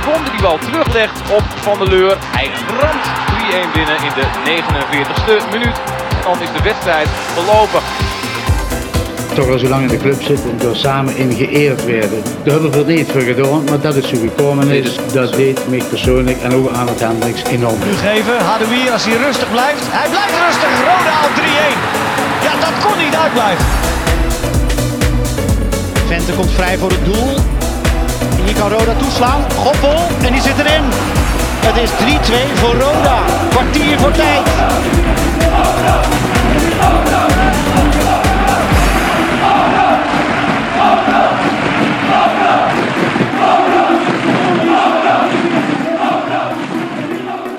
Sivon die die bal teruglegt op Van der Leur. Hij ramt 3-1 binnen in de 49ste minuut. En dan is de wedstrijd verlopen. toch al zo lang in de club zitten en door samen in geëerd werden. Daar hebben we niet voor gedaan, maar dat is zo gekomen is. Dat deed mij persoonlijk en ook aan het Hendricks enorm. Nu geven, Hadoui als hij rustig blijft. Hij blijft rustig, Roda op 3-1. Ja, dat kon niet uitblijven. Vente komt vrij voor het doel. Hier kan Roda toeslaan. Goppel, en die zit erin. Het is 3-2 voor Roda. Kwartier voor tijd.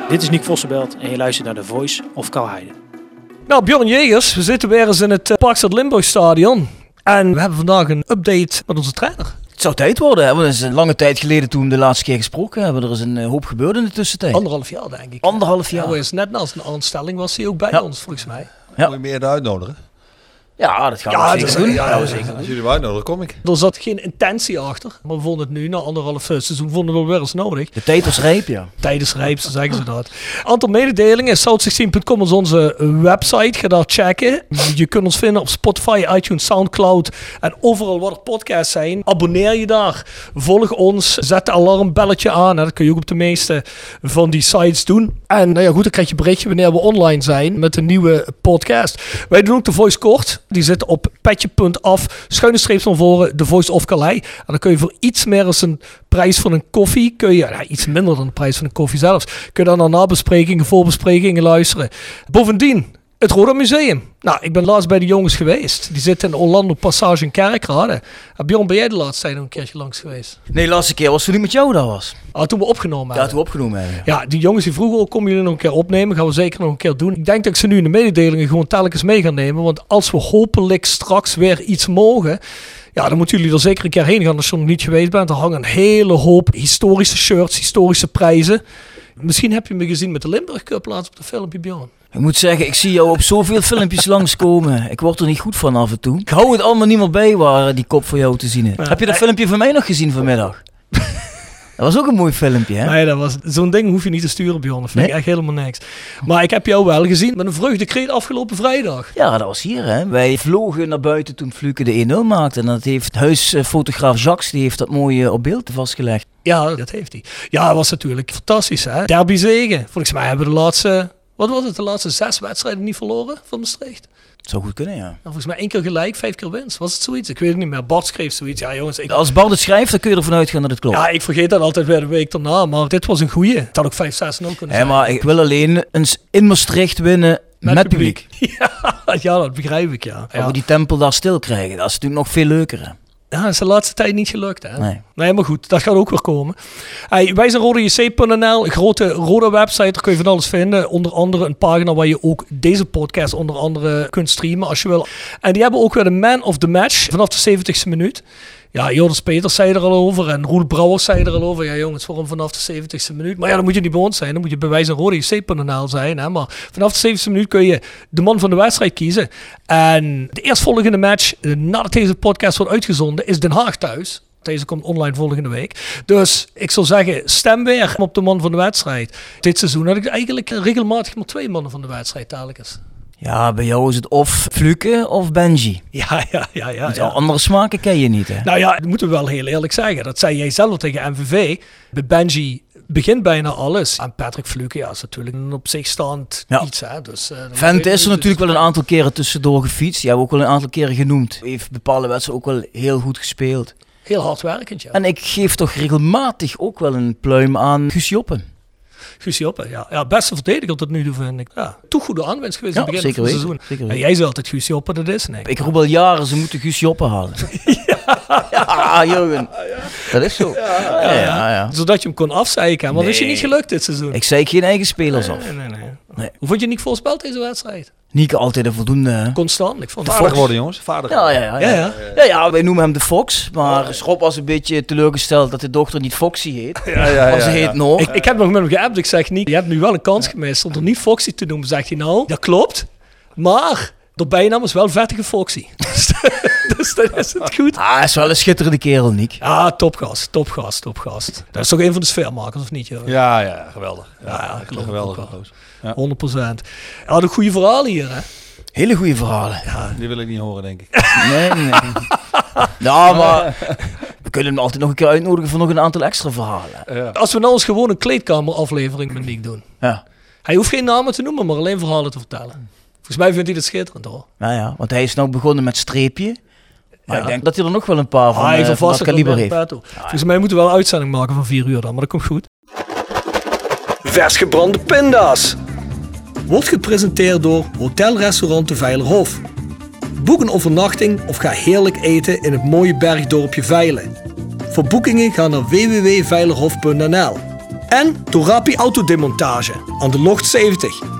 Dit is Nick Vossenbelt en je luistert naar The Voice of Kalheide. Nou, Bjorn Jegers, we zitten weer eens in het uh, Parkstad Limburg Stadion. En we hebben vandaag een update met onze trainer. Het zou tijd worden, hè? want het is een lange tijd geleden toen we de laatste keer gesproken hebben. Er is een eh, hoop gebeurd in de tussentijd. Anderhalf jaar, denk ik. Anderhalf jaar. Ja, is net als een aanstelling was hij ook bij Ja. ons, volgens mij. Ja. Moet je meer uitnodigen? Ja, dat gaan we Ja, zeker dat- doen. ja, we zeker Als jullie me uitnodigen, kom ik. Er zat geen intentie achter. Maar we vonden het nu, na anderhalf eh, seizoen, vonden we weer eens nodig. De tijd was rijp, ja. Tijdens rijp, zo zeggen ze dat. Aantal mededelingen. South16.com is onze website. Ga daar checken. Je kunt ons vinden op Spotify, iTunes, Soundcloud en overal waar er podcasts zijn. Abonneer je daar. Volg ons. Zet de alarmbelletje aan. Dat kun je ook op de meeste van die sites doen. En nou ja, goed, dan krijg je berichtje wanneer we online zijn met een nieuwe podcast. Wij doen ook de Voice Kort. Die zit op petje.af. Schuine streep van voren. De Voice of Calais. En dan kun je voor iets meer dan een prijs van een koffie. Kun je, nou, iets minder dan de prijs van een koffie zelfs. Kun je dan naar nabesprekingen, voorbesprekingen luisteren. Bovendien, het Roda Museum. Nou, ik ben laatst bij de jongens geweest. Die zitten in Orlando Passage in Kerkrade. En Bjorn, ben jij de laatste tijd nog een keertje langs geweest? Nee, de laatste keer was toen ik met jou daar was. Ah, toen we opgenomen Ja, hebben. toen we opgenomen hebben. Ja, die jongens die vroegen ook, komen jullie nog een keer opnemen? Gaan we zeker nog een keer doen. Ik denk dat ik ze nu in de mededelingen gewoon telkens mee ga nemen. Want als we hopelijk straks weer iets mogen... Ja, dan moeten jullie er zeker een keer heen gaan als je nog niet geweest bent. Er hangen een hele hoop historische shirts, historische prijzen. Misschien heb je me gezien met de Limburg Cup laatst op de filmpje, Bjorn. Ik moet zeggen, ik zie jou op zoveel filmpjes langskomen. Ik word er niet goed van af en toe. Ik hou het allemaal niet meer bij waar die kop voor jou te zien is. Ja. Heb je dat filmpje van mij nog gezien vanmiddag? Dat was ook een mooi filmpje, hè? Nee, dat was, zo'n ding hoef je niet te sturen, Bjorn. Dat vind ik echt helemaal niks. Maar ik heb jou wel gezien met een vreugdekreet afgelopen vrijdag. Ja, dat was hier, hè. Wij vlogen naar buiten toen Fluke de 1-0 maakte. En dat heeft huisfotograaf Jacques, die heeft dat mooi eh, op beeld vastgelegd. Ja, dat heeft hij. Ja, dat was natuurlijk fantastisch, hè? Derby zegen. Volgens mij hebben we de laatste, wat was het, de laatste zes wedstrijden niet verloren van Maastricht. Het zou goed kunnen, ja. Nou, volgens mij één keer gelijk, vijf keer winst. Was het zoiets? Ik weet het niet meer. Bart schreef zoiets. Ja, jongens, ik, Als Bart het schrijft, dan kun je ervan uitgaan dat het klopt. ja, ik vergeet dat altijd weer de week daarna. Maar dit was een goeie. Het had ook 5, 6 0 kunnen zijn. maar ik wil alleen eens in Maastricht winnen met, publiek. Ja, ja, dat begrijp ik, ja. Ja, we die tempel daar stil krijgen. Dat is natuurlijk nog veel leuker. Hè? Ja dat is de laatste tijd niet gelukt, hè? Nee. Nee, maar goed, dat gaat ook weer komen. Hey, wij zijn rodajc.nl, een grote rode website. Daar kun je van alles vinden. Onder andere een pagina waar je ook deze podcast onder andere kunt streamen als je wil. En die hebben ook weer de man of the match vanaf de 70ste minuut. Ja, Joris Peters zei er al over en Roel Brouwers zei er al over. Ja jongens, hem vanaf de 70ste minuut. Maar ja, dan moet je niet bij zijn. Dan moet je bij wijze van rodajc.nl zijn. Hè? Maar vanaf de 70ste minuut kun je de man van de wedstrijd kiezen. En de eerstvolgende match, eh, nadat deze podcast wordt uitgezonden, is Den Haag thuis. Deze komt online volgende week. Dus ik zou zeggen, stem weer op de man van de wedstrijd. Dit seizoen had ik eigenlijk regelmatig maar twee mannen van de wedstrijd telkens. Ja, bij jou is het of Fluke of Benji. Ja, ja, ja, ja. Ja. Andere smaken ken je niet, hè? Nou ja, dat moeten we wel heel eerlijk zeggen. Dat zei jij zelf tegen MVV. Bij Benji begint bijna alles. En Patrick Fluke, ja, is natuurlijk een op zich staand Ja. iets. Hè? Dus, eh, Vent is er natuurlijk wel een aantal keren tussendoor gefietst. Hebben we ook wel een aantal keren genoemd. Heeft bepaalde wedstrijden ook wel heel goed gespeeld. Heel hardwerkend, ja. En ik geef toch regelmatig ook wel een pluim aan Guus Joppen. Guus Joppe, ja. ja. Beste verdediger tot nu toe, vind ik. Ja, toch goede aanwinst geweest Ja, in het begin van het seizoen. zeker weten. jij zei altijd Guus Joppe, dat is nee. Ik roep al jaren, ze moeten Guus Joppen halen. ja, Jurgen. Dat is zo. Ja, ja, ja. Zodat je hem kon afzeiken. Maar dat is je niet gelukt dit seizoen. Ik zei geen eigen spelers af. Nee, nee, nee. Hoe vond je Nick voorspeld deze wedstrijd? Nieke altijd een voldoende. Constant. Ik vond het Vaardig worden, jongens. Vaardig Ja, ja, ja. Ja, ja. ja. Ja, ja, wij noemen hem de Fox. Maar Schop was een beetje teleurgesteld dat de dochter niet Foxy heet. Ja, ja, ze heet Noor. Ik, ik heb nog met hem geappt. Ik zeg niet, je hebt nu wel een kans gemist om er niet Foxy te noemen. Zegt hij nou, dat klopt. Maar de bijnaam is wel vettige Foxy. dus, dus dan is het goed. Ah, hij is wel een schitterende kerel, Niek. Ja, topgast, topgast, topgast. Dat is toch een van de sfeermakers, of niet? Joh? Ja, ja, geweldig. Ja, Ja, geloof gozer. 100 procent. Ja, de goede verhalen hier, hè? Hele goede verhalen. Die wil ik niet horen, denk ik. Nee, nee. Ja, maar we kunnen hem altijd nog een keer uitnodigen voor nog een aantal extra verhalen. Als we nou eens gewoon een kleedkameraflevering met Nick doen. Ja, Hij hoeft geen namen te noemen, maar alleen verhalen te vertellen. Volgens mij vindt hij dat schitterend, hoor. nou ja, want hij is nou begonnen met streepje. Maar Ja. ik denk dat hij er nog wel een paar van, Ah, hij eh, van dat kaliber heeft. Volgens mij moeten we wel een uitzending maken van 4 uur dan, maar dat komt goed. Vers gebrande pinda's. Wordt gepresenteerd door Hotel Restaurant de Veilerhof. Boek een overnachting of ga heerlijk eten in het mooie bergdorpje Veilen. Voor boekingen ga naar www.veilerhof.nl. En door Rapi Autodemontage aan de Locht 70.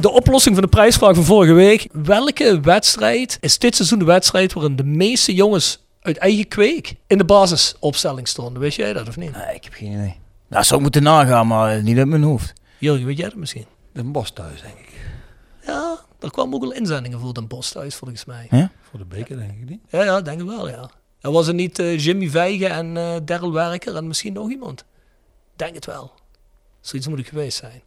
De oplossing van de prijsvraag van vorige week. Welke wedstrijd is dit seizoen de wedstrijd waarin de meeste jongens uit eigen kweek in de basisopstelling stonden? Weet jij dat of niet? Nee, ik heb geen idee. Nou, zou ik moeten nagaan, maar niet uit mijn hoofd. Jurgen, weet jij dat misschien? Den Bos thuis, denk ik. Ja, er kwamen ook wel inzendingen voor Den Bos thuis, volgens mij. Voor de beker, denk ik niet. Ja, ja, denk ik wel, ja. En was het niet eh, Jimmy Vijgen en eh Daryl Werker en misschien nog iemand? Denk het wel. Zoiets moet het geweest zijn.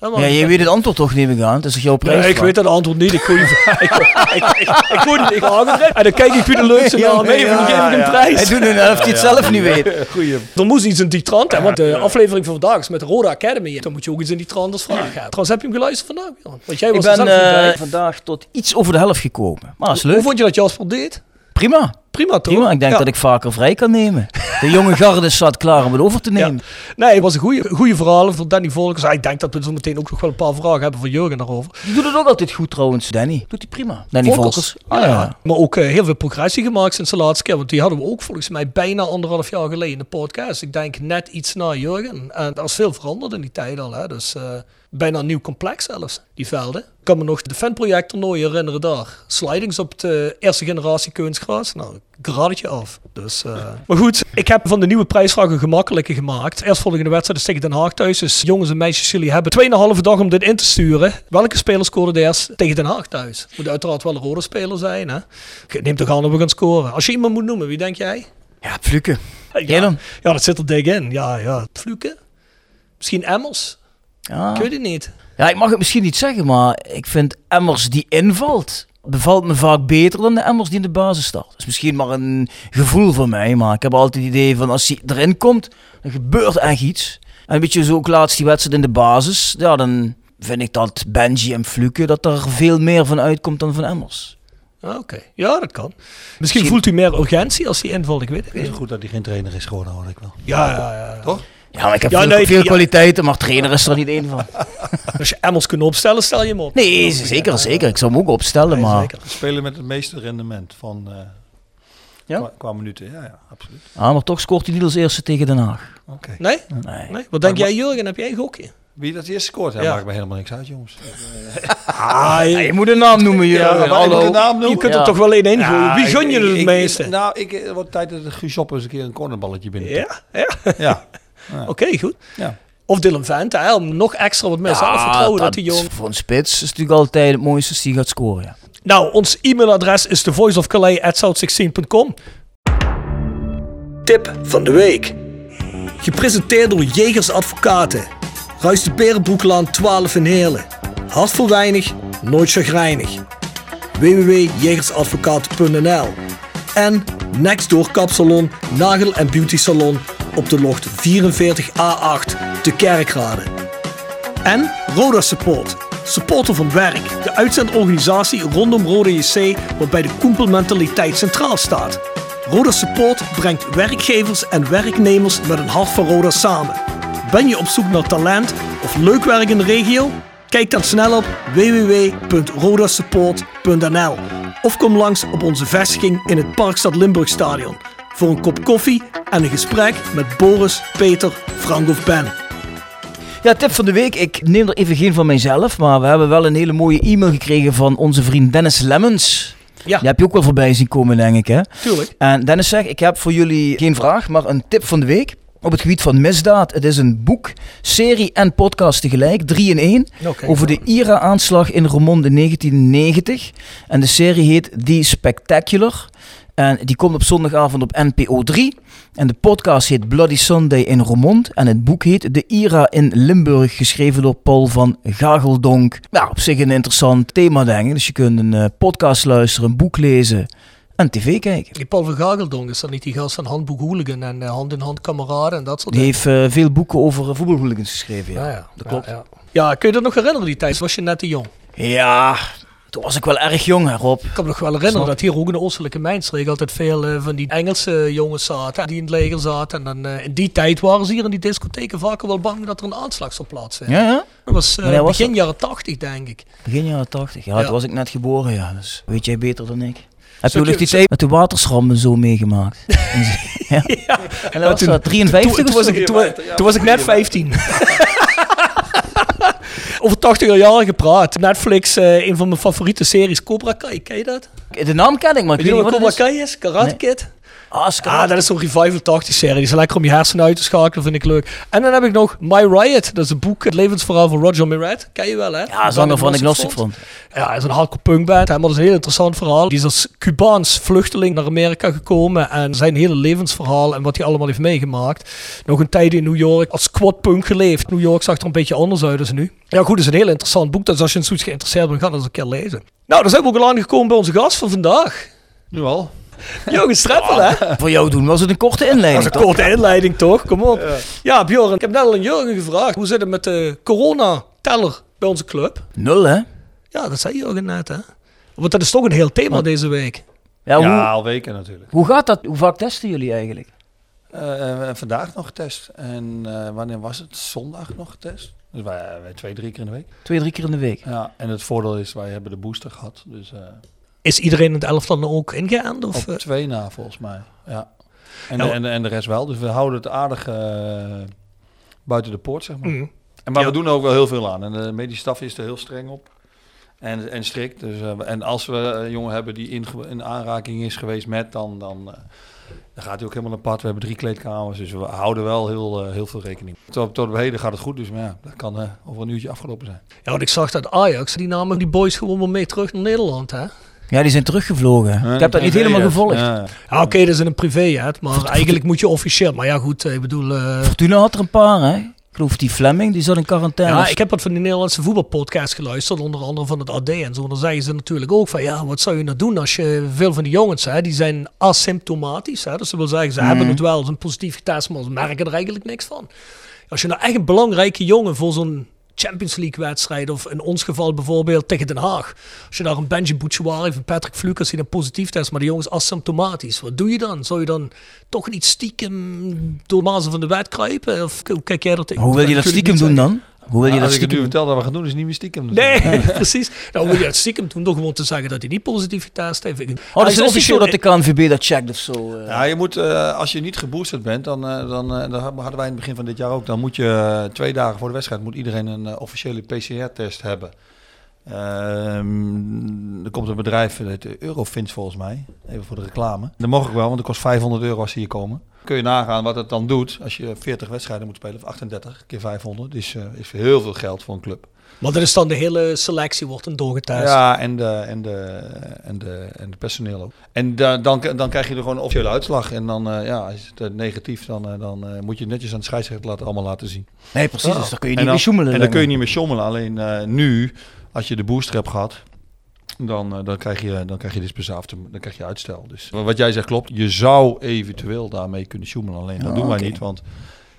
Ja, je weet het antwoord toch, neem ik aan. Het is toch jouw prijs? Nee, ik weet dat antwoord niet. Ik gooi hem ik, ik, ik, ik gooi Hagendrecht. En dan kijk ik wie de leukste en dan geef ik een prijs. Hij doet nu net of hij het zelf niet weet. Goeie. Er moest iets in die trant hebben, want de aflevering van vandaag is met de Roda Academy. Dan moet je ook iets in die trant als vraag hebben. Trouwens, heb je hem geluisterd vandaag? Want jij Ik was er ben niet eh, vandaag tot iets over de helft gekomen. Maar dat is Hoe leuk. vond je dat Jasper deed? Prima. Prima toch? Prima. Ik denk Ja. dat ik vaker vrij kan nemen. De jonge garde staat klaar om het over te nemen. Nee, het was een goede, goede verhaal voor Danny Volkers. Ik denk dat we zo meteen ook nog wel een paar vragen hebben voor Jurgen daarover. Die doet het ook altijd goed trouwens, Danny. Doet hij prima. Danny Volkers. Ah, ja. Maar ook eh, heel veel progressie gemaakt sinds de laatste keer. Want die hadden we ook volgens mij bijna anderhalf jaar geleden in de podcast. Ik denk net iets na Jurgen. En er is veel veranderd in die tijd al. Hè. Dus eh, bijna een nieuw complex zelfs, die velden. Ik kan me nog de fanproject toernooi herinneren daar. Slidings op de eerste generatie kunstgras. Nou, ik raad het je af. Dus, eh, Maar goed, ik heb van de nieuwe prijsvragen gemakkelijker gemaakt. Eerstvolgende wedstrijd is tegen Den Haag thuis. Dus jongens en meisjes, jullie hebben 2,5 dag om dit in te sturen. Welke speler scoorde eerst tegen Den Haag thuis? Moet uiteraard wel een rode speler zijn. Hè? Neem toch aan dat we gaan scoren. Als je iemand moet noemen, wie denk jij? Ja, Fluke. Ja, Jij dan? ja dat zit er dik in. Ja, ja. Fluke? Misschien Emmers? Ja. Ik weet het niet. ja, ik mag het misschien niet zeggen, maar ik vind Emmers die invalt, bevalt me vaak beter dan de Emmers die in de basis staat. Dat is misschien maar een gevoel van mij, maar ik heb altijd het idee van als hij erin komt, dan gebeurt echt iets. En weet je, zo ook laatst die wedstrijd in de basis, ja, dan vind ik dat Benji en Fluke, dat er veel meer van uitkomt dan van Emmers. Ah, Oké, ja, dat kan. Misschien, Misschien- voelt u meer urgentie als hij invalt, ik weet het Het is niet. goed dat hij geen trainer is geworden, hoor ik wel. Ja, ja, ja. Toch? Ja, maar ik heb Ja, veel, nee, veel ja. kwaliteiten, maar trainer is er niet één van. Als je Emmers kunt opstellen, stel je hem op. Nee, zeker, zeker. Ik zou hem ook opstellen, Nee, maar... zeker. Spelen met het meeste rendement van eh, Ja? qua, qua minuten. Ja, ja, absoluut. Ah, maar toch scoort hij niet als eerste tegen Den Haag. Oké. Nee? Nee. nee? Wat denk jij, Jurgen? Heb jij een gokje? Wie dat eerst scoort, ja, Ja. maakt me helemaal niks uit, jongens. Ah, Ja, je moet een naam noemen, Jurgen. ik Hallo. moet de naam Je noemen. kunt Ja. er toch wel één in gooien. Ja, Wie gun je het ik- het ik- meeste? nou, ik, het wordt tijd dat de Guus eens een keer een cornerballetje binnen. ja, ja. Ja. Oké, goed. Ja. Of Dylan Vente, hè, om nog extra wat meer zelfvertrouwen dat die jong... Voor een spits is natuurlijk altijd het mooiste als die gaat scoren. Ja. Nou, ons e-mailadres is thevoiceofcalais.south16.com. Tip van de week. Gepresenteerd door Jegers Advocaten. Ruist de Berenbroeklaan 12 in Heerlen. Hart voor weinig, nooit chagrijnig. www.jegersadvocaten.nl En Nextdoor Kapsalon, Nagel en Beauty Salon op de locht 44A8 te Kerkrade. En Roda Support. Supporter van werk. De uitzendorganisatie rondom Roda JC waarbij de koempelmentaliteit centraal staat. Roda Support brengt werkgevers en werknemers met een hart voor Roda samen. Ben je op zoek naar talent of leuk werk in de regio? Kijk dan snel op www.rodasupport.nl of kom langs op onze vestiging in het Parkstad Limburg Stadion voor een kop koffie en een gesprek met Boris, Peter, Frank of Ben. Ja, tip van de week. Ik neem er even geen van mijzelf, maar we hebben wel een hele mooie e-mail gekregen van onze vriend Dennis Lemmens. Ja. Die heb je ook wel voorbij zien komen, denk ik, hè? Tuurlijk. En Dennis zegt, ik heb voor jullie geen vraag, maar een tip van de week. Op het gebied van misdaad. Het is een boek, serie en podcast tegelijk, drie in één. Over de IRA-aanslag in Roermond in 1990. En de serie heet The Spectacular. En die komt op zondagavond op NPO 3. En de podcast heet Bloody Sunday in Roermond. En het boek heet De IRA in Limburg, geschreven door Paul van Gageldonk. Ja, op zich een interessant thema, denk ik. Dus je kunt een eh, podcast luisteren, een boek lezen en tv kijken. Die Paul van Gageldonk, is dat niet die gast van Handboek Hooligan en eh, Hand in Hand Kameraden en dat soort Die dingen? heeft eh, veel boeken over uh, voetbalhooligans geschreven, ja. Ja, ja. Dat klopt. Ja, ja. Ja, kun je dat nog herinneren die tijd? Was je net te jong? Ja, toen was ik wel erg jong, hè, Rob. Ik kan me nog wel herinneren dat hier ook in de Oostelijke Mijnstreek altijd veel eh, van die Engelse jongens zaten. Die in het leger zaten. En dan, eh, in die tijd waren ze hier in die discotheken vaker wel bang dat er een aanslag zou plaatsvinden. Ja, ja. Dat was, eh, was begin dat? jaren tachtig, denk ik. Begin jaren 80. Ja, Ja. toen was ik net geboren, ja. Dus weet jij beter dan ik. Heb je ik- die tijd met de waterschrammen zo meegemaakt? ja. En dat was toen- dat 53 Toen, of toen was zo? ik, toen, toen was ik net 15. Over 80 jaar gepraat. Netflix, eh, een van mijn favoriete series, Cobra Kai. Ken je dat? De naam ken ik, maar ik Weet niet Cobra wat is. Kai is? Karate Nee. Kid? Ah. Ah, dat is zo'n revival 80 serie. Die is lekker om je hersenen uit te schakelen, vind ik leuk. En dan heb ik nog My Riot. Dat is een boek, het levensverhaal van Roger Miret. Ken je wel, hè? ja, zanger van Agnostic Front. Front. Ja, hij is een hardcore punkband. Maar dat is een heel interessant verhaal. Die is als Cubaans vluchteling naar Amerika gekomen. En zijn hele levensverhaal en wat hij allemaal heeft meegemaakt. Nog een tijd in New York als quadpunk geleefd. New York zag er een beetje anders uit dan nu. Ja goed, het is een heel interessant boek. Dus als je in zoiets geïnteresseerd bent, ga dat eens een keer lezen. Nou, dan zijn we ook al aangekomen bij onze gast van vandaag. Nu al. Jurgen Streppel, hè? Voor jou doen was het een korte Dat inleiding. is een korte inleiding toch? Kom op. Ja, Bjorn, ik heb net al aan Jurgen gevraagd. Hoe zit het met de corona-teller bij onze club? Nul, hè? Ja, dat zei Jurgen net, hè? Want dat is toch een heel thema deze week. Ja, Ja, hoe, al weken natuurlijk. hoe gaat dat? Hoe vaak testen jullie eigenlijk? Eh, en vandaag nog getest. En eh, wanneer was het? Zondag nog getest. Dus wij, wij twee, drie keer in de week. Twee, drie keer in de week. Ja, en het voordeel is, wij hebben de booster gehad. Dus eh, Is iedereen in het elftal dan ook ingeënt? Of, op eh, twee na volgens mij. Ja. En, Nou- de, en, en de rest wel. Dus we houden het aardig eh, buiten de poort, zeg maar. mm. En, maar Ja. we doen er ook wel heel veel aan. En de medische staf is er heel streng op. En, en strikt. Dus, eh, en als we een jongen hebben die in, aanraking is geweest met, dan, dan, dan gaat hij ook helemaal apart. We hebben drie kleedkamers, dus we houden wel heel, heel veel rekening. Tot, tot op heden gaat het goed, dus maar ja, dat kan over een uurtje afgelopen zijn. Ja, want ik zag dat Ajax, die namen die boys gewoon wel mee terug naar Nederland, hè? Ja, die zijn teruggevlogen. ik heb dat niet helemaal gevolgd. Ja. Ja, oké, dat is in een privéjet, maar eigenlijk moet je officieel. Maar ja, goed, eh, ik bedoel... eh, Fortuna had er een paar, hè? Ik geloof die Fleming, die zat in quarantaine. ja, ik heb wat van die Nederlandse voetbalpodcast geluisterd, onder andere van het AD en zo. Dan zeggen ze natuurlijk ook van, ja, wat zou je nou doen als je... Veel van die jongens, hè, die zijn asymptomatisch, hè. Dus dat wil zeggen, ze Mhm. hebben het wel, ze een positief getest, maar ze merken er eigenlijk niks van. Als je nou echt een belangrijke jongen voor zo'n Champions League wedstrijd, of in ons geval bijvoorbeeld tegen Den Haag. Als je daar een Benji Bouchouari of een Patrick Flukas die dan positief test, maar die jongens asymptomatisch. Wat doe je dan? Zou je dan toch niet stiekem door mazen van de wet kruipen? Of hoe kijk jij tegen? Hoe wil je dat stiekem doen dan? Hoe wil je dat als ik het nu stiekem vertel dat we gaan doen, is het niet meer stiekem. Nee, precies. Nou, hoe wil je dat stiekem doen? Door gewoon te zeggen dat hij niet positief getest heeft. Oh, dus is het is niet zo officieel- dat de KNVB dat checkt of zo. eh. Ja, je moet, eh, als je niet geboosterd bent, dan, eh, dan eh, dat hadden wij in het begin van dit jaar ook, dan moet je twee dagen voor de wedstrijd moet iedereen een officiële PCR-test hebben. Ehm, er komt een bedrijf, het Eurofins volgens mij. Even voor de reclame. Dat mag ik wel, want het kost 500 euro als ze hier komen. Kun je nagaan wat het dan doet als je 40 wedstrijden moet spelen, of 38 keer 500. Is, eh, is heel veel geld voor een club. Maar dat is dan de hele selectie wordt een doorgetest. Ja, en de, en, de, en, de, en de personeel ook. En da- dan, dan krijg je er gewoon een officiële uitslag. En dan, eh, ja, is het eh, negatief, dan, eh, dan moet je het netjes aan de scheidsrechter laten, allemaal laten zien. Nee, precies. Dus daar kun je niet dan- mee sjoemelen. En dan kun je niet meer schommelen. Alleen eh, nu, als je de booster hebt gehad, dan, eh, dan, krijg je, dan krijg je dispensatie, dan krijg je uitstel. Dus wat jij zegt klopt. Je zou eventueel daarmee kunnen sjoemelen. Alleen dat doen wij niet. Want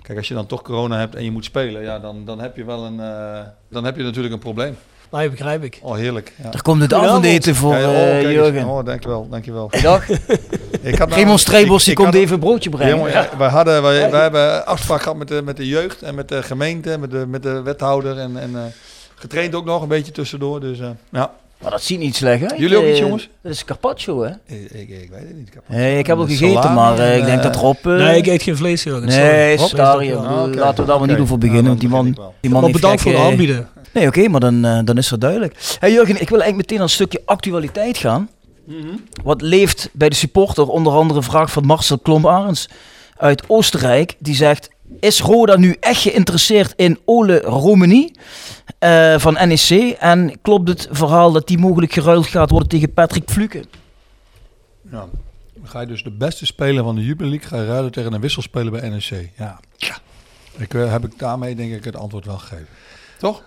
kijk, als je dan toch corona hebt en je moet spelen, ja, dan, dan heb je wel een, eh, dan heb je natuurlijk een probleem. Nee, begrijp ik. Oh, heerlijk. Ja. Er komt het avondeten voor Ja, oh, eh, eens. Jurgen. Oh, dankjewel, dankjewel. Dag. Ik had Raymond die komt had- even een broodje brengen. Ja, wij, hadden, wij, wij hebben afspraak gehad met de, met de jeugd en met de gemeente, met de, met de wethouder en, en eh, getraind ook nog een beetje tussendoor. Dus eh, ja, Maar dat ziet niet slecht uit. Jullie ook Eh, niet, jongens? Dat is carpaccio, hè? ik, ik, ik weet het niet. Heb- Nee, ik heb al Met gegeten, salami maar eh, ik denk eh, dat Rob... eh, nee, ik eet geen vlees, Jurgen. sorry. Nee, Rob, Stari, is dat- ja. Ah, oké. laten we daar maar niet over beginnen, want die man, die man Maar bedankt voor het eh, aanbieden. Nee, oké, maar dan, eh, dan is dat duidelijk. Hey Jurgen, ik wil eigenlijk meteen een stukje actualiteit gaan. Wat leeft bij de supporter? Onder andere een vraag van Marcel Klomp-Arens uit Oostenrijk. Die zegt, is Roda nu echt geïnteresseerd in Ole Romani eh, van NEC? En klopt het verhaal dat die mogelijk geruild gaat worden tegen Patrick Fluke? Ja. Dan ga je dus de beste speler van de League gaan ruilen tegen een wisselspeler bij NEC. Ja. Ik, eh, heb ik daarmee denk ik het antwoord wel gegeven. Toch?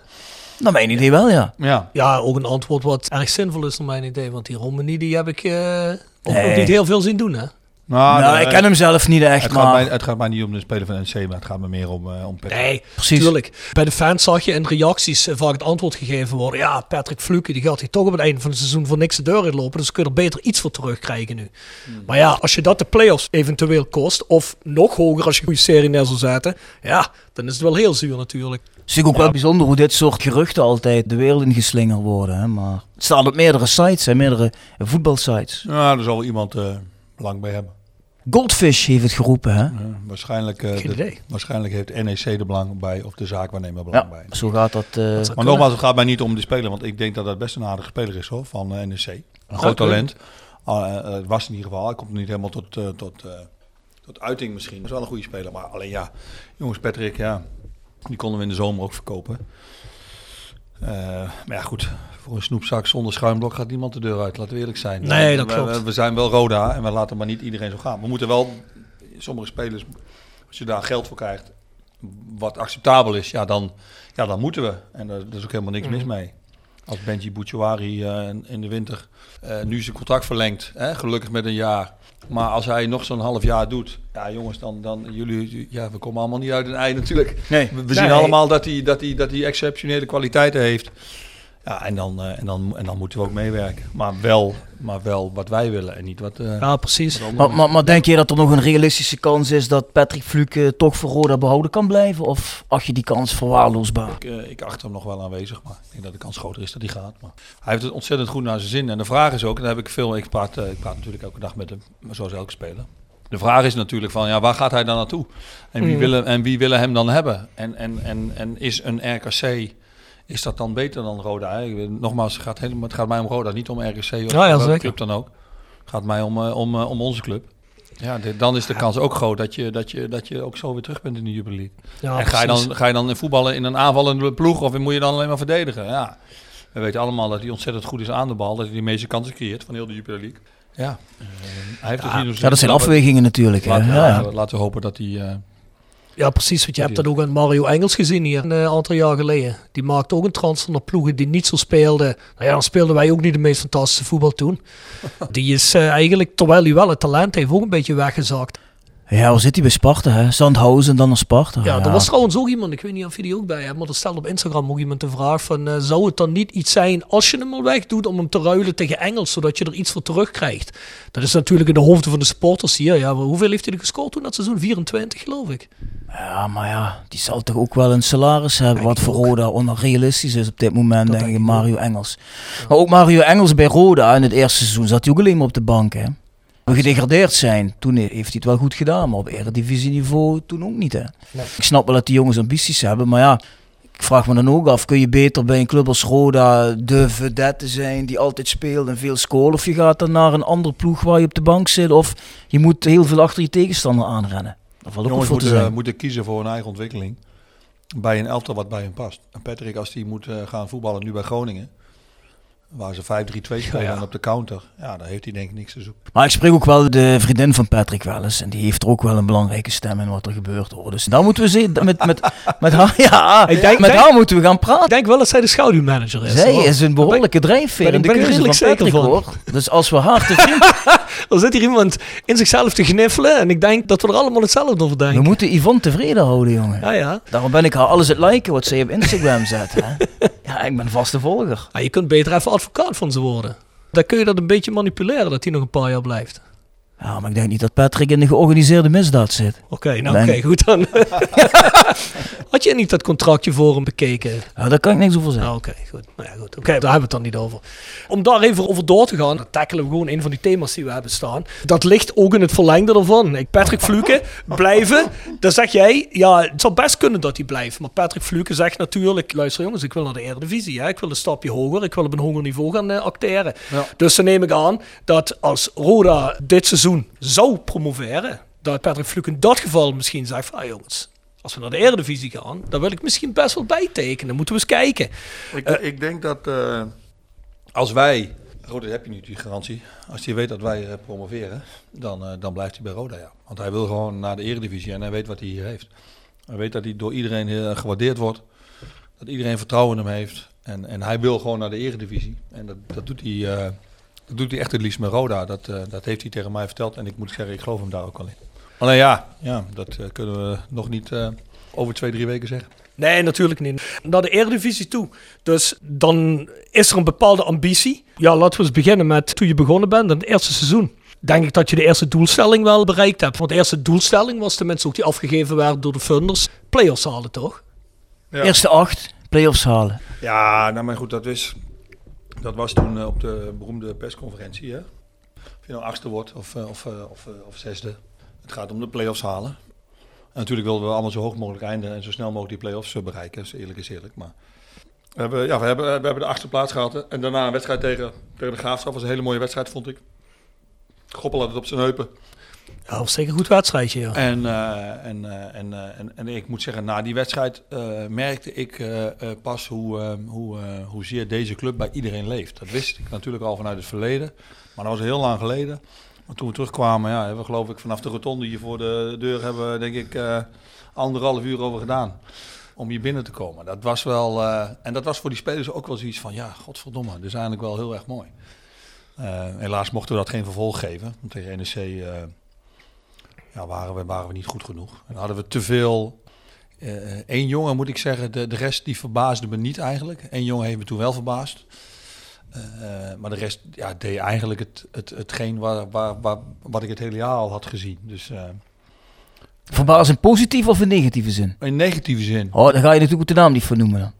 Nou, mijn idee wel, ja. Ja. Ja, ook een antwoord wat erg zinvol is naar mijn idee. Want die Romani die heb ik eh, ook Nee. niet heel veel zien doen, hè? Nou, nou, ik ken hem zelf niet echt, het, gaat maar... mij, het gaat mij niet om de speler van NEC, maar het gaat me meer om, eh, om Patrick. Nee, Precies. tuurlijk. Bij de fans zag je in reacties eh, vaak het antwoord gegeven worden. Ja, Patrick Fluke, die gaat hier toch op het einde van het seizoen voor niks de deur uitlopen. Dus kun je er beter iets voor terugkrijgen nu. Maar ja, als je dat de play-offs eventueel kost, of nog hoger als je een goede serie neer zou zetten. Ja, dan is het wel heel zuur natuurlijk. Het is natuurlijk ook wel bijzonder hoe dit soort geruchten altijd de wereld ingeslingerd worden. Hè? Maar het staat op meerdere sites, hè? meerdere voetbalsites. Ja, daar zal wel iemand eh belang bij hebben. Goldfish heeft het geroepen, hè? Ja, waarschijnlijk, eh, Geen de- waarschijnlijk heeft NEC er belang bij of de zaakwaarnemer belang Ja, bij. zo gaat dat. eh, Dat Maar nogmaals, het gaat mij niet om de speler, want ik denk dat dat best een aardige speler is hoor, van eh, NEC. Een groot talent. Het was in ieder geval, hij komt niet helemaal tot, eh, tot, eh, tot uiting misschien. Dat is wel een goede speler, maar alleen ja, jongens Patrick, ja, die konden we in de zomer ook verkopen. Eh, maar ja goed, voor een snoepzak zonder schuimblok gaat niemand de deur uit, laten we eerlijk zijn. Nee, dat We- klopt. We, we zijn wel Roda en we laten maar niet iedereen zo gaan. We moeten wel, sommige spelers, als je daar geld voor krijgt, wat acceptabel is, ja dan, ja, dan moeten we. En daar, daar is ook helemaal niks mis mee. Als Benji Bouchouari eh, in- de winter eh, nu zijn contract verlengt, hè, gelukkig met een jaar. Maar als hij nog zo'n half jaar doet, ja jongens, dan, dan jullie, ja, we komen allemaal niet uit een ei natuurlijk. Nee. We, we zien Nee. allemaal dat hij, dat, hij, dat hij exceptionele kwaliteiten heeft. Ja, en dan, eh, en, dan, en dan moeten we ook meewerken. Maar wel, maar wel wat wij willen en niet wat... eh, Ja, precies. wat Maar, maar, maar denk je dat er nog een realistische kans is dat Patrick Fluke toch voor Roda behouden kan blijven? Of acht je die kans verwaarloosbaar? Ik, eh, ik acht hem nog wel aanwezig, maar ik denk dat de kans groter is dat hij gaat. Maar hij heeft het ontzettend goed naar zijn zin. En de vraag is ook, en daar heb ik veel, ik praat, eh, ik praat natuurlijk elke dag met hem, zoals elke speler. De vraag is natuurlijk van, ja, waar gaat hij dan naartoe? En wie, Mm. willen, en wie willen hem dan hebben? En, en, en, en is een RKC, is dat dan beter dan Roda? Hè? Nogmaals, het gaat, helemaal, het gaat mij om Roda, niet om RKC of Ja, ja, welke club dan ook. Het gaat mij om, eh, om, eh, om onze club. Ja, dit- dan is de kans ook groot dat je, dat, je, dat je ook zo weer terug bent in de Jubilee. Ja, en ga je, dan, ga je dan in voetballen in een aanvallende ploeg of moet je dan alleen maar verdedigen? Ja. We weten allemaal dat hij ontzettend goed is aan de bal. Dat hij de meeste kansen creëert van heel de Jupiler League. Ja. Eh, hij heeft dus niet Ja, dat zijn afwegingen natuurlijk. Laten, Ja, ja. laten we- laten we hopen dat hij... Ja, precies. Want je hebt dat ook aan Mario Engels gezien hier een eh, aantal jaar geleden. Die maakte ook een transfer naar ploegen die niet zo speelden. Nou ja, dan speelden wij ook niet de meest fantastische voetbal toen. Die is eh, eigenlijk, terwijl hij wel het talent heeft, ook een beetje weggezakt. Ja, waar zit hij bij Sparta? Hè? Zandhausen en dan naar Sparta. Ja, er was trouwens ook iemand, ik weet niet of je die ook bij hebt, maar er stelde op Instagram ook iemand de vraag van, eh, zou het dan niet iets zijn als je hem al wegdoet om hem te ruilen tegen Engels, zodat je er iets voor terugkrijgt? Dat is natuurlijk in de hoofden van de supporters hier. Ja, maar hoeveel heeft hij er gescoord toen dat seizoen? 24 geloof ik. Ja, maar ja, die zal toch ook wel een salaris hebben wat voor Roda onrealistisch is op dit moment, Dat denk ik, Mario Engels. Maar ook Mario Engels bij Roda in het eerste seizoen zat hij ook alleen maar op de bank, hè. We gedegradeerd zijn, toen heeft hij het wel goed gedaan, maar op eredivisieniveau toen ook niet, hè. Nee. Ik snap wel dat die jongens ambities hebben, maar ja, ik Ik vraag me dan ook af, kun je beter bij een club als Roda de vedette zijn die altijd speelt en veel scoort? Of je gaat dan naar een andere ploeg waar je op de bank zit? Of je moet heel veel achter je tegenstander aanrennen? Dat valt ook Jongens moeten, zijn. moeten kiezen voor hun eigen ontwikkeling. Bij een elftal wat bij hen past. En Patrick, als die moet eh, gaan voetballen nu bij Groningen. Waar ze 5-3-2 spelen ja. op de counter. Ja, daar heeft hij denk ik niks te zoeken. Maar ik spreek ook wel de vriendin van Patrick wel eens. En die heeft er ook wel een belangrijke stem in wat er gebeurt. Hoor. Dus daar moeten we ze, met, met, met haar, ja, Ik denk- met denk- haar moeten we gaan praten. Ik denk wel dat zij de schaduwmanager is. Zij hoor. is een behoorlijke drijfveer in ik- de keuze van Patrick van. hoor. Dus als we haar te vriend... Er zit hier iemand in zichzelf te gniffelen en ik denk dat we er allemaal hetzelfde over We denken. moeten Yvonne tevreden houden, jongen. Ja, ja. Daarom ben ik haar alles het liken wat zij op Instagram zet. Hè? Ja, ik ben vaste volger. Ah, je kunt beter even advocaat van ze worden. Dan kun je dat een beetje manipuleren dat hij nog een paar jaar blijft. Ja, maar ik denk niet dat Patrick in de georganiseerde misdaad zit. Oké, nou oké, goed dan. Had je niet dat contractje voor hem bekeken? Ja, daar kan ik niks over zeggen. Nou, oké, goed. Nou ja, goed. Oké, daar hebben we het dan niet over. Om daar even over door te gaan, dan tackelen we gewoon een van die thema's die we hebben staan. Dat ligt ook in het verlengde ervan. Ik, Patrick Fluke blijven. Dan zeg jij, ja, het zou best kunnen dat hij blijft. Maar Patrick Fluke zegt natuurlijk, luister jongens, ik wil naar de Eredivisie. Hè? Ik wil een stapje hoger. Ik wil op een hoger niveau gaan eh, acteren. Ja. Dus dan neem ik aan dat als Roda dit seizoen zou promoveren, dat Patrick Fluke in dat geval misschien zegt van, ah jongens, als we naar de Eredivisie gaan, dan wil ik misschien best wel bijtekenen. Dan moeten we eens kijken. Ik, ik denk dat eh, als wij... Roda heb je nu die garantie. Als hij weet dat wij eh, promoveren, dan, eh, dan blijft hij bij Roda, ja. Want hij wil gewoon naar de eredivisie en hij weet wat hij hier heeft. Hij weet dat hij door iedereen gewaardeerd wordt. Dat iedereen vertrouwen in hem heeft. En, en hij wil gewoon naar de eredivisie. En dat, dat, doet hij, eh, dat doet hij echt het liefst met Roda. Dat, eh, dat heeft hij tegen mij verteld. En ik moet zeggen, ik geloof hem daar ook al in. Alleen ja, ja dat eh, kunnen we nog niet eh, over twee, drie weken zeggen. Nee, natuurlijk niet. Naar de Eredivisie toe. Dus dan is er een bepaalde ambitie. Ja, laten we eens beginnen met toen je begonnen bent, in het eerste seizoen. Denk ik dat je de eerste doelstelling wel bereikt hebt. Want de eerste doelstelling was tenminste ook die afgegeven werd door de funders. Playoffs halen, toch? Ja. Eerste acht, play-offs halen. Ja, nou maar goed, dat, is, dat was toen eh, op de beroemde persconferentie. Hè? Of je nou achtste wordt of, eh, of, eh, of, of zesde. Het gaat om de play-offs halen. En natuurlijk wilden we allemaal zo hoog mogelijk eindigen en zo snel mogelijk die play-offs bereiken. Dus eerlijk is eerlijk. Maar we hebben, ja, we hebben, we hebben de achtste plaats gehad. En daarna een wedstrijd tegen, tegen de Graafschap. was een hele mooie wedstrijd, vond ik. Goppel had het op zijn heupen. Dat was zeker een goed wedstrijdje, ja. En, eh, en, eh, en, eh, en, en ik moet zeggen, na die wedstrijd merkte ik pas hoe, hoe, hoezeer deze club bij iedereen leeft. Dat wist ik natuurlijk al vanuit het verleden, maar dat was heel lang geleden. Maar toen we terugkwamen, ja, hebben we geloof ik vanaf de rotonde hier voor de deur hebben we denk ik anderhalf uur over gedaan. Om hier binnen te komen. Dat was wel, en dat was voor die spelers ook wel zoiets van, ja, godverdomme, dit is eigenlijk wel heel erg mooi. Helaas mochten we dat geen vervolg geven. Tegen NEC ja, waren, we, waren we niet goed genoeg. En hadden we te veel. Eén jongen moet ik zeggen, de, de rest die verbaasde me niet eigenlijk. Eén jongen heeft me toen wel verbaasd. Eh, maar de rest ja, deed eigenlijk het, het, hetgeen waar, waar, waar, wat ik het hele jaar al had gezien. Dus eh, Verbaas in positieve of in negatieve zin? in negatieve zin. Oh, dan ga je natuurlijk de naam niet voor noemen dan.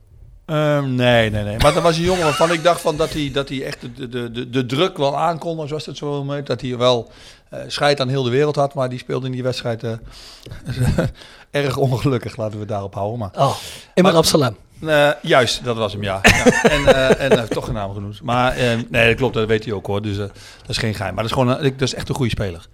Ehm, nee, nee, nee. Maar dat was een jongen waarvan ik dacht van dat hij, dat hij echt de, de, de, de druk wel aankon, zoals het zo heet. Dat hij wel eh scheid aan heel de wereld had, maar die speelde in die wedstrijd eh, erg ongelukkig, laten we het daarop houden. Maar, Oh, in Maar- Amsterdam. Eh, juist, dat was hem, ja. ja. En, eh, en eh, toch een naam genoemd. Maar eh, nee, dat klopt, dat weet hij ook hoor. Dus eh, dat is geen geheim. Maar dat is gewoon een, dat is echt een goede speler.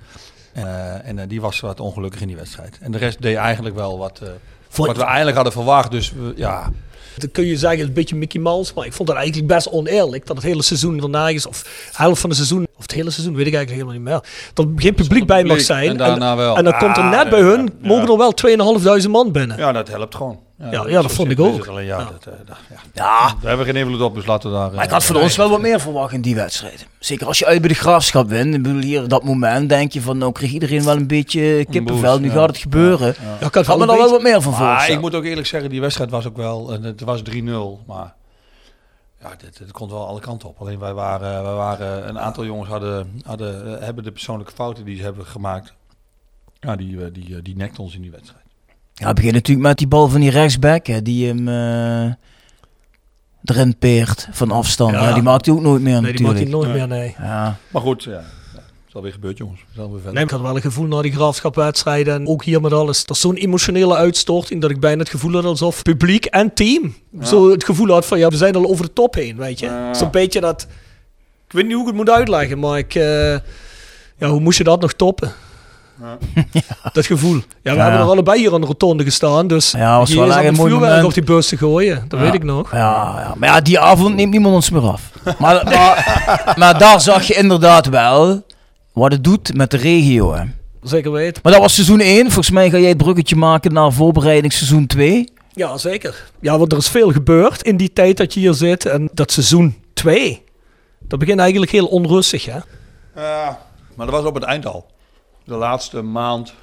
Eh, en eh, die was wat ongelukkig in die wedstrijd. En de rest deed eigenlijk wel wat, eh, wat we eigenlijk hadden verwacht. Dus we- ja, Dan kun je zeggen, het is een beetje Mickey Mouse, maar ik vond dat eigenlijk best oneerlijk. Dat het hele seizoen erna is, of de helft van het seizoen, of het hele seizoen, weet ik eigenlijk helemaal niet meer. Dat er geen publiek bij mag zijn. en daarna wel. en dan komt er Ah, net bij hun, ja. mogen er wel 2500 man binnen. ja, dat helpt gewoon. Ja, ja, dat vond ik ook. Alleen, ja, Ja. Dat, eh, dat- ja. Ja, Daar hebben we geen invloed op, dus laten we daar... maar ik had van ons wel wat meer verwacht in die wedstrijd. Zeker als je uit bij de graafschap wint. Ik bedoel, hier dat moment denk je van, nou kreeg iedereen wel een beetje kippenvel. Nu ja. gaat het gebeuren. Ja, ik had Ik had wel me daar wel wat meer van Maar voorgesteld. ik moet ook eerlijk zeggen, die wedstrijd was ook wel... en Het was 3-0, maar... Ja, dit, dit komt wel alle kanten op. Alleen wij waren, wij waren een aantal jongens hadden, hadden, eh, hebben de persoonlijke fouten die ze hebben gemaakt. Ja, die, eh, die, eh, die nekten ons in die wedstrijd. Ja, het begint natuurlijk met die bal van die rechtsback, hè, die hem eh, erin peert van afstand. Ja. Ja. die maakt hij ook nooit meer Nee, die maakt hij nooit meer, nee. Ja. Maar goed, ja. ja, alweer gebeurd, jongens. We zijn alweer verder. Nee, ik had wel een gevoel na die graafschapwedstrijden en ook hier met alles. Dat is zo'n emotionele uitstorting dat ik bijna het gevoel had alsof publiek en team zo het gevoel had van ja, we zijn al over de top heen, weet je. Ja. Zo'n beetje dat, ik weet niet hoe ik het moet uitleggen, maar ik, eh, ja, hoe moest je dat nog toppen? Ja. Dat gevoel. Ja, we Ja. hebben er allebei hier aan de rotonde gestaan, dus Ja, was wel een het mooi vuurwerk moment. op die bus te gooien. Dat Ja. weet ik nog. Ja, ja, maar ja, die avond neemt niemand ons meer af. Maar, maar, maar daar zag je inderdaad wel wat het doet met de regio. Hè. Zeker weten. Maar dat was seizoen 1. Volgens mij ga jij het bruggetje maken naar voorbereiding seizoen 2. Ja, zeker. Ja, want er is veel gebeurd in die tijd dat je hier zit. En dat seizoen 2, dat begint eigenlijk heel onrustig, hè? Ja, maar dat was op het eind al. De laatste maand,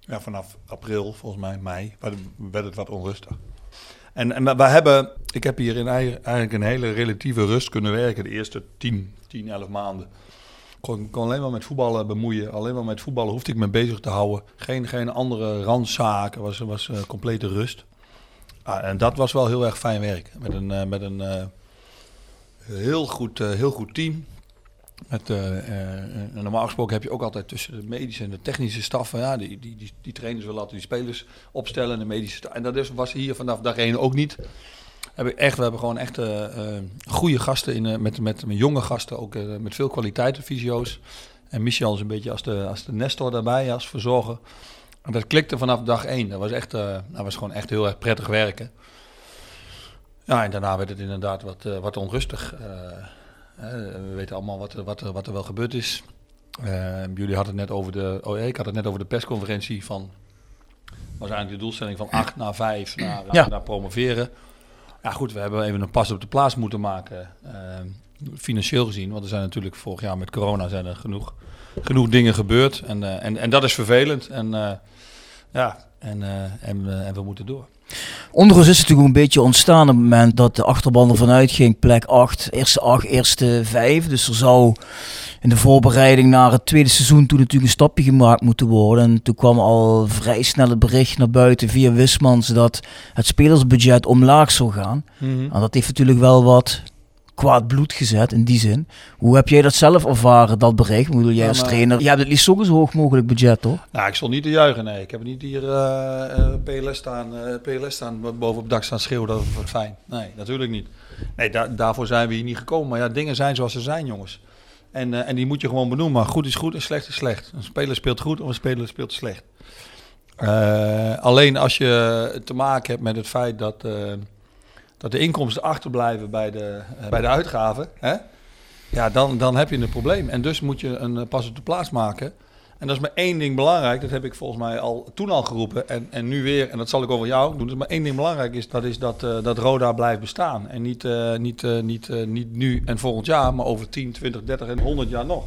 ja, vanaf april volgens mij, mei, werd- het wat onrustig. En, en wij hebben, ik heb hier in ei- eigenlijk een hele relatieve rust kunnen werken de eerste 10, 10 11 maanden. Ik kon, kon alleen maar met voetballen bemoeien. Alleen maar met voetballen hoefde ik me bezig te houden. Geen, geen andere randzaken, was, was eh, complete rust. Ah, en dat was wel heel erg fijn werk. Met een, eh, met een eh, heel, goed, heel goed team. Met, en normaal gesproken heb je ook altijd tussen de medische en de technische staf. Ja, die, die, die, die trainers willen altijd die spelers opstellen. En, de medische en dat was hier vanaf dag één ook niet. Heb echt, we hebben gewoon echt eh, goede gasten in, met, met, jonge gasten, ook met veel kwaliteiten, fysio's. En Michel is een beetje als de, als de nestor daarbij, als verzorger. En dat klikte vanaf dag één. Dat was, echt, dat was gewoon echt heel erg prettig werken. Ja, en daarna werd het inderdaad wat, wat onrustig. We weten allemaal wat, er- wat, er, wat er wel gebeurd is. Eh, jullie hadden het net over de. Oh, ik had het net over de persconferentie van. Was eigenlijk de doelstelling van 8 naar 5 naar, Ja. naar promoveren. Ja, goed, we hebben even een pas op de plaats moeten maken. eh, financieel gezien. Want er zijn natuurlijk vorig jaar met corona zijn er genoeg, genoeg dingen gebeurd. En, eh, en, en dat is vervelend. En eh, ja, en, eh, en, en we moeten door. Onrust is natuurlijk een beetje ontstaan op het moment dat de achterban ervan uitging. Plek 8, eerste 8, eerste 5. Dus er zou in de voorbereiding naar het tweede seizoen toen natuurlijk een stapje gemaakt moeten worden. En toen kwam al vrij snel het bericht naar buiten via Wismans dat het spelersbudget omlaag zou gaan. En dat heeft natuurlijk wel wat kwaad bloed gezet in die zin. Hoe heb jij dat zelf ervaren, dat bericht? Ik bedoel, jij als trainer, je hebt het liefst ook zo hoog mogelijk budget, toch? Nou, ik stond niet te juichen, nee. Ik heb niet hier eh, eh, PLS, staan, eh, PLS staan, boven op het dak staan schreeuwen, dat wat fijn. Nee, natuurlijk niet. Nee, da- daarvoor zijn we hier niet gekomen. Maar ja, dingen zijn zoals ze zijn, jongens. En, en die moet je gewoon benoemen. Maar goed is goed en slecht is slecht. Een speler speelt goed of een speler speelt slecht. Alleen als je te maken hebt met het feit dat, dat de inkomsten achterblijven bij de, eh, bij de uitgaven, hè? Ja, dan, dan heb je een probleem. En dus moet je een eh, pas op de plaats maken. En dat is maar één ding belangrijk. Dat heb ik volgens mij al toen al geroepen. En, en nu weer. En dat zal ik over jou doen. Maar één ding belangrijk is. Dat is dat, eh, dat Roda blijft bestaan. En niet, niet, niet, niet nu en volgend jaar. Maar over 10, 20, 30 en 100 jaar nog.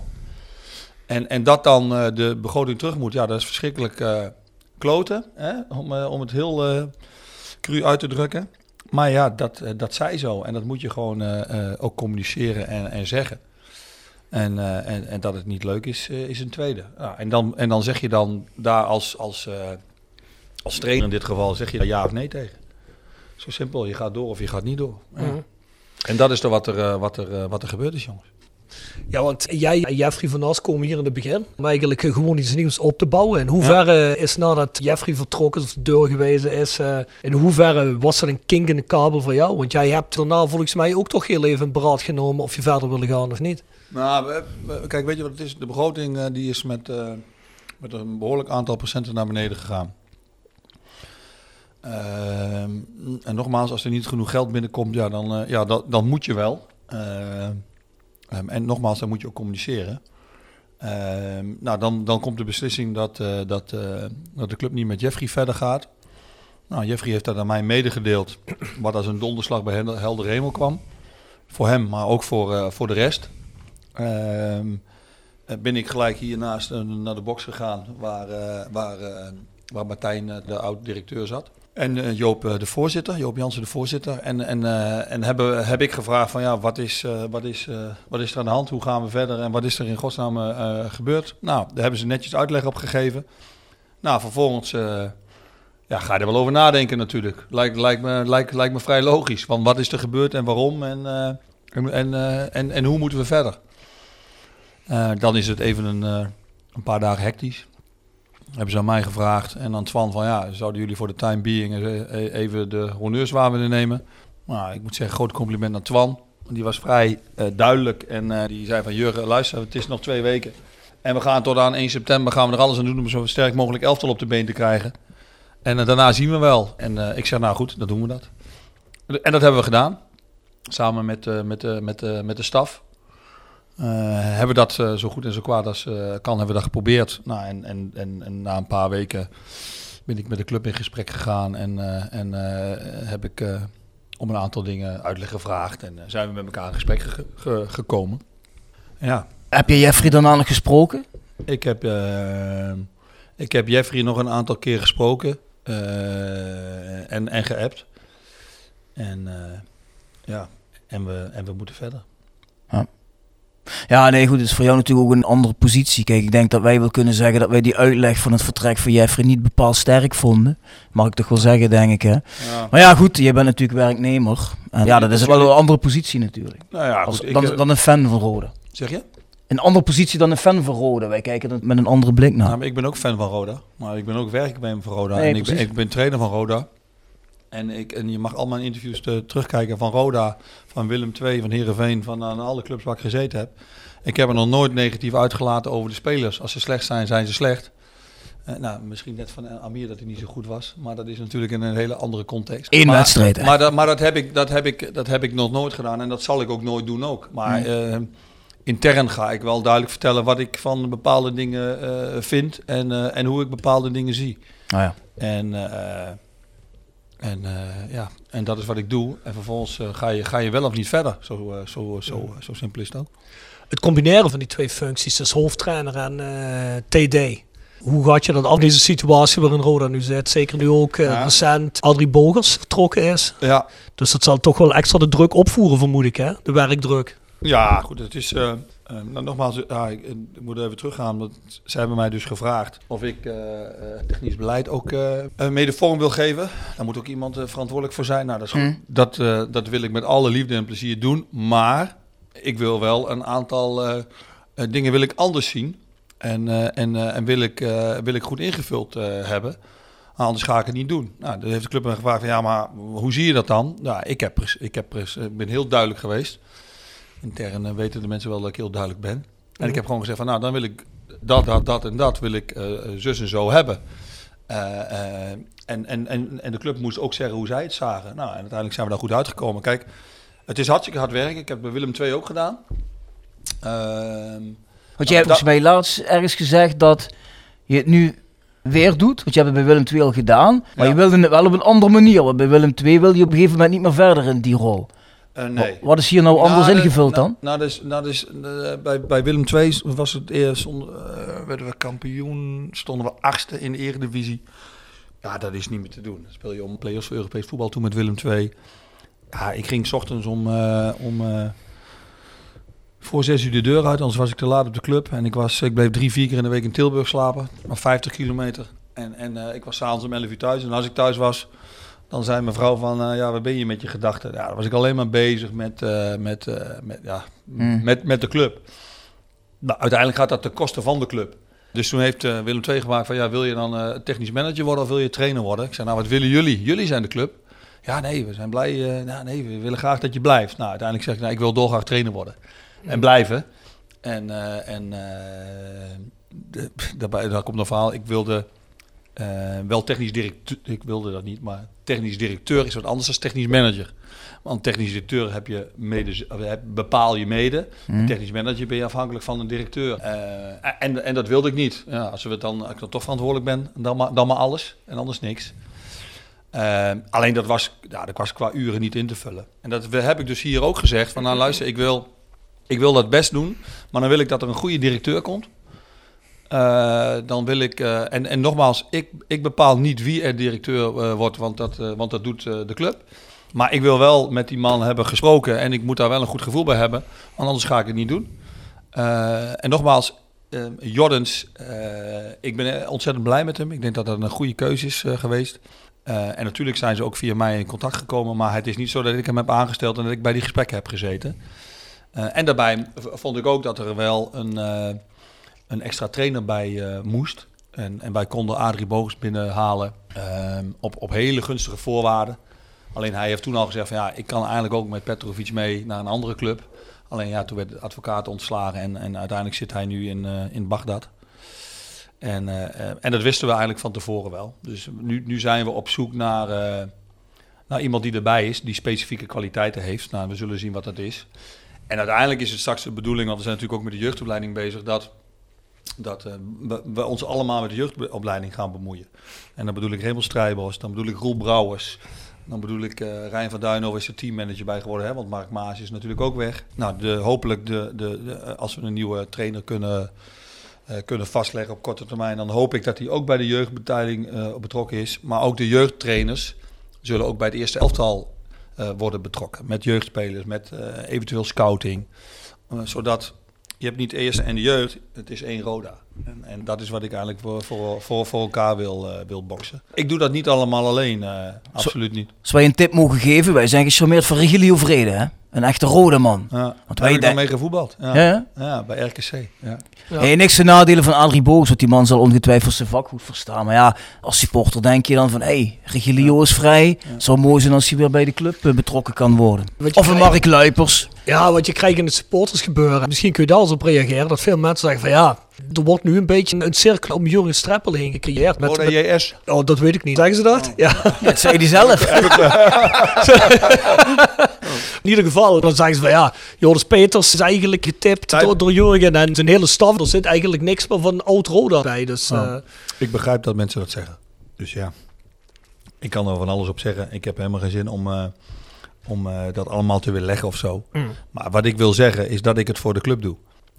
En, en dat dan de begroting terug moet. Ja, dat is verschrikkelijk kloten. Hè? Om, om het heel cru uit te drukken. Maar ja, dat, eh, dat zij zo. En dat moet je gewoon eh, eh, ook communiceren en, en zeggen. En, en, en dat het niet leuk is, is een tweede. Ja, en, dan, en dan zeg je dan daar als, als, als trainer in dit geval, zeg je daar ja of nee tegen. Zo simpel, je gaat door of je gaat niet door. Ja. Mhm. En dat is er wat er, wat er, wat er gebeurd is, jongens. Ja, want jij en Jeffrey van As komen hier in het begin om eigenlijk eh, gewoon iets nieuws op te bouwen. In hoeverre is nadat Jeffrey vertrokken is of de deur gewezen is, eh, in hoeverre was dat een kink in de kabel voor jou? Want jij hebt daarna volgens mij ook toch heel even een beraad genomen of je verder wilde gaan of niet. Nou, kijk, weet je wat het is? De begroting eh, die is met, eh, met een behoorlijk aantal procenten naar beneden gegaan. Ehm, en nogmaals, als er niet genoeg geld binnenkomt, ja, dan, eh, ja, dan, dan moet je wel. Ehm, en nogmaals, dan moet je ook communiceren. Ehm, nou, dan, dan komt de beslissing dat, eh, dat, eh, dat de club niet met Jeffrey verder gaat. Nou, Jeffrey heeft dat aan mij medegedeeld, wat als een donderslag bij Hel- helder hemel kwam. Voor hem, maar ook voor, eh, voor de rest. Ehm, eh, ben ik gelijk hiernaast naar de box gegaan waar, waar, waar Martijn, de oud-directeur, zat. En eh, Joop, eh, de voorzitter, Joop Jansen, de voorzitter. En, en, eh, en hebben, heb ik gevraagd van ja, wat is, wat, is, wat is er aan de hand? Hoe gaan we verder? En wat is er in godsnaam gebeurd? Nou, daar hebben ze netjes uitleg op gegeven. Nou, vervolgens ja, ga je er wel over nadenken natuurlijk. Lijkt, lijkt, me, lijkt, lijkt me vrij logisch. Want wat is er gebeurd en waarom? En, en, en, en, hoe moeten we verder? Dan is het even een, een paar dagen hectisch. Hebben ze aan mij gevraagd en aan Twan van ja, zouden jullie voor de time being eens, eh, even de honneurswaar willen nemen? Nou, ik moet zeggen, groot compliment aan Twan. Die was vrij eh, duidelijk en eh, die zei van Jurgen, luister, het is nog twee weken. En we gaan tot aan 1 september gaan we er alles aan doen om zo sterk mogelijk elftal op de been te krijgen. En eh, daarna zien we wel. En ik zeg, nou goed, dan doen we dat. En dat hebben we gedaan. Samen met, met, met, met de staf. Eh, hebben dat eh, zo goed en zo kwaad als eh, kan, hebben we dat geprobeerd. Nou, en, en, en, en na een paar weken ben ik met de club in gesprek gegaan. En, en heb ik om een aantal dingen uitleg gevraagd. En zijn we met elkaar in gesprek ge- ge- gekomen. Ja, Heb je Jeffrey daarna nog gesproken? ik heb, ik heb Jeffrey nog een aantal keer gesproken en, en geappt. En ja, en we, en we moeten verder. Ja, nee, goed. Het is voor jou natuurlijk ook een andere positie. Kijk, ik denk dat wij wel kunnen zeggen dat wij die uitleg van het vertrek van Jeffrey niet bepaald sterk vonden. Mag ik toch wel zeggen, denk ik, hè. Ja. Maar ja, goed, je bent natuurlijk werknemer. En ja, dat is wel een andere positie natuurlijk. Nou ja, goed, dan, eh, dan een fan van Rode. zeg je? Een andere positie dan een fan van Rode. Wij kijken er met een andere blik naar. Maar ik ben ook fan van Roda. Maar ik ben ook werknemer van Roda. Nee, en ik ben, ik ben trainer van Roda. En, ik, en je mag al mijn interviews eh, terugkijken van Roda, van Willem II, van Heerenveen, van aan alle clubs waar ik gezeten heb. Ik heb er nog nooit negatief uitgelaten over de spelers. Als ze slecht zijn, zijn ze slecht. Eh, nou, misschien net van Amir dat hij niet zo goed was. Maar dat is natuurlijk in een hele andere context. Eén maar, wedstrijd, hè? Maar, dat, maar dat, heb ik, dat, heb ik, dat heb ik nog nooit gedaan. En dat zal ik ook nooit doen ook. Maar eh, intern ga ik wel duidelijk vertellen wat ik van bepaalde dingen eh, vind. En, eh, en hoe ik bepaalde dingen zie. Nou ja. En, eh, en, eh, ja, en dat is wat ik doe. En vervolgens eh, ga, je, ga je wel of niet verder. Zo, eh, zo, zo, zo simpel is het ook. Het combineren van die twee functies, dus hoofdtrainer en TD. Hoe gaat je dat af, deze situatie waarin Roda nu zit? Zeker nu ook Ja. recent Adrie Bogers vertrokken is. Ja, Dus dat zal toch wel extra de druk opvoeren, vermoed ik, hè? De werkdruk. Ja, goed. Het is. Eh, eh, nou, nogmaals, ja, ik, ik moet even teruggaan. Want ze hebben mij dus gevraagd of ik eh, eh, technisch beleid ook eh, eh, mede vorm wil geven. Daar moet ook iemand eh, verantwoordelijk voor zijn. Nou, dat, is goed. Mm. dat, eh, dat wil ik met alle liefde en plezier doen. Maar ik wil wel een aantal eh, eh, dingen wil ik anders zien. En, eh, en, eh, en wil, ik, eh, wil ik goed ingevuld eh, hebben. Anders ga ik het niet doen. Nou, dan heeft de club me gevraagd van ja, maar hoe zie je dat dan? Nou, ik, heb, ik heb, ik ben heel duidelijk geweest. Intern eh, weten de mensen wel dat ik heel duidelijk ben. En ik heb gewoon gezegd van nou, dan wil ik dat, dat, dat en dat wil ik eh, zus en zo hebben. Eh, eh, en, en, en, en de club moest ook zeggen hoe zij het zagen. Nou, en uiteindelijk zijn we daar goed uitgekomen. Kijk, het is hartstikke hard werken. Ik heb bij Willem II ook gedaan. Ehm, Want jij hebt volgens mij laatst ergens gezegd dat je het nu weer doet. Want je hebt het bij Willem II al gedaan. Maar Ja. je wilde het wel op een andere manier. Want bij Willem II wil je op een gegeven moment niet meer verder in die rol. Eh, nee. Wat is hier nou anders Nou, de- ingevuld dan? Nou, dus, nou, dus, bij, bij Willem II was het eerst, eh, werden we kampioen, stonden we achtste in de eredivisie. Ja, dat is niet meer te doen. Dan speel je om play-offs voor Europees voetbal toen met Willem II. Ja, ik ging 's ochtends om, om voor zes uur de deur uit, anders was ik te laat op de club. En ik, was, ik bleef drie, vier keer in de week in Tilburg slapen, maar 50 kilometer. En, en ik was s'avonds om 11 uur thuis. En als ik thuis was, dan zei mijn vrouw van, eh, ja, waar ben je met je gedachten? Ja, dan was ik alleen maar bezig met, eh, met, eh, met, ja, Hmm. met, met de club. Nou, uiteindelijk gaat dat ten koste van de club. Dus toen heeft Willem II gemaakt van, ja, wil je dan technisch manager worden of wil je trainer worden? Ik zei, nou, wat willen jullie? Jullie zijn de club. Ja, nee, we zijn blij. nou, nee, we willen graag dat je blijft. Nou, uiteindelijk zeg ik, nou, ik wil dolgraag trainer worden. En blijven. En, en de, daarbij, daar komt een verhaal. Ik wilde eh, wel technisch directeur. Ik wilde dat niet, maar technisch directeur is wat anders dan technisch manager. Want technisch directeur heb je mede, heb- bepaal je mede. Hm. Technisch manager ben je afhankelijk van een directeur. Eh, en, en dat wilde ik niet. Ja, als, we dan, als ik dan toch verantwoordelijk ben, dan maar, dan maar alles en anders niks. Eh, alleen dat was, ja, dat was qua uren niet in te vullen. En dat heb ik dus hier ook gezegd. Van nou luister, ik wil, ik wil dat best doen. Maar dan wil ik dat er een goede directeur komt. Eh, dan wil ik, eh, en, en nogmaals, ik, ik bepaal niet wie er directeur eh, wordt, want dat, want dat doet de club. Maar ik wil wel met die man hebben gesproken en ik moet daar wel een goed gevoel bij hebben, want anders ga ik het niet doen. En nogmaals, Jordans, eh, ik ben ontzettend blij met hem. Ik denk dat dat een goede keuze is geweest. En natuurlijk zijn ze ook via mij in contact gekomen, maar het is niet zo dat ik hem heb aangesteld en dat ik bij die gesprekken heb gezeten. En daarbij vond ik ook dat er wel een, een extra trainer bij eh, moest. En, en wij konden Adrie Bogus binnenhalen ehm, op, op hele gunstige voorwaarden. Alleen hij heeft toen al gezegd van ja, ik kan eigenlijk ook met Petrovic mee naar een andere club. Alleen ja, toen werd de advocaat ontslagen en, en uiteindelijk zit hij nu in, eh, in Bagdad. En, eh, en dat wisten we eigenlijk van tevoren wel. Dus nu, nu zijn we op zoek naar, naar iemand die erbij is, die specifieke kwaliteiten heeft. Nou, we zullen zien wat dat is. En uiteindelijk is het straks de bedoeling, want we zijn natuurlijk ook met de jeugdopleiding bezig, dat, dat eh, we, ons allemaal met de jeugdopleiding gaan bemoeien. En dan bedoel ik Raymond Strijbos, dan bedoel ik Roel Brouwers. Dan bedoel ik eh Rijn van Duinhoven is er teammanager bij geworden, hè, want Mark Maas is natuurlijk ook weg. Nou, de, hopelijk de, de, als we een nieuwe trainer kunnen, eh, kunnen vastleggen op korte termijn, dan hoop ik dat hij ook bij de jeugdbeteiling eh, betrokken is. Maar ook de jeugdtrainers zullen ook bij het eerste elftal worden betrokken. Met jeugdspelers, met eventueel scouting. Zodat je hebt niet de eerste en de jeugd, het is één Roda. En, en dat is wat ik eigenlijk voor, voor, voor, voor elkaar wil, eh, wil boksen. Ik doe dat niet allemaal alleen, eh, absoluut niet. Als wij een tip mogen geven, wij zijn gecharmeerd van Regilio Vrede, hè? Een echte rode man. Ja, Want wij dan mee gevoetbald. Ja. Ja? Ja. bij RKC. Ja. Ja. Hey, niks te nadelen van Adrie Boos, want die man zal ongetwijfeld zijn vak goed verstaan. Maar ja, als supporter denk je dan van, hé, hey, Regilio is vrij. Zou mooi zijn als hij weer bij de club eh, betrokken kan worden. Of een Mark Luipers. Ja, wat je krijgt in het supportersgebeuren. Misschien kun je daar eens op reageren. Dat veel mensen zeggen van ja, er wordt nu een beetje een cirkel om Jurgen Streppel heen gecreëerd. Met, met- JS. oh, dat weet ik niet. Zeggen ze dat? Ja. Ja, dat zei hij zelf. In ieder geval, dan zeggen ze van ja, Joris Peters is eigenlijk getipt door Jurgen en zijn hele staf. Er zit eigenlijk niks meer van oud-Roda bij. Dus Oh. eh, Ik begrijp dat mensen dat zeggen. Dus ja, ik kan er van alles op zeggen. Ik heb helemaal geen zin om, eh, om eh, dat allemaal te willen leggen of zo. Mm. Maar wat ik wil zeggen is dat ik het voor de club doe.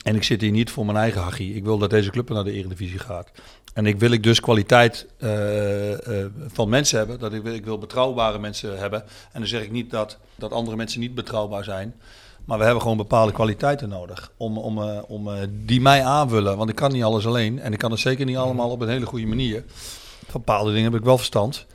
En ik zit hier niet voor mijn eigen hachie. Ik wil dat deze club naar de Eredivisie gaat. En ik wil ik dus kwaliteit eh, eh, van mensen hebben. Dat ik, wil, ik wil betrouwbare mensen hebben. En dan zeg ik niet dat, dat andere mensen niet betrouwbaar zijn. Maar we hebben gewoon bepaalde kwaliteiten nodig. Om, om, eh, om, die mij aanvullen. Want ik kan niet alles alleen. En ik kan het zeker niet allemaal op een hele goede manier. Bepaalde dingen heb ik wel verstand.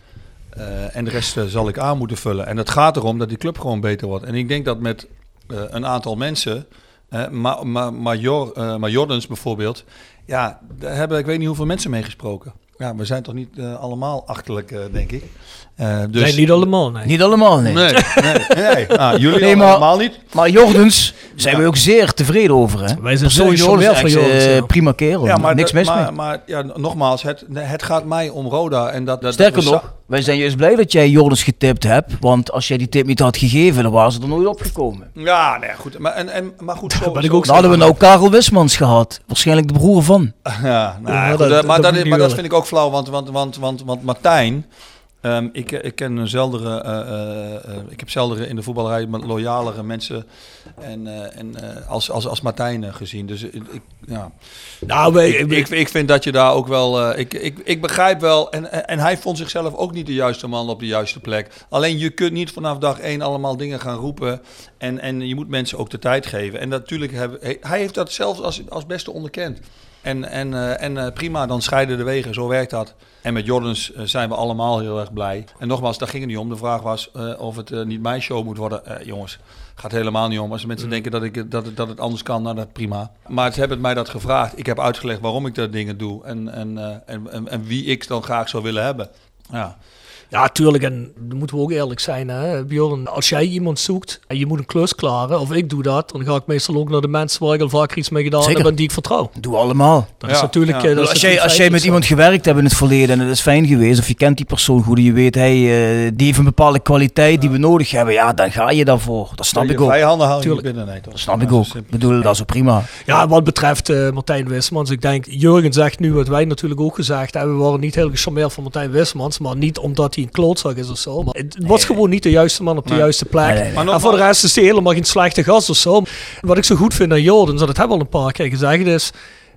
En de rest zal ik aan moeten vullen. En het gaat erom dat die club gewoon beter wordt. En ik denk dat met een aantal mensen, eh ma ma Major, eh, Majordens bijvoorbeeld, ja, daar hebben ik weet niet hoeveel mensen mee gesproken. Ja, we zijn toch niet eh, allemaal achterlijk, eh, denk ik. Eh, dus, nee, niet allemaal. Nee. Niet allemaal, nee. Nee, nee, nee. Nou, jullie Nee, maar- allemaal niet. Maar Jordens zijn we ook zeer tevreden over, hè? Wij zijn gecharmeerd Jordens, van Jordens, eh, ja. prima kerel. Ja, maar, niks mis maar, mee. maar ja, nogmaals, het, het gaat mij om Roda. En dat, dat, Sterker dat nog, wij zijn juist blij dat jij Jordens getipt hebt. Want als jij die tip niet had gegeven, dan waren ze er nooit opgekomen. Ja, nee, goed. Maar, en, en, maar goed, zo, ben ik zo- ook Dan hadden we nou Karel Wismans gehad. Waarschijnlijk de broer van. Ja, nou, Ja, goed, dat- eh, dat maar, dat, maar dat vind ik ook flauw, want, want, want, want, want Martijn, ehm, ik, ik ken een zeldere, eh, eh, eh, ik heb zeldere in de voetballerij loyalere mensen en, eh, en, eh, als, als, als Martijn eh, gezien. Dus ik, ja. Nou, ik, ik, ik vind dat je daar ook wel, eh, ik, ik, ik begrijp wel, en, en, hij vond zichzelf ook niet de juiste man op de juiste plek. Alleen je kunt niet vanaf dag één allemaal dingen gaan roepen en, en je moet mensen ook de tijd geven. En natuurlijk, hebben, hij heeft dat zelfs als, als beste onderkend. En, en, eh, en eh, prima, dan scheiden de wegen, zo werkt dat. En met Jordans eh, zijn we allemaal heel erg blij. En nogmaals, daar ging het niet om. De vraag was eh, of het eh, niet mijn show moet worden. Jongens, gaat helemaal niet om. Als mensen denken dat, ik, dat, het, dat het anders kan, nou dat prima. Maar ze hebben mij dat gevraagd. Ik heb uitgelegd waarom ik dat dingen doe. En, en, en, en, en wie ik dan graag zou willen hebben. Ja. Ja, tuurlijk. En dan moeten we ook eerlijk zijn, hè, Bjorn. Als jij iemand zoekt en je moet een klus klaren, of ik doe dat, dan ga ik meestal ook naar de mensen waar ik al vaker iets mee gedaan Zeker. heb en die ik vertrouw. Doe allemaal. Dat Ja, is natuurlijk... ja. eh, dat is als, jij, als jij met iemand gewerkt hebt in het verleden en het is fijn geweest, of je kent die persoon goed en je weet, hey, eh, die heeft een bepaalde kwaliteit die we nodig hebben, ja, dan ga je daarvoor. Dat snap ik ook. je binnen. Nee, toch? Dat snap ik ook. Ik bedoel, dat is ook prima. Ja, wat betreft eh, Martijn Wismans, ik denk, Jurgen zegt nu wat wij natuurlijk ook gezegd hebben. We waren niet heel gecharmeerd van Martijn Wismans, maar niet omdat hij een klootzak is of zo. Maar het was gewoon niet de juiste man op de Nee. juiste plek. Nee, nee, nee. Maar En voor de rest is hij helemaal geen slechte gast of zo. Wat ik zo goed vind aan Jordan, dat hebben we al een paar keer gezegd, is...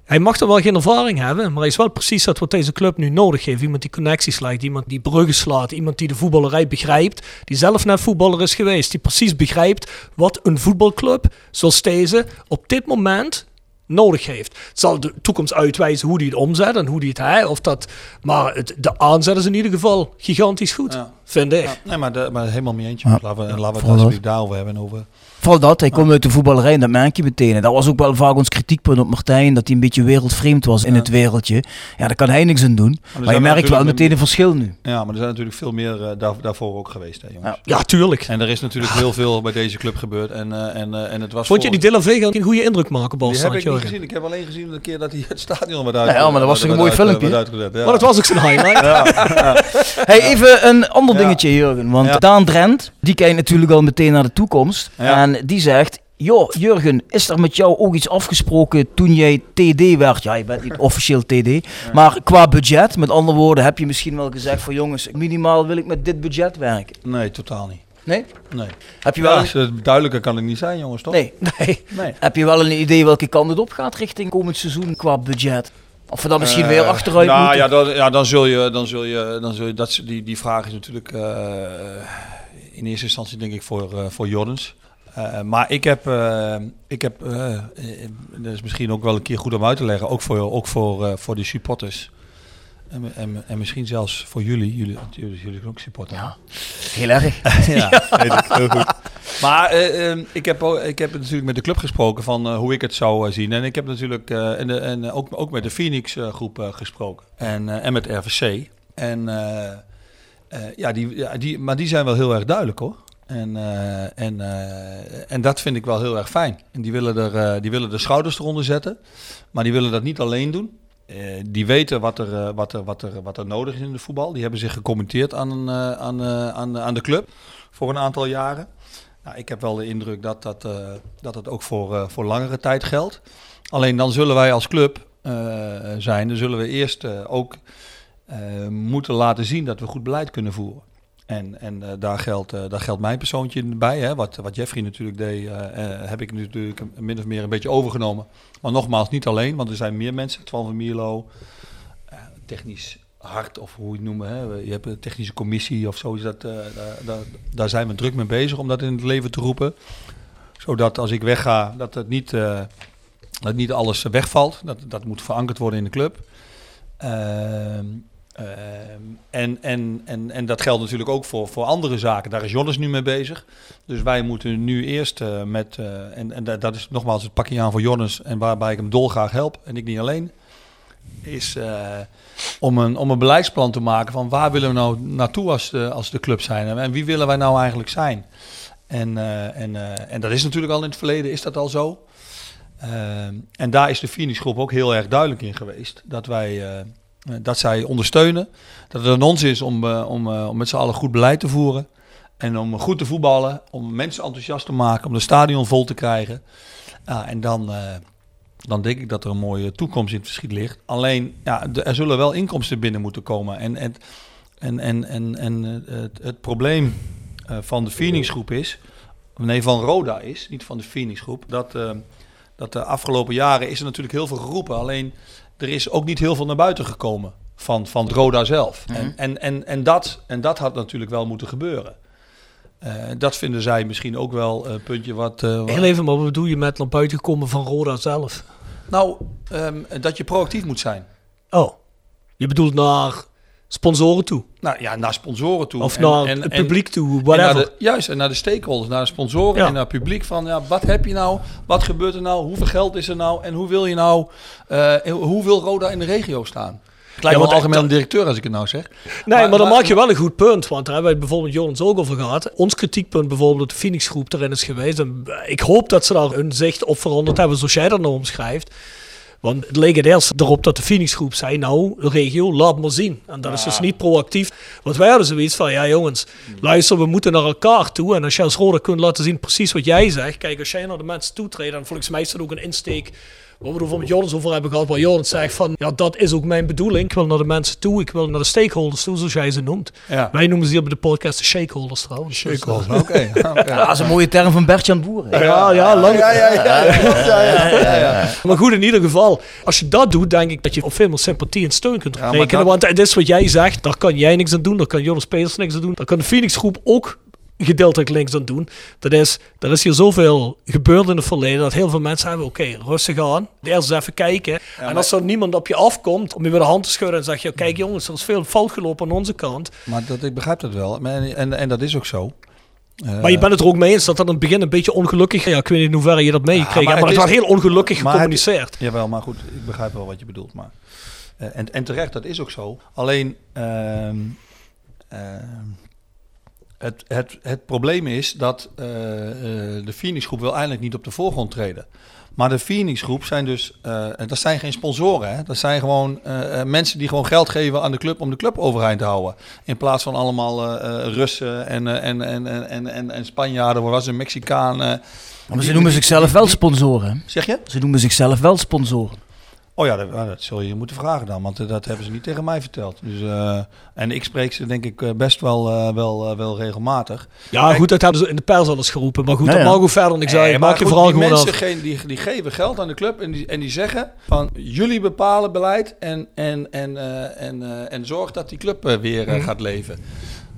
Hij mag er wel geen ervaring hebben, maar hij is wel precies dat wat deze club nu nodig heeft. Iemand die connecties slaat, iemand die bruggen slaat, iemand die de voetballerij begrijpt, die zelf net voetballer is geweest, die precies begrijpt wat een voetbalclub zoals deze op dit moment nodig heeft. Het zal de toekomst uitwijzen hoe die het omzet en hoe die het hij of dat, maar het, de aanzet is in ieder geval gigantisch goed, Ja. vind ik. Ja, nee, maar, de, maar helemaal mee eens. Ja. Laten we, laten we het alsjeblieft daarover hebben. en Over, Vooral dat, hij komt uit de voetballerij en dat merk je meteen. En dat was ook wel vaak ons kritiekpunt op Martijn, dat hij een beetje wereldvreemd was in Ja. het wereldje. Ja, daar kan hij niks aan doen. Maar, je merkt wel meteen een verschil nu. Ja, maar er zijn natuurlijk veel meer eh, daar, daarvoor ook geweest, hè, jongens. Ja, tuurlijk. En er is natuurlijk heel veel bij deze club gebeurd. En, eh, en, eh, en het was Vond je voor- die Dylan Vega een goede indruk maken, Die Bas? heb ik niet gezien. Ik heb alleen gezien een keer dat hij het stadion werd uit. Ja, maar dat was toch een mooi filmpje? ja. Maar dat was ook zijn highlight. Hey, even een ander Ja. dingetje, Jurgen. Want Ja. Daan Drent, die kijkt natuurlijk al meteen naar de toekomst. Ja. En die zegt... Joh, Jurgen, is er met jou ook iets afgesproken toen jij TD werd? Ja, je bent niet officieel TD. Maar qua budget, met andere woorden, heb je misschien wel gezegd van jongens, minimaal wil ik met dit budget werken. Nee, totaal niet. Nee? Nee. Heb je wel, Ja, duidelijker kan ik niet zijn, jongens, toch? nee. Nee. Nee. Heb je wel een idee welke kant het op gaat richting komend seizoen qua budget? Of we dan misschien Eh, weer achteruit nou, moeten? Ja, dan, ja, dan zul je, dan zul je, dan zul je dat, die, die vraag is natuurlijk eh, in eerste instantie denk ik voor, eh, voor Jordens. Eh, maar ik heb, eh, ik heb eh, eh, dat is misschien ook wel een keer goed om uit te leggen, ook voor, ook voor, eh, voor de supporters. En, en, en misschien zelfs voor jullie, jullie, want jullie, jullie zijn ook supporter. Ja, heel erg. ja, heel goed. Maar eh, ehm, ik, heb, ik heb natuurlijk met de club gesproken van eh, hoe ik het zou eh, zien. En ik heb natuurlijk eh, en, de- en ook, ook met de Phoenix eh, groep eh, gesproken. En, eh, en met RVC. En, eh, eh, ja, die, ja, die, maar die zijn wel heel erg duidelijk hoor. En, eh, en, eh, en dat vind ik wel heel erg fijn. En die willen, er, eh, die willen de schouders eronder zetten. Maar die willen dat niet alleen doen. Die weten wat er, wat, er, wat, er, wat er nodig is in de voetbal. Die hebben zich gecommitteerd aan, aan, aan, aan de club voor een aantal jaren. Nou, ik heb wel de indruk dat dat, dat, het ook voor, voor langere tijd geldt. Alleen dan zullen wij als club zijn, dan zullen we eerst ook moeten laten zien dat we goed beleid kunnen voeren. En, en eh, daar, geldt, eh, daar geldt mijn persoontje bij. Hè. Wat, wat Jeffrey natuurlijk deed, eh, heb ik natuurlijk min of meer een beetje overgenomen. Maar nogmaals, niet alleen, want er zijn meer mensen. Twan van Mierlo, technisch hart of hoe je het noemen. Hè. Je hebt een technische commissie of zo. Is dat, daar, daar, daar zijn we druk mee bezig om dat in het leven te roepen. Zodat als ik wegga, dat het niet, dat niet alles wegvalt. Dat, dat moet verankerd worden in de club. Ehm, en, en, en, en dat geldt natuurlijk ook voor, voor andere zaken. Daar is Jonas nu mee bezig. Dus wij moeten nu eerst eh, met, eh, en, en dat- is nogmaals het pakje aan voor Jonas en waarbij ik hem dolgraag help en ik niet alleen, is eh, om, een, om een beleidsplan te maken van waar willen we nou naartoe als de, als de club zijn en, wie willen wij nou eigenlijk zijn. En, en, en dat is natuurlijk al in het verleden, is dat al zo. Ehm, en daar is de Phoenix groep ook heel erg duidelijk in geweest. Dat wij dat zij ondersteunen. Dat het aan ons is om, eh, om, eh, om met z'n allen goed beleid te voeren. En om goed te voetballen. Om mensen enthousiast te maken. Om de stadion vol te krijgen. En dan, eh, dan denk ik dat er een mooie toekomst in het verschiet ligt. Alleen, ja, er zullen wel inkomsten binnen moeten komen. En, en, en, en, en, eh, het, het probleem eh, van de Phoenix groep is... Nee, van Roda is, niet van de Phoenix groep. Dat, eh, dat de afgelopen jaren is er natuurlijk heel veel geroepen. Alleen er is ook niet heel veel naar buiten gekomen van, van Roda zelf. en, en, en, en, dat, en dat had natuurlijk wel moeten gebeuren. Eh, dat vinden zij misschien ook wel een puntje wat... eh, wat- Heel even, maar wat bedoel je met naar buiten komen van Roda zelf? Nou, ehm, dat je proactief moet zijn. Oh, je bedoelt naar sponsoren toe? Nou ja, naar sponsoren toe. Of En- naar en- het publiek toe, En whatever. de, juist, en naar de stakeholders, naar de sponsoren Ja. en naar het publiek. Van ja, wat heb je nou? Wat gebeurt er nou? Hoeveel geld is er nou? En hoe wil je nou? eh, hoe wil Roda in de regio staan? Ja, want algemeen directeur als ik het nou zeg. Nee, maar, Maar- dan maar- maak je wel een goed punt. Want daar hebben we het bijvoorbeeld Jonens ook over gehad. Ons kritiekpunt bijvoorbeeld de Phoenix groep erin is geweest. En eh, ik hoop dat ze daar hun zicht op veranderd hebben zoals jij dat nou omschrijft. Want het leek het eerst erop dat de Phoenix groep zei, nou, de regio, laat maar zien. En dat is dus niet proactief. Want wij hadden zoiets van, ja jongens, luister, we moeten naar elkaar toe. En als je als Roda kunt laten zien precies wat jij zegt. Kijk, als jij naar de mensen toetreedt, dan volgens mij is dat ook een insteek Waar we er bijvoorbeeld Jonas over hebben gehad, waar Jonas zegt van, ja, dat is ook mijn bedoeling. Ik wil naar de mensen toe, ik wil naar de stakeholders toe, zoals jij ze noemt. Ja. Wij noemen ze hier bij de podcast de shakeholders trouwens. Dus, eh, Oké, oké. Ja, dat is een mooie term van Bert-Jan Boeren. ja, ja, lang. Ja, ja, ja, ja, klopt, ja, ja, ja, ja. Maar goed, in ieder geval, als je dat doet, denk ik dat je op veel meer sympathie en steun kunt rekenen. dat- Want het is wat jij zegt, daar kan jij niks aan doen, daar kan Jonas Peters niks aan doen, daar kan de Phoenix groep ook gedeeltelijk niks aan doen. Dat is, er is hier zoveel gebeurd in het verleden dat heel veel mensen hebben, oké, rustig aan, eerst even kijken. en als er niemand op je afkomt om je weer de hand te schudden en zeg je, kijk jongens, er is veel fout gelopen aan onze kant. Maar dat, ik begrijp dat wel. En, en, en dat is ook zo. Eh, Maar je bent het er ook mee eens dat dat in het begin een beetje ongelukkig... Ja, ik weet niet in hoeverre je dat meegekregen hebt, maar het het is- was heel ongelukkig maar gecommuniceerd. Jawel, maar goed, ik begrijp wel wat je bedoelt. Maar, eh, en, en terecht, dat is ook zo. Alleen, ehm, ehm, het, het, het probleem is dat eh, eh, de Phoenix groep wil eigenlijk niet op de voorgrond treden. Maar de Phoenix groep zijn dus, eh, dat zijn geen sponsoren. Hè? Dat zijn gewoon mensen die gewoon geld geven aan de club om de club overeind te houden. In plaats van allemaal Russen en, en, en, en, en, en, en Spanjaarden, waar was een Mexicaan. eh. Maar ze noemen zichzelf wel sponsoren. Zeg je? Ze noemen zichzelf wel sponsoren. Oh ja, dat, nou, dat zul je moeten vragen dan, want eh, dat hebben ze niet tegen mij verteld. Dus, eh, en ik spreek ze denk ik eh, best wel, wel, wel regelmatig. Ja, Kijk- goed, dat hebben ze in de pers al eens geroepen. Maar goed, Ja, dat ja. mag ook verder niks Nee, uit. Eh, maar Maak je vooral die gewoon af. mensen ge- die, die geven geld aan de club en die, en die zeggen van jullie bepalen beleid en, en, en, en, en zorg dat die club weer Mhm. gaat leven.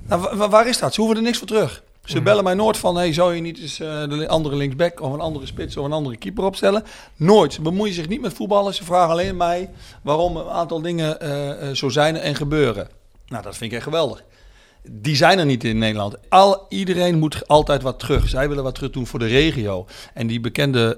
Nou, wa- wa- waar is dat? Ze hoeven er niks voor terug. Ze bellen mij nooit van, hey, zou je niet eens eh, de andere linksback of een andere spits of een andere keeper opstellen? Nooit. Ze bemoeien zich niet met voetballen. Ze vragen alleen mij waarom een aantal dingen eh, eh, zo zijn en gebeuren. Nou, dat vind ik echt geweldig. Die zijn er niet in Nederland. Al, iedereen moet altijd wat terug. Zij willen wat terug doen voor de regio. En die bekende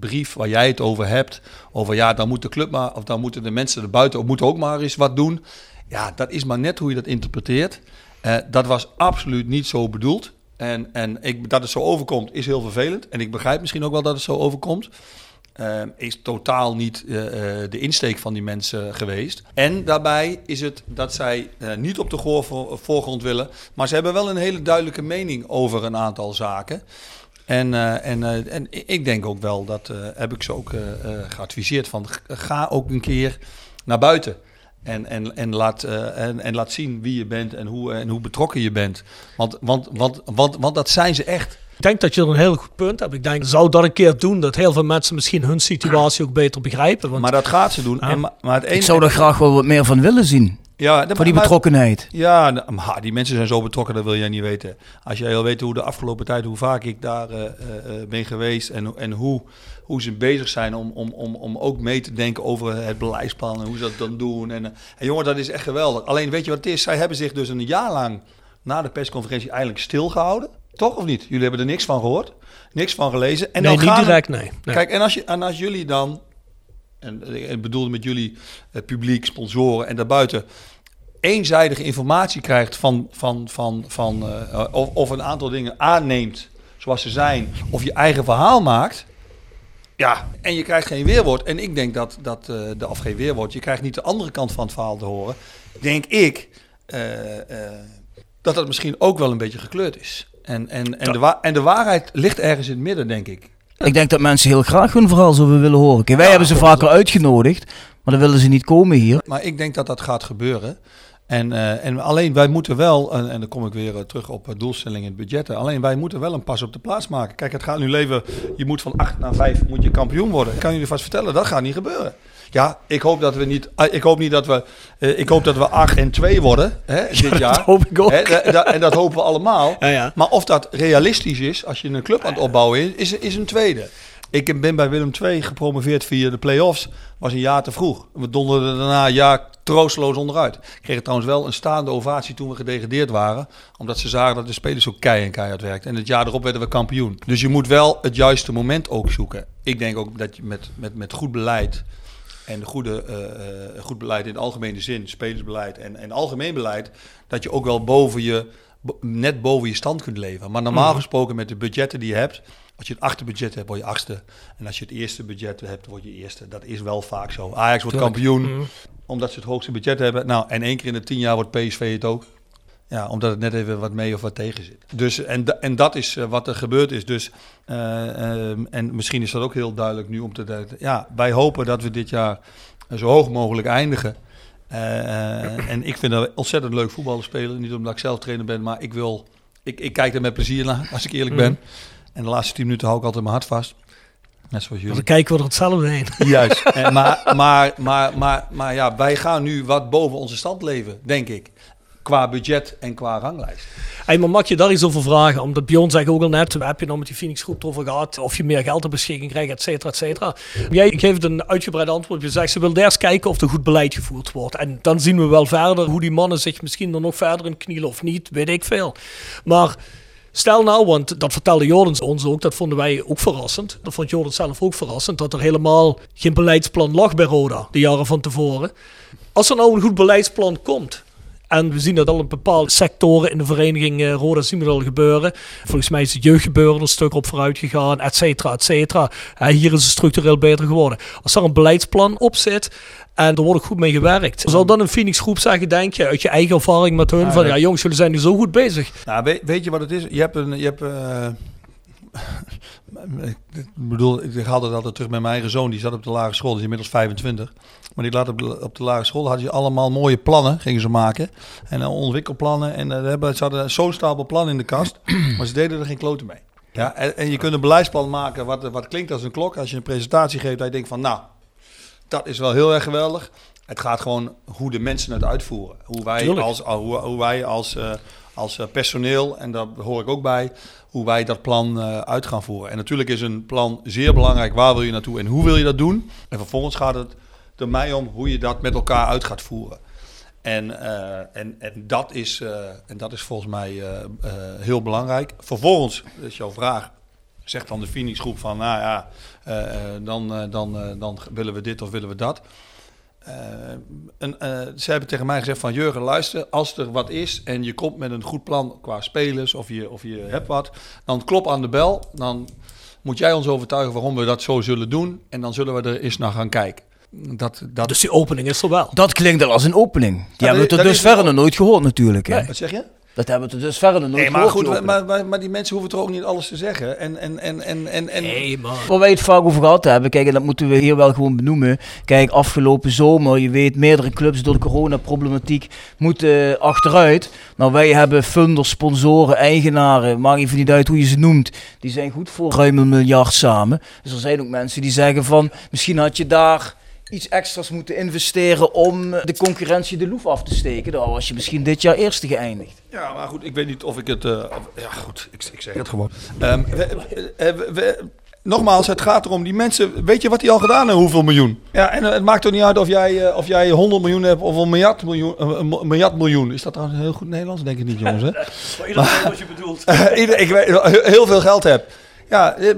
brief waar jij het over hebt, over ja, dan moet de club maar, of dan moeten de mensen erbuiten ook, moeten ook maar eens wat doen. Ja, dat is maar net hoe je dat interpreteert. Eh, dat was absoluut niet zo bedoeld. En, en ik, dat het zo overkomt is heel vervelend. En ik begrijp misschien ook wel dat het zo overkomt. Eh, is totaal niet eh, de insteek van die mensen geweest. En daarbij is het dat zij niet op de voorgrond willen. Maar ze hebben wel een hele duidelijke mening over een aantal zaken. En, en, en ik denk ook wel, dat heb ik ze ook geadviseerd, van ga ook een keer naar buiten. En, en, en, laat, eh, en, en laat zien wie je bent en hoe, en hoe betrokken je bent. Want, want, want, want, want dat zijn ze echt. Ik denk dat je er een heel goed punt hebt. Ik denk, zou dat een keer doen, dat heel veel mensen misschien hun situatie ook beter begrijpen. Want Maar dat gaat ze doen. Ja. En, ma- maar het Ik enige, zou er graag wel wat meer van willen zien. Ja, de- Voor die maar- betrokkenheid. Ja, nou, maar die mensen zijn zo betrokken, dat wil jij niet weten. Als jij wil weten hoe de afgelopen tijd, hoe vaak ik daar eh, eh, eh, ben geweest en, en hoe, hoe ze bezig zijn om, om, om, om ook mee te denken over het beleidsplan en hoe ze dat dan doen. En, en jongen, dat is echt geweldig. Alleen weet je wat het is? Zij hebben zich dus een jaar lang na de persconferentie eigenlijk stilgehouden. Toch of niet? Jullie hebben er niks van gehoord, niks van gelezen. En nee, dan niet gaan- direct, nee. nee. Kijk, en als, je, en als jullie dan, en ik bedoel met jullie het publiek, sponsoren en daarbuiten, eenzijdige informatie krijgt van, van, van, van eh, of, of een aantal dingen aanneemt zoals ze zijn, of je eigen verhaal maakt, ja, en je krijgt geen weerwoord. En ik denk dat, dat eh, de, of geen weerwoord, je krijgt niet de andere kant van het verhaal te horen, denk ik eh, eh, dat dat misschien ook wel een beetje gekleurd is. En, en, en, de, en de waarheid ligt ergens in het midden, denk ik. Ik denk dat mensen heel graag hun verhaal zouden willen horen. Kijk, wij Ja, hebben ze vaker uitgenodigd, maar dan willen ze niet komen hier. Maar ik denk dat dat gaat gebeuren. En, eh, en alleen wij moeten wel, en, en dan kom ik weer eh, terug op eh, doelstellingen en budgetten. Alleen wij moeten wel een pas op de plaats maken. Kijk, het gaat nu leven. Je moet van 8 naar 5 moet je kampioen worden. Ik kan jullie vast vertellen, dat gaat niet gebeuren. Ja, ik hoop dat we niet. ah, Ik hoop niet dat we. eh, ik hoop dat we 8 en 2 worden hè, dit jaar. dat hoop ik ook. Hè, da- da- en dat hopen we allemaal. Ja, ja. Maar of dat realistisch is, als je een club aan het opbouwen is, is, is een tweede. Ik ben bij Willem II gepromoveerd via de play-offs. Was een jaar te vroeg. We donderden daarna een jaar troosteloos onderuit. Ik kreeg trouwens wel een staande ovatie toen we gedegradeerd waren. Omdat ze zagen dat de spelers zo kei en keihard werkten. En het jaar erop werden we kampioen. Dus je moet wel het juiste moment ook zoeken. Ik denk ook dat je met, met, met goed beleid... En goede, eh, eh, goed beleid in de algemene zin, spelersbeleid en, en algemeen beleid, dat je ook wel boven je, net boven je stand kunt leven. Maar normaal gesproken met de budgetten die je hebt, als je het achtste budget hebt, word je achtste. En als je het eerste budget hebt, word je eerste. Dat is wel vaak zo. Ajax wordt kampioen, omdat ze het hoogste budget hebben. Nou, en één keer in de tien jaar wordt PSV het ook. Ja, omdat het net even wat mee of wat tegen zit. Dus, en, en dat is eh, wat er gebeurd is. Dus, eh, ehm, en misschien is dat ook heel duidelijk nu om te duiden. Ja, wij hopen dat we dit jaar zo hoog mogelijk eindigen. Eh, en ik vind dat ontzettend leuk voetballen spelen. Niet omdat ik zelf trainer ben, maar ik wil... Ik, ik kijk er met plezier naar, als ik eerlijk ben. En de laatste tien minuten hou ik altijd mijn hart vast. Net zoals jullie. Dan kijken we er hetzelfde heen. Juist. En, maar, maar, maar, maar, maar ja, wij gaan nu wat boven onze stand leven, denk ik. Qua budget en qua ranglijst. Hey, maar mag je daar iets over vragen? Omdat Bjorn zegt ook al net, heb je nou met die Phoenix groep over gehad, of je meer geld ter beschikking krijgt, et cetera, et cetera. Jij geeft een uitgebreid antwoord. Je zegt, ze wil eerst kijken of er goed beleid gevoerd wordt. En dan zien we wel verder hoe die mannen zich misschien er nog verder in knielen of niet, weet ik veel. Maar Stel nou, want dat vertelde Jordan ons ook, dat vonden wij ook verrassend. Dat vond Jordan zelf ook verrassend, dat er helemaal geen beleidsplan lag bij Roda, de jaren van tevoren. Als er nou een goed beleidsplan komt, en we zien dat al in bepaalde sectoren in de vereniging uh, Roda zien we al gebeuren. Volgens mij is het jeugdgebeuren een stuk op vooruit gegaan, et cetera, et cetera. Uh, hier is het structureel beter geworden. Als er een beleidsplan op zit en er wordt ook goed mee gewerkt. Zou dan een Phoenix groep zeggen, denk je, uit je eigen ervaring met hun, Ja, van ja. ja jongens, jullie zijn nu zo goed bezig. Nou, weet, weet je wat het is? Je hebt een. Je hebt, eh, ik bedoel, ik haalde dat altijd terug met mijn eigen zoon. Die zat op de lagere school, die is inmiddels 25. Maar die laat op de, op de lagere school hadden ze allemaal mooie plannen, gingen ze maken. En uh, ontwikkelplannen. En uh, hebben, ze hadden zo'n stapel plannen in de kast. maar ze deden er geen kloten mee. Ja, en, en je kunt een beleidsplan maken wat, wat klinkt als een klok. Als je een presentatie geeft, dat je denkt van nou, dat is wel heel erg geweldig. Het gaat gewoon hoe de mensen het uitvoeren. Hoe wij Tuurlijk. als, hoe, hoe wij als, uh, als uh, personeel, en daar hoor ik ook bij, hoe wij dat plan uh, uit gaan voeren. En natuurlijk is een plan zeer belangrijk. Waar wil je naartoe en hoe wil je dat doen? En vervolgens gaat het er mij om hoe je dat met elkaar uit gaat voeren. En, uh, en, en, dat, is, en dat is volgens mij heel belangrijk. Vervolgens, is jouw vraag, zegt dan de Phoenix groep van, nou ja, dan, dan, dan willen we dit of willen we dat. En, ze hebben tegen mij gezegd van, Jurgen, luister, als er wat is en je komt met een goed plan qua spelers of je, of je hebt wat, dan klop aan de bel, dan moet jij ons overtuigen waarom we dat zo zullen doen en dan zullen we er eens naar gaan kijken. Dat, dat... Dus die opening is er wel. Dat klinkt al als een opening. Die Ja, hebben we tot wel- nog nooit gehoord natuurlijk. Hè? Nee. Wat zeg je? Dat hebben we tot dusverre nog nooit Nee, maar gehoord. goed, die maar, maar, maar die mensen hoeven toch ook niet alles te zeggen. En, en, en, en, en, en Nee, man. Waar wij het vaak over gehad hebben, kijk, en dat moeten we hier wel gewoon benoemen. Kijk, afgelopen zomer, je weet, meerdere clubs door de coronaproblematiek moeten achteruit. Nou, wij hebben funders, sponsoren, eigenaren, maakt even niet uit hoe je ze noemt. Die zijn goed voor ruim een miljard samen. Dus er zijn ook mensen die zeggen van, misschien had je daar iets extra's moeten investeren om de concurrentie de loef af te steken. Dan was je misschien dit jaar eerste geëindigd. Ja, maar goed, ik weet niet of ik het... eh, of- ja, goed, ik, ik zeg het gewoon. Ehm, we- we- we- we- nogmaals, het gaat erom, die mensen... Weet je wat die al gedaan hebben, hoeveel miljoen? Ja, en eh, het maakt toch niet uit of jij, eh, of jij 100 miljoen hebt of een miljard miljoen, eh, een een miljard miljoen. Is dat trouwens heel goed Nederlands? Denk ik niet, jongens, hè? Maar iedereen weet wat je bedoelt. Ieder- ik weet, heel veel geld heb. Ja, eh,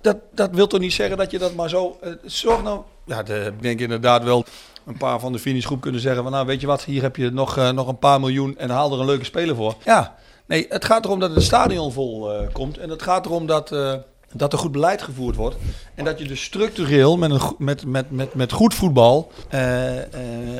dat, dat wil toch niet zeggen dat je dat maar zo... eh, Zorg nou... Ja, ik denk inderdaad wel een paar van de finishgroep kunnen zeggen van... Nou, weet je wat, hier heb je nog, eh, nog een paar miljoen en haal er een leuke speler voor. Ja, nee, het gaat erom dat het stadion vol komt. En het gaat erom dat, dat er goed beleid gevoerd wordt. En dat je dus structureel met, een, met, met, met, met goed voetbal eh, eh,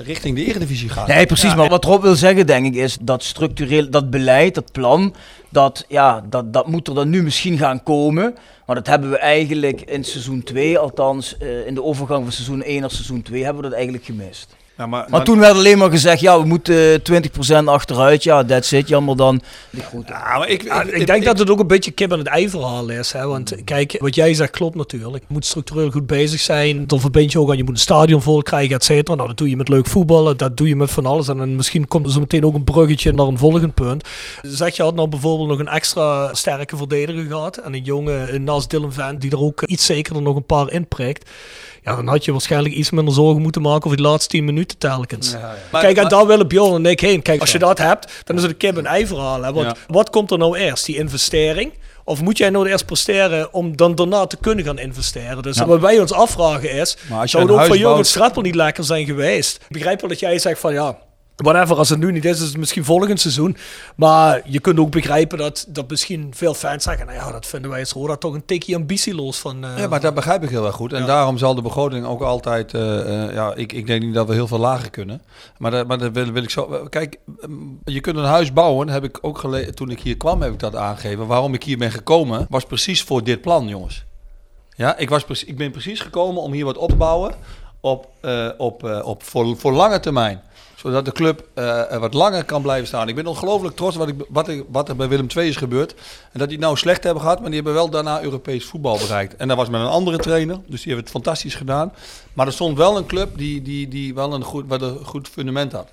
richting de Eredivisie gaat. Nee, precies. Ja, maar wat Rob wil zeggen, denk ik, is dat structureel, dat beleid, dat plan, dat, ja, dat, dat moet er dan nu misschien gaan komen. Maar dat hebben we eigenlijk in seizoen 2, althans eh, in de overgang van seizoen 1 naar seizoen 2, hebben we dat eigenlijk gemist. Ja, maar, Maar toen werd alleen maar gezegd, ja, we moeten eh, 20% achteruit. Ja, that's it. Jammer dan. Ja, maar ik, Ja, ik denk dat het ook een beetje kip en het ei verhaal is. Hè? Want kijk, wat jij zegt klopt natuurlijk. Je moet structureel goed bezig zijn. Dan verbind je ook aan, je moet een stadion vol krijgen, et cetera. Nou, dat doe je met leuk voetballen. Dat doe je met van alles. En dan misschien komt er zo meteen ook een bruggetje naar een volgend punt. Zeg, je had nou bijvoorbeeld nog een extra sterke verdediger gehad. En een jonge een naast Dylan Van, die er ook iets zekerder nog een paar inprikt. Ja, dan had je waarschijnlijk iets minder zorgen moeten maken over die laatste 10 minuten telkens. Kijk, en daar willen Bjorn en ik heen. Kijk, als je dat hebt, dan is het een kip en ei verhaal. Hè? Want wat komt er nou eerst? Die investering? Of moet jij nou eerst presteren om dan daarna te kunnen gaan investeren? Dus wat wij ons afvragen is, zou het ook voor Jurgen Strappel niet lekker zijn geweest? Ik begrijp wel dat jij zegt van ja, whatever, als het nu niet is, is het misschien volgend seizoen. Maar je kunt ook begrijpen dat, dat misschien veel fans zeggen, nou ja, dat vinden wij als Roda toch een tikje ambitieloos van... eh, Ja, maar dat begrijp ik heel erg goed. En Ja. daarom zal de begroting ook altijd... eh, eh, ja, ik, ik denk niet dat we heel veel lager kunnen. Maar, dat, maar dat wil, wil ik zo... Kijk, mm, je kunt een huis bouwen. Heb ik ook gelezen... Toen ik hier kwam heb ik dat aangegeven. Waarom ik hier ben gekomen, was precies voor dit plan, jongens. Ja, ik, was precies, ik ben precies gekomen om hier wat op te bouwen. Op, op, op, voor, voor lange termijn zodat de club eh, wat langer kan blijven staan. Ik ben ongelooflijk trots wat, ik, wat, er bij Willem II is gebeurd. En dat die het nou slecht hebben gehad, maar die hebben wel daarna Europees voetbal bereikt. En dat was met een andere trainer, dus die hebben het fantastisch gedaan. Maar er stond wel een club die, die, die wel een goed, wat een goed fundament had.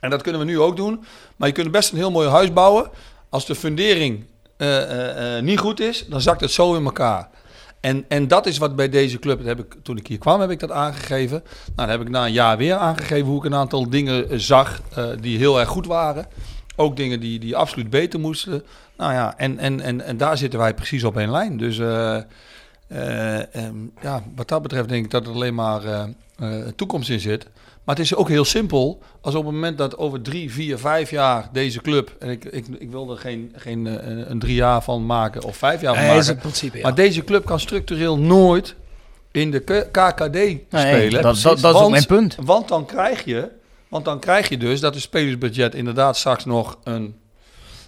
En dat kunnen we nu ook doen. Maar je kunt best een heel mooi huis bouwen. Als de fundering eh, eh, niet goed is, dan zakt het zo in elkaar. En, en dat is wat bij deze club, dat heb ik, toen ik hier kwam, heb ik dat aangegeven. Nou, dan heb ik na een jaar weer aangegeven hoe ik een aantal dingen eh, zag eh, die heel erg goed waren. Ook dingen die, die absoluut beter moesten. Nou ja, en, en, en, en daar zitten wij precies op één lijn. Dus eh, eh, ehm, ja, wat dat betreft denk ik dat er alleen maar toekomst in zit. Maar het is ook heel simpel. Als op het moment dat over drie, vier, vijf jaar deze club... En ik, ik, ik wil er geen, geen eh, een drie jaar van maken of vijf jaar van Nee, maken. het principe, ja. Maar deze club kan structureel nooit in de KKD spelen. dat- dat- dat is ook mijn punt. Want dan krijg je, want dan krijg je dus dat het spelersbudget inderdaad straks nog een,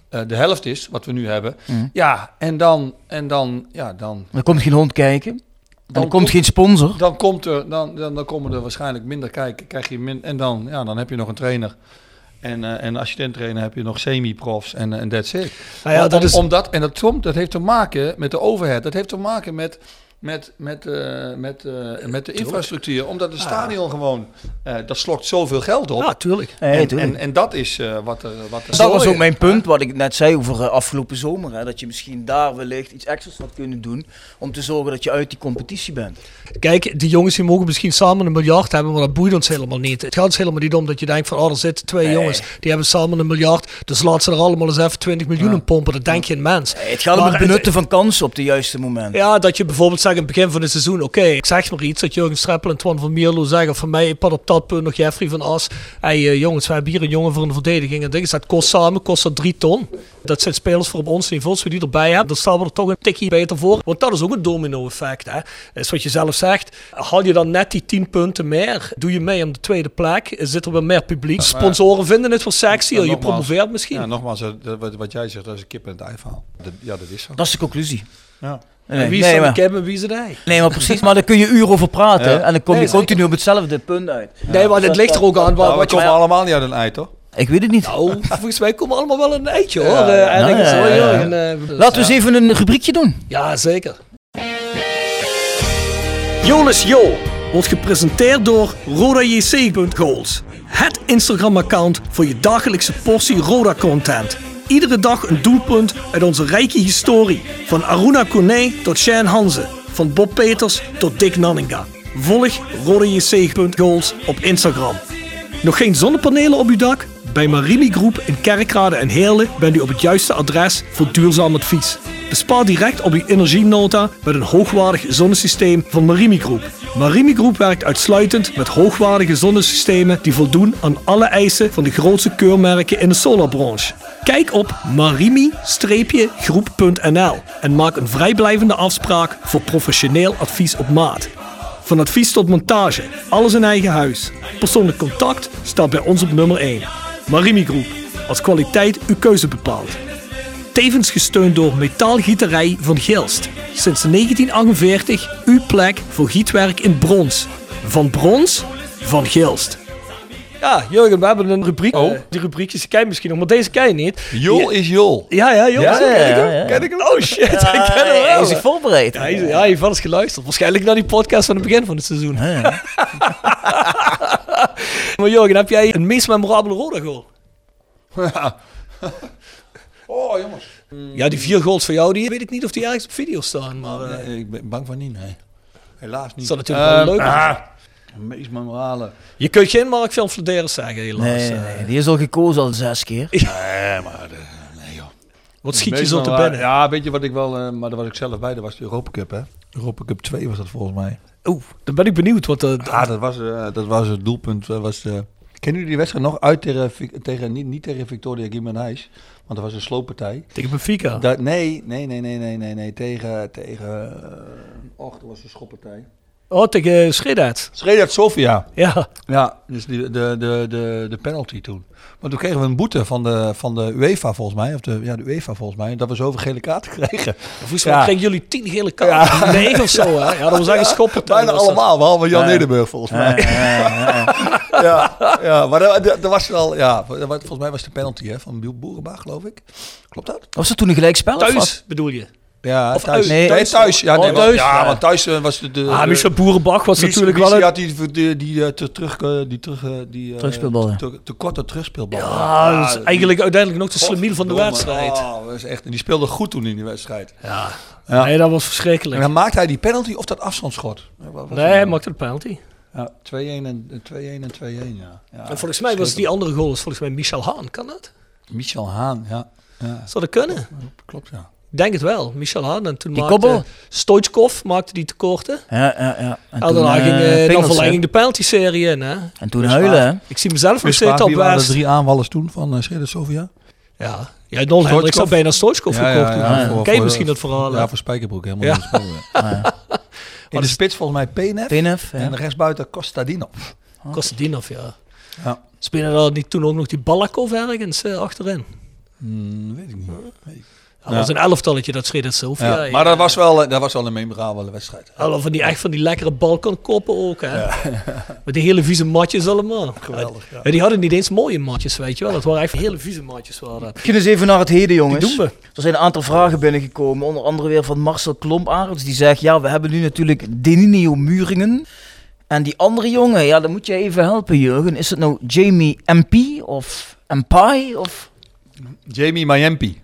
eh, de helft is, wat we nu hebben. Mhm. Ja, en dan, en dan, ja, dan, Er komt geen hond kijken. Dan er komt geen sponsor. dan komt er, dan, dan, dan komen er waarschijnlijk minder kijken. Krijg je min, en dan, ja, dan heb je nog een trainer. En, eh en assistent-trainer heb je nog semi-profs en en that's it. Nou ja, dat om- is- omdat, en dat, komt, dat heeft te maken met de overhead. Dat heeft te maken met, met, met, eh, met, eh, met de infrastructuur. Omdat het stadion gewoon, eh, dat slokt zoveel geld op. Ja, tuurlijk. En, tuurlijk. en, en dat is eh, wat er... Wat er Dat was ook mijn punt, wat ik net zei over afgelopen zomer. Hè, dat je misschien daar wellicht iets extra's had kunnen doen. Om te zorgen dat je uit die competitie bent. Kijk, die jongens die mogen misschien samen een miljard hebben, maar dat boeit ons helemaal niet. Het gaat ons helemaal niet om dat je denkt van, oh, er zitten twee jongens, die hebben samen een miljard, dus laat ze er allemaal eens even 20 miljoen in pompen. Dat denk je een mens. Het gaat om het benutten van kansen op de juiste moment. Ja, dat je bijvoorbeeld in het begin van het seizoen, oké, ik zeg maar iets, dat Jurgen Streppel en Twan van Mierlo zeggen van mij, ik pad op dat punt nog Jeffrey van As. Hey eh, jongens, we hebben hier een jongen voor een verdediging en dingen. Dat kost samen, kost dat drie ton. Dat zijn spelers voor op ons niveau, als we die erbij hebben, dan staan we er toch een tikje beter voor. Want dat is ook een domino effect, hè. Is wat je zelf zegt. Haal je dan net die 10 punten meer, doe je mee om de tweede plek, zit er weer meer publiek. Sponsoren vinden het wel sexy, Ja, je nogmaals. promoveert misschien. Ja, nogmaals, wat, wat jij zegt, dat is een kip en het ei verhaal. Ja, dat is zo. Dat is de conclusie. Ja. Nee, En wie is nee, dan maar, de en wie is het ei? nee, maar precies. Maar daar kun je uren over praten. Ja. En dan kom Nee, je zeker. continu op hetzelfde punt uit. Nee, maar het ligt er ook aan. Waar, Nou, we wat je komen allemaal niet uit een ei, toch? Ik weet het niet. Nou, volgens mij komen we allemaal wel een eitje hoor. Eh, hoor, eh, dus- Laten we eens even een rubriekje doen. Ja, zeker. Jonas Jo wordt gepresenteerd door RodaJC.goals. Het Instagram-account voor je dagelijkse portie Roda-content. Iedere dag een doelpunt uit onze rijke historie. Van Aruna Kone tot Shane Hanze. Van Bob Peters tot Dick Nanninga. Volg RodaJC.goals op Instagram. Nog geen zonnepanelen op uw dak? Bij Marimi Groep in Kerkrade en Heerlen bent u op het juiste adres voor duurzaam advies. Bespaar direct op uw energienota met een hoogwaardig zonnesysteem van Marimi Groep. Marimi Groep werkt uitsluitend met hoogwaardige zonnesystemen die voldoen aan alle eisen van de grootste keurmerken in de solarbranche. Kijk op marimi-groep.nl en maak een vrijblijvende afspraak voor professioneel advies op maat. Van advies tot montage, alles in eigen huis. Persoonlijk contact staat bij ons op nummer 1. Marimi Groep, als kwaliteit uw keuze bepaalt. Tevens gesteund door Metaalgieterij van Gilst. Sinds 1948 uw plek voor gietwerk in brons. Van brons, van Gilst. Ja, Jurgen, we hebben een rubriek. Oh. Eh, die rubriekjes ken je misschien nog, maar deze ken je niet. Jol is jol. Ja, ja, jongens. Ja, ja, ken ik hem? ja, ja. Ken ik hem? Oh shit, ik ken hem hij wel. is zich voorbereid. Ja, hij, is- ja, hij heeft wel eens geluisterd. Waarschijnlijk naar die podcast van het begin van het seizoen. Ja. Maar Jurgen, heb jij een meest memorabele Roda goal? Oh, jongens. Ja, die vier goals van jou, die weet ik niet of die ergens op video staan. Maar eh, Nee, ik ben bang van niet, nee. Helaas niet. Is dat natuurlijk wel Ehm, leuk? ah, meest memorale. je kunt geen Mark van Flederis zeggen, helaas. Nee, Eh, nee, die is al gekozen al zes keer. Nee, maar... de- nee, joh. Wat schiet je zo te binnen? Ja, weet je wat ik wel... eh, maar daar was ik zelf bij. Dat was de Europa Cup, hè. Europa Cup 2 was dat volgens mij. Oeh, dan ben ik benieuwd. Wat, eh, Ja, dat was, eh, dat was het doelpunt. eh, was, eh, kennen jullie die wedstrijd nog? Uit tegen, niet, niet tegen Victoria Gimenez. Want dat was een slooppartij. tegen Benfica. Dat, nee, nee, nee, nee, nee, nee, nee. Tegen... tegen uh, och, dat was een schoppartij. Oh, tegen Schredat. Sredat Sofia. Ja. Ja, dus die, de, de, de, de penalty toen. Maar toen kregen we een boete van de, van de UEFA volgens mij. Of de, ja, de UEFA volgens mij. Dat we zoveel gele kaarten kregen. Volgens mij Ja. kregen jullie tien gele kaarten. Nee of zo, hè? Ja, dat was eigenlijk schoppen. Bijna allemaal, behalve Jan Nederburg volgens mij. ja, ja, maar dat, dat, dat was wel, ja, volgens mij was de penalty hè, van Biel Boerenbach, geloof ik. Klopt dat? Was dat toen een gelijkspel? Thuis, bedoel je? Ja, Of thuis. uit? Nee, Thuis? thuis. Ja, nee, Oh, was- thuis, ja, ja. want thuis eh, was de... de Ah, Michel Boerenbach was Mies- natuurlijk Mies wel een... had die, die, die, eh, te, terug, eh, die, terug, eh, die eh, Terugspeelbal, ja. Te, te korte terugspeelbal. Ja, dat is eigenlijk uiteindelijk nog de slemiel van de wedstrijd. Oh, dat is echt, en die speelde goed toen in die wedstrijd. Ja. Ja. Nee, dat was En verschrikkelijk. dan maakte hij die penalty of dat afstandsschot. Ja, was Nee, het hij nou? maakte de penalty. Ja, 2-1 en 2-1 en 2-1, ja. ja. En volgens mij was die andere goal is volgens mij Michel Haan, kan dat? Michel Haan, ja. ja. Zou dat kunnen? Klopt, ja. Ik denk het wel. Michel Haan. En toen Die maakte koppel? Stoichkov maakte die tekorten. Ja, ja, ja. En En toen, daarna eh, ging eh, dan Pingels, verlenging hè. de penalty-serie in. Hè? En toen huilen, hè? Ik zie mezelf nog zitten op waren de drie aanvallers toen van uh, Schreder Sofia? Ja, ja Don Hendricks had bijna Stoichkov gekocht. toen. ja, Ken je misschien dat verhaal? Ja, voor Spijkerbroek helemaal Ja. In de spits volgens mij Penef Penef, ja. en rechtsbuiten Kostadinov. Kostadinov, ja. Ja. Spelen daar niet toen ook nog die Balakov ergens eh, achterin? Hmm, weet ik niet. Dat was een elftalletje, dat schreef het zelf. Ja, Ja, maar dat was wel, eh, dat was wel een memorabele wedstrijd. Al van die, echt van die lekkere balkonkoppen ook, hè. Met die hele vieze matjes allemaal. Geweldig, ja. Ja, die hadden niet eens mooie matjes, weet je wel. Dat waren echt hele vieze matjes. Waren dat. Eens even naar het heden, jongens. Die doen we. Er zijn een aantal vragen binnengekomen. Onder andere weer van Marcel Klomparens. Die zegt, ja, we hebben nu natuurlijk Deninio Muringen. En die andere jongen, ja, dan moet je even helpen, Jurgen. Is het nou Jamie MP of Mpai of Jamie Mayempi.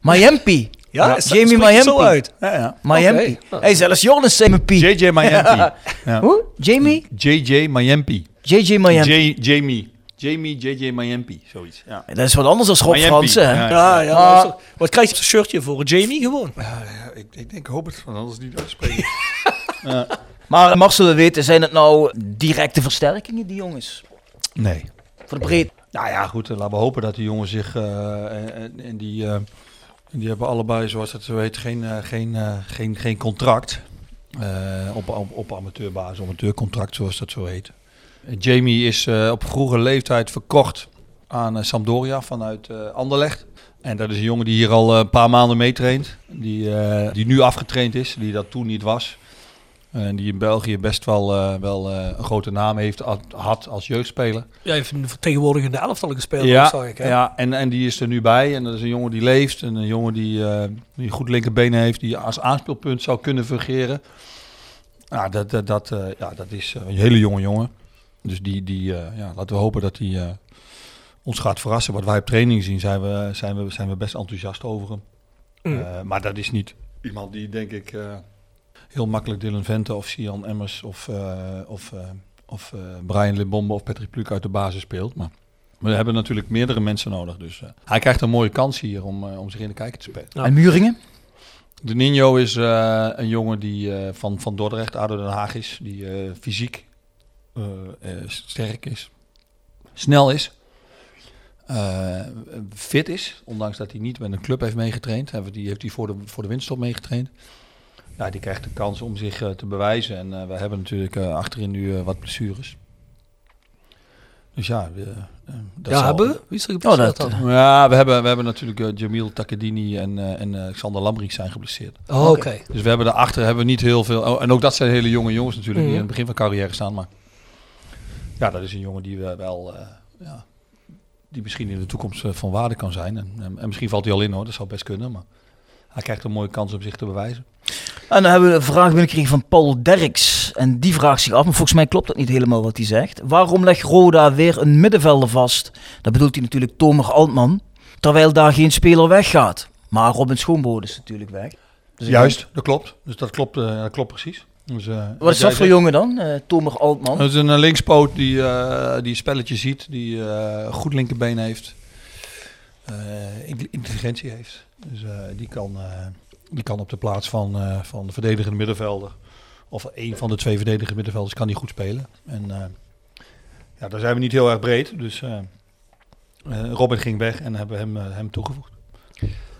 Miami? Ja, Ja, is- Jamie het zo Miami. uit. Ja, ja. Miami. Oké. Hey, zelfs Jordan zei MP. JJ Mayempi. Ja. Hoe? Jamie? JJ Mayempi. JJ Miami. J- Jamie. Jamie JJ Mayempi. Zoiets. Ja. Dat is wat anders dan Rob Miami. Fransen, hè? Ja. Ja, ja. Maar- luister. Wat krijg je op zijn shirtje voor? Jamie gewoon? Ja, ja, ik, ik denk, hoop het, want anders niet uitspreken. Maar Marcel, we weten, zijn het nou directe versterkingen, die jongens? nee. Voor de breed. Nou ja, goed. eh, Laten we hopen dat die jongens zich... eh, en, en- en die, eh, die hebben allebei, zoals dat zo heet, geen, eh, geen, eh, geen, geen contract. Eh, op, op, op amateurbasis, amateurcontract, zoals dat zo heet. Jamie is op vroege leeftijd verkocht aan Sampdoria vanuit Anderlecht. En dat is een jongen die hier al een paar maanden meetraint. Die, die nu afgetraind is, die dat toen niet was. En die in België best wel, eh, wel eh, een grote naam heeft, had- als jeugdspeler. Ja, heeft een vertegenwoordigende elftal gespeeld, Ja, zag ik. Hè? ja en, en die is er nu bij. En dat is een jongen die leeft. En een jongen die, eh die goed linkerbenen heeft. Die als aanspeelpunt zou kunnen fungeren. Ja, dat, dat, dat, ja, dat is een hele jonge jongen. Dus die, die ja, laten we hopen dat hij eh, ons gaat verrassen. Wat wij op training zien, zijn we, zijn we, zijn we best enthousiast over hem. Mm. Maar dat is niet iemand die, denk ik, heel makkelijk Dylan Vente of Sian Emmers of, eh, of, eh, of eh, Brian Limbombe of Patrick Pluk uit de basis speelt. Maar we hebben natuurlijk meerdere mensen nodig. Dus hij krijgt een mooie kans hier om, om zich in de kijker te spelen. En Muringen? De Nino is een jongen die van, van Dordrecht, ADO Den Haag is. Die fysiek sterk is. Snel is. fit is. Ondanks dat hij niet met een club heeft meegetraind. Die heeft hij voor de, voor de winststop meegetraind. Ja, die krijgt de kans om zich eh, te bewijzen. En eh, we hebben natuurlijk eh, achterin nu wat blessures. Dus ja, we, dat ja, zal- hebben we? Wie is er Oh, dat? Ja, we hebben, we hebben natuurlijk Jamil Takadini en, eh, en eh, Alexander Lambrik zijn geblesseerd. Oh, oké. Dus we hebben daarachter hebben we niet heel veel. Oh, en ook dat zijn hele jonge jongens natuurlijk die Mhm. in het begin van carrière staan. Maar ja, dat is een jongen die we wel. eh, ja, die misschien in de toekomst van waarde kan zijn. En, en, en misschien valt hij al in hoor, dat zou best kunnen. Maar hij krijgt een mooie kans om zich te bewijzen. En dan hebben we een vraag binnengekregen van Paul Derks. En die vraagt zich af, maar volgens mij klopt dat niet helemaal wat hij zegt. Waarom legt Roda weer een middenvelder vast? Dat bedoelt hij natuurlijk Tomer Altman. Terwijl daar geen speler weggaat. Maar Robin Schoonbode is natuurlijk weg. Dus Juist, dat klopt. Dus dat klopt, eh, dat klopt precies. Dus, eh, Wat is jij dat voor zegt- jongen dan, eh Tomer Altman? Het is een linkspoot die, eh die spelletje ziet, die eh, goed linkerbeen heeft, eh, in- intelligentie heeft. Dus eh, die, kan, eh, die kan op de plaats van, eh, van de verdedigende middenvelder, of een van de twee verdedigende middenvelders, kan die goed spelen. En ja, daar zijn we niet heel erg breed, dus Robin ging weg en hebben hem, hem toegevoegd.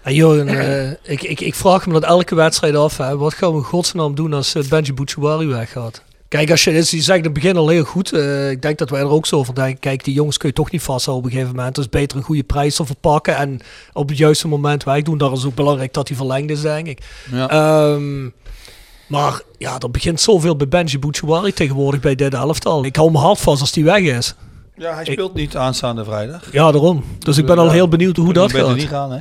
Jurgen, eh, ik, ik, ik vraag me dat elke wedstrijd af. Wat gaan we godsnaam doen als Benji Bouchouari weggaat? Kijk, als je, dus je zegt in het begin al heel goed. eh, ik denk dat wij er ook zo over denken. Kijk, die jongens kun je toch niet vasthouden op een gegeven moment. Het is beter een goede prijs te verpakken. En op het juiste moment wegdoen. Daar is ook belangrijk dat hij verlengd is, denk ik. Ja. Ehm, maar ja, er begint zoveel bij Benji Bouchouari tegenwoordig bij dit elftal. Ik hou me hard vast als die weg is. ja, hij speelt niet aanstaande vrijdag. Ja, daarom. Dus ik ben al heel benieuwd hoe dat gaat. niet gaan, hè?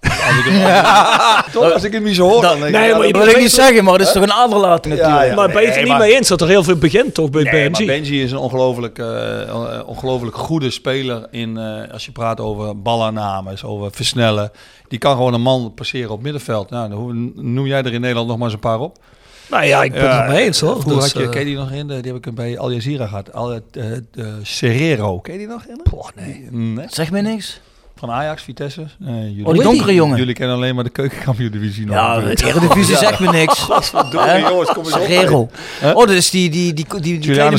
Als ik hem, toch, als ik hem niet zo hoor, Nee, ja, maar dat- wil ik niet zeggen, maar dat is toch een aderlating natuurlijk. ja. maar ben je het er niet mee eens dat er heel veel begint toch bij Nee, Benji? maar Benji is een ongelooflijk, eh, eh, ongelooflijk goede speler in, eh, als je praat over balaannames, over versnellen. Die kan gewoon een man passeren op middenveld. Nou, noem jij er in Nederland nog maar eens een paar op. Nou ja, ik ben het mee eens hoor. Hoe Dus, had je, ken je die nog in? Die heb ik bij Al Jazeera gehad. Al, Serrero, ken je die nog in? Poh, nee. Nee? Zeg mij niks. Van Ajax, Vitesse. Nee, jullie, Oh, die donkere jongen. jullie kennen alleen maar de keukenkampioen-divisie nog. Ja, de Eredivisie zegt me niks. Jongens, kom eens op. Huh? Oh, dat is die, die, die, die, die kleine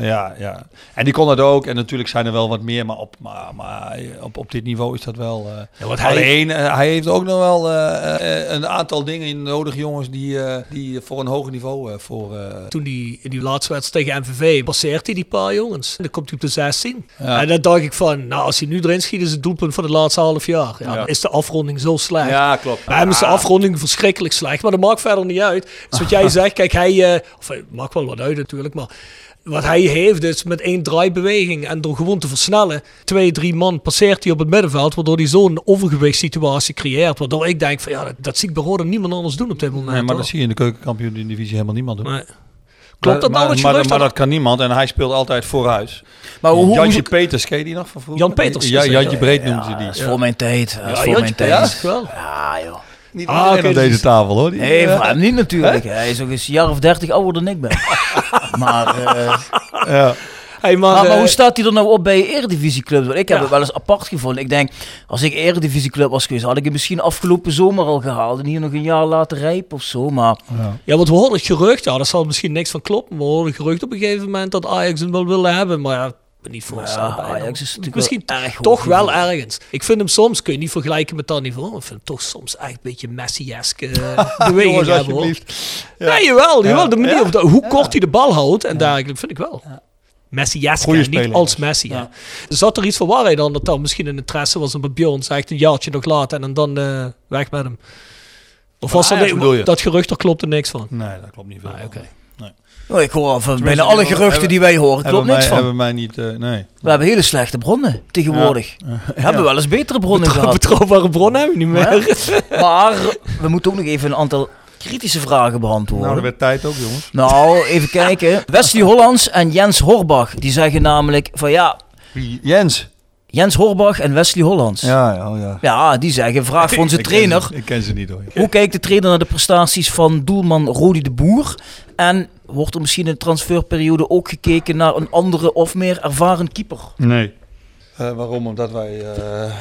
ja, ja. En die kon dat ook. En natuurlijk zijn er wel wat meer, maar op, maar, maar op, op dit niveau is dat wel... eh, Ja, wat hij- Alleen, eh, hij heeft ook nog wel eh, eh, een aantal dingen nodig, jongens, die, eh, die voor een hoger niveau eh, voor... eh, Toen die in die laatste wedstrijd tegen MVV passeert hij die paar jongens. En dan komt hij op de 16. Ja. En dan dacht ik van, nou als hij nu erin schiet is het doelpunt het laatste half jaar. Ja, is de afronding zo slecht. ja, klopt. Bij hem is de afronding verschrikkelijk slecht, maar dat maakt verder niet uit. Dus wat jij zegt, kijk, hij, of hij maakt wel wat uit natuurlijk, maar wat hij heeft is met één draaibeweging en door gewoon te versnellen, twee, drie man passeert hij op het middenveld, waardoor hij zo'n overgewichtssituatie creëert. Waardoor ik denk van, ja, dat, dat zie ik bij Roda niemand anders doen op dit moment. Nee, maar hoor. dat zie je in de keukenkampioen-divisie helemaal niemand doen. Nee. Klopt dat maar, nou, het maar, gerucht maar dat- dat kan niemand en hij speelt altijd vooruit. Maar hoe, hoe, Jantje Peters, ken je die nog van vroeger? Jan Peters, Ja. Jantje Breed noemden ze Ja, die. dat is voor mijn tijd. Dat is Ja, voor Jantje mijn tijd. Ja, joh. Niet Ah, oké, op dus- deze tafel hoor. Die- Nee, eh, niet natuurlijk. Hij is ook eens een jaar of dertig ouder dan ik ben. maar, eh, ja. Hey, maar, maar, maar eh, hoe staat hij er nou op bij Eredivisieclubs? Want ik heb Ja. het wel eens apart gevonden. Ik denk, als ik Eredivisieclub was geweest, had ik het misschien afgelopen zomer al gehaald. En hier nog een jaar laten rijpen of zo. Maar Ja, want we hoorden het gerucht, ja, daar zal misschien niks van kloppen. We hoorden het gerucht op een gegeven moment dat Ajax hem wel willen hebben. Maar ja, ik ben niet voorstellen. ja. Ajax is natuurlijk Misschien wel erg toch hoog wel ergens. Ik vind hem soms, kun je niet vergelijken met dat niveau. Ik vind hem toch soms echt een beetje Messi-eske eh, beweging Jongens, hebben. Hoor. Nee, jawel, jawel. De manier Ja. of de- hoe kort hij de bal houdt en dergelijke vind ik wel. Messi-eske, Goeie niet speler, als dus. Messi. hè. Zat er iets van waarheid dan dat dan misschien een interesse was om bij Bjorn zegt een jaartje nog later en dan eh, weg met hem? Of was er nee, bedoel je? dat gerucht, daar klopt er niks van. Nee, dat klopt niet veel. Ah, oké. Oh, ik hoor al van bijna alle hebben- geruchten die wij horen. Klopt mij, niks van. Hebben mij niet, eh, nee. We hebben hele slechte bronnen tegenwoordig. We hebben wel eens betere bronnen gehad. Betrouwbare bronnen hebben we niet meer. Maar we moeten ook nog even een aantal kritische vragen beantwoorden. Nou, er werd tijd ook, jongens. Nou, even kijken. Wesley Hollands en Jens Horbach. Die zeggen namelijk van ja? Jens. Jens Horbach en Wesley Hollands. Ja, Ja, ja, ja. die zeggen, vraag voor onze Ik ken trainer. ze- Ik ken ze niet hoor. Hoe kijkt de trainer naar de prestaties van doelman Rodi de Boer? En wordt er misschien in de transferperiode ook gekeken naar een andere of meer ervaren keeper? Nee. Eh, waarom? Omdat wij... eh eh,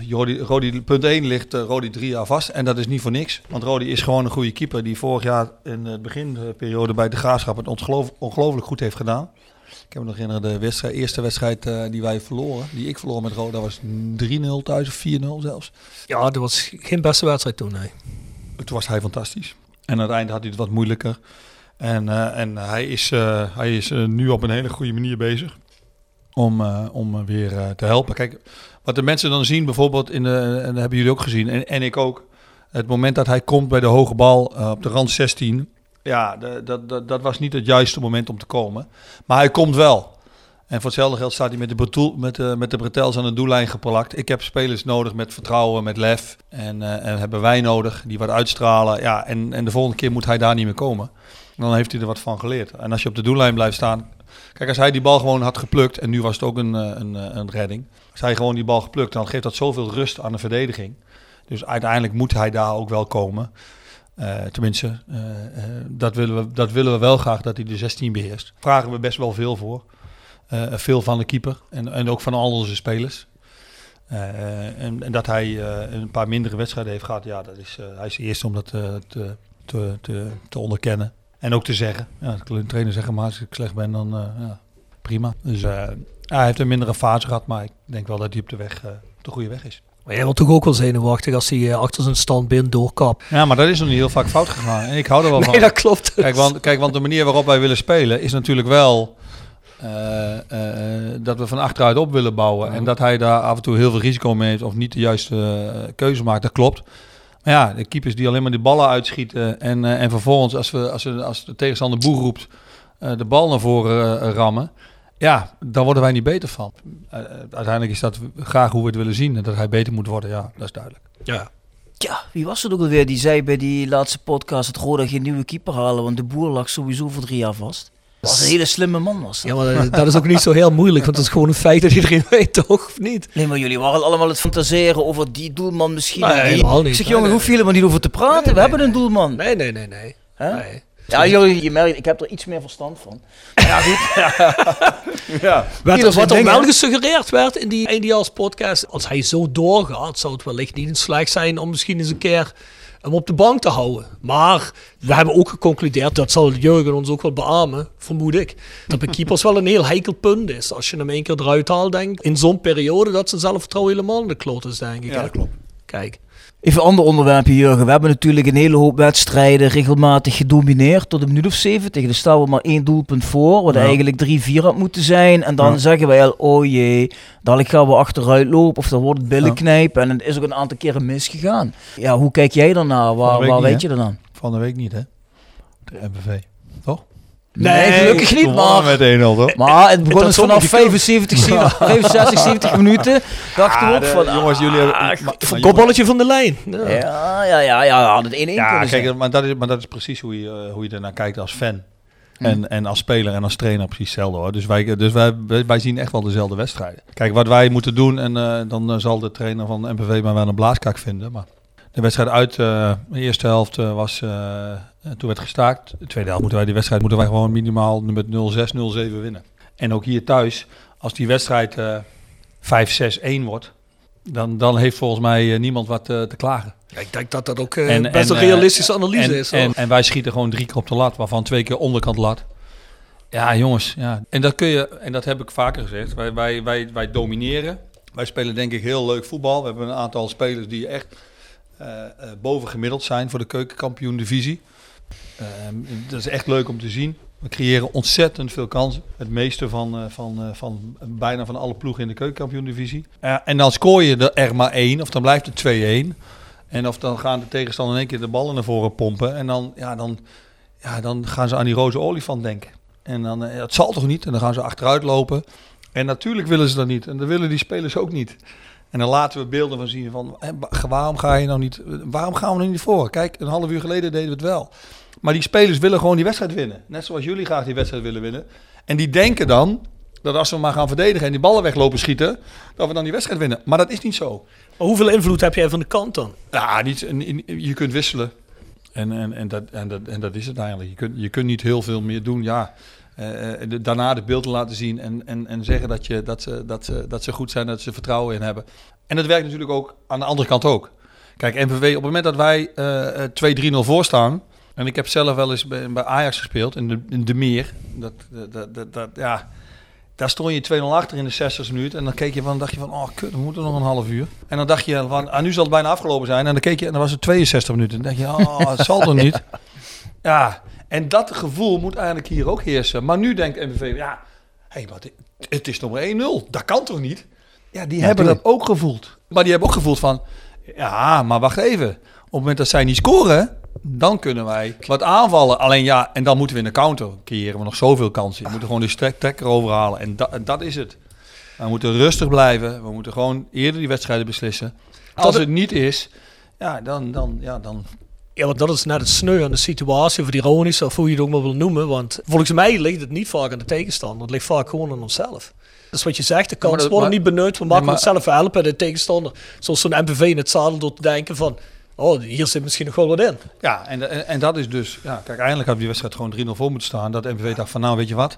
Jordi, Rodi, punt 1 ligt Rodi drie jaar vast. En dat is niet voor niks. Want Rodi is gewoon een goede keeper die vorig jaar in de beginperiode bij de Graafschap het ongeloof, ongelooflijk goed heeft gedaan. Ik heb me nog herinneren, de wedstrijd, eerste wedstrijd die wij verloren, die ik verloor met Roda, dat was 3-0 thuis of 4-0 zelfs. Ja, dat was geen beste wedstrijd toen, nee. Toen was hij fantastisch. En aan het eind had hij het wat moeilijker. En, en hij is, hij is nu op een hele goede manier bezig om, eh, om weer eh, te helpen. Kijk, wat de mensen dan zien, bijvoorbeeld, in de, en dat hebben jullie ook gezien, en, en ik ook. Het moment dat hij komt bij de hoge bal eh, op de rand 16. Ja, dat, dat, dat was niet het juiste moment om te komen. Maar hij komt wel. En voor hetzelfde geld staat hij met de, met, de, met de bretels aan de doellijn geplakt. Ik heb spelers nodig met vertrouwen, met lef. En, en hebben wij nodig die wat uitstralen. Ja, en, en de volgende keer moet hij daar niet meer komen. Dan heeft hij er wat van geleerd. En als je op de doellijn blijft staan. Kijk, als hij die bal gewoon had geplukt. En nu was het ook een, eh, een, eh, een redding. Als hij gewoon die bal geplukt, dan geeft dat zoveel rust aan de verdediging. Dus uiteindelijk moet hij daar ook wel komen. Eh, tenminste, dat, willen we, dat willen we wel graag dat hij de 16 beheerst. Vragen we best wel veel voor. Veel van de keeper en, en ook van al onze spelers. En, en dat hij een paar mindere wedstrijden heeft gehad, ja, dat is, hij is de eerste om dat te, te, te, te onderkennen. En ook te zeggen. Ja, de trainer zeggen, maar als ik slecht ben, dan eh, ja, prima. Dus eh, hij heeft een mindere fase gehad, maar ik denk wel dat hij op de, weg, eh, op de goede weg is. Maar jij wordt toch ook wel zenuwachtig als hij achter zijn standbeeld doorkapt. Ja, maar dat is nog niet heel vaak fout gegaan. En ik hou er wel van. Nee, dat klopt. Kijk want, kijk, want de manier waarop wij willen spelen is natuurlijk wel dat we van achteruit op willen bouwen. En dat hij daar af en toe heel veel risico mee heeft of niet de juiste keuze maakt. Dat klopt. Ja, de keepers die alleen maar die ballen uitschieten en, eh, en vervolgens als, we, als, we, als de tegenstander boer roept, eh, de bal naar voren eh, rammen. Ja, daar worden wij niet beter van. Uiteindelijk is dat graag hoe we het willen zien. En dat hij beter moet worden, ja, dat is duidelijk. Ja. Ja, wie was het ook alweer die zei bij die laatste podcast dat Roda geen nieuwe keeper halen, want de boer lag sowieso voor drie jaar vast. Was een hele slimme man was dat. ja, maar dat, dat is ook niet zo heel moeilijk, want dat is gewoon een feit dat iedereen weet, toch? Of niet? Nee, maar jullie waren allemaal het fantaseren over die doelman misschien. Nee, helemaal niet. Ik zeg, jongen, nee, hoef je helemaal niet over te praten. Nee, We hebben een doelman. Nee, nee, nee, nee. Ja, jullie, je merkt, ik heb er iets meer verstand van. Ja, goed. Ja. Wat, zijn wat er wel gesuggereerd werd in die eindejaars podcast, als hij zo doorgaat, zou het wellicht niet slecht zijn om misschien eens een keer hem op de bank te houden. Maar we hebben ook geconcludeerd, dat zal Jurgen ons ook wel beamen, vermoed ik, dat bij keepers wel een heel heikel punt is. Als je hem één keer eruit haalt, denk in zo'n periode dat zijn zelfvertrouwen helemaal in de kloot is, denk ik. Ja, hè? dat klopt. Kijk. Even een ander onderwerpje, Jurgen. We hebben natuurlijk een hele hoop wedstrijden regelmatig gedomineerd tot een minuut of 70. Dus staan we maar één doelpunt voor, wat Ja. eigenlijk 3-4 had moeten zijn. En dan Ja. zeggen wij al, oh jee, dadelijk gaan we achteruit lopen of dan wordt het billen knijpen. En het is ook een aantal keren misgegaan. Ja, hoe kijk jij daarnaar? Waar, de waar niet, weet hè? je dan aan? Van de week niet, hè? De MVV. Toch? Nee, gelukkig niet, maar... met 1-0, toch? Maar het begon dus vanaf niet kunnen. 75, 70, 65, 70 minuten. Dachten we ook de- van... jongens, jullie hebben- ah, maar- maar kopballetje van de lijn. Ja. Ja, ja, ja, het 1-1 Ja, zijn. kijk, maar dat, is, maar dat is precies hoe je, eh, hoe je ernaar kijkt als fan. En, en als speler en als trainer precies hetzelfde hoor. Dus, wij, dus wij, zien echt wel dezelfde wedstrijden. Kijk, wat wij moeten doen, en eh, dan eh, zal de trainer van de MPV maar wel een blaaskak vinden. Maar de wedstrijd uit eh, de eerste helft eh, was, eh, toen werd gestaakt. De tweede helft moeten wij die wedstrijd moeten wij gewoon minimaal met 0-6, 0-7 winnen. En ook hier thuis, als die wedstrijd eh 5-6-1 wordt, dan, dan heeft volgens mij eh, niemand wat te klagen. Ja, ik denk dat dat ook En- best en, een realistische analyse en, is. En, en wij schieten gewoon drie keer op de lat, waarvan twee keer onderkant lat. Ja, jongens. Ja. En dat kun je, en dat heb ik vaker gezegd. Wij, wij, wij, wij domineren. Wij spelen denk ik heel leuk voetbal. We hebben een aantal spelers die echt bovengemiddeld zijn voor de keukenkampioen divisie. Ehm, dat is echt leuk om te zien. We creëren ontzettend veel kansen. Het meeste van, eh, van, eh, van bijna van alle ploegen in de keukenkampioen divisie. en dan scoor je er maar één, of dan blijft het 2-1. En of dan gaan de tegenstander in één keer de ballen naar voren pompen. En dan, ja, dan, ja, dan gaan ze aan die roze olifant denken. En dan, eh, het zal toch niet? En dan gaan ze achteruit lopen. En natuurlijk willen ze dat niet. En dat willen die spelers ook niet. En dan laten we beelden van zien van, waarom ga je nou niet, waarom gaan we er niet voor? Kijk, een half uur geleden deden we het wel. Maar die spelers willen gewoon die wedstrijd winnen. Net zoals jullie graag die wedstrijd willen winnen. En die denken dan dat als we maar gaan verdedigen en die ballen weglopen schieten, dat we dan die wedstrijd winnen. Maar dat is niet zo. Maar hoeveel invloed heb jij van de kant dan? Ja, niet, je kunt wisselen. En, en, en, dat, en, dat, en dat is het eigenlijk. Je kunt, je kunt niet heel veel meer doen. Ja, de- daarna de beelden laten zien en, en, en zeggen dat, je, dat, ze, dat, ze, dat ze goed zijn, dat ze vertrouwen in hebben. En dat werkt natuurlijk ook aan de andere kant ook. Kijk, MVV, op het moment dat wij eh, eh, 2-3-0 voor staan. En ik heb zelf wel eens bij, bij Ajax gespeeld, in de, in de Meer. Dat, dat, dat, dat, ja, daar stond je 2-0 achter in de 60 minuut. En dan keek je van, dacht je van, oh kut, we moeten nog een half uur. En dan dacht je van, ah, nu zal het bijna afgelopen zijn. En dan keek je en dan was het 62 minuten. En dan dacht je, oh, het zal toch niet. en dat gevoel moet eigenlijk hier ook heersen. Maar nu denkt MVV, ja, hey, maar het is nog maar 1-0. Dat kan toch niet? Ja, die hebben dat ook gevoeld. Maar die hebben ook gevoeld van, ja, maar wacht even. Op het moment dat zij niet scoren, dan kunnen wij wat aanvallen. Alleen ja, en dan moeten we in de counter creëren we nog zoveel kansen. We moeten gewoon de strek trekker overhalen. En dat, en dat is het. We moeten rustig blijven. We moeten gewoon eerder die wedstrijden beslissen. Als het niet is, ja, dan, dan, ja, dan Ja, want dat is net het sneu aan de situatie, of het ironische, of hoe je het ook maar wil noemen. Want volgens mij ligt het niet vaak aan de tegenstander. Het ligt vaak gewoon aan onszelf. Dat is wat je zegt, de kansen dat- worden maar- niet benut. We maken maar- onszelf helpen de tegenstander. Zoals zo'n MPV in het zadel door te denken van... Oh, hier zit misschien nog wel wat in. Ja, en, en, en dat is dus... Ja, kijk, eindelijk had die wedstrijd gewoon 3-0 voor moeten staan. Dat MVV dacht van, nou, weet je wat?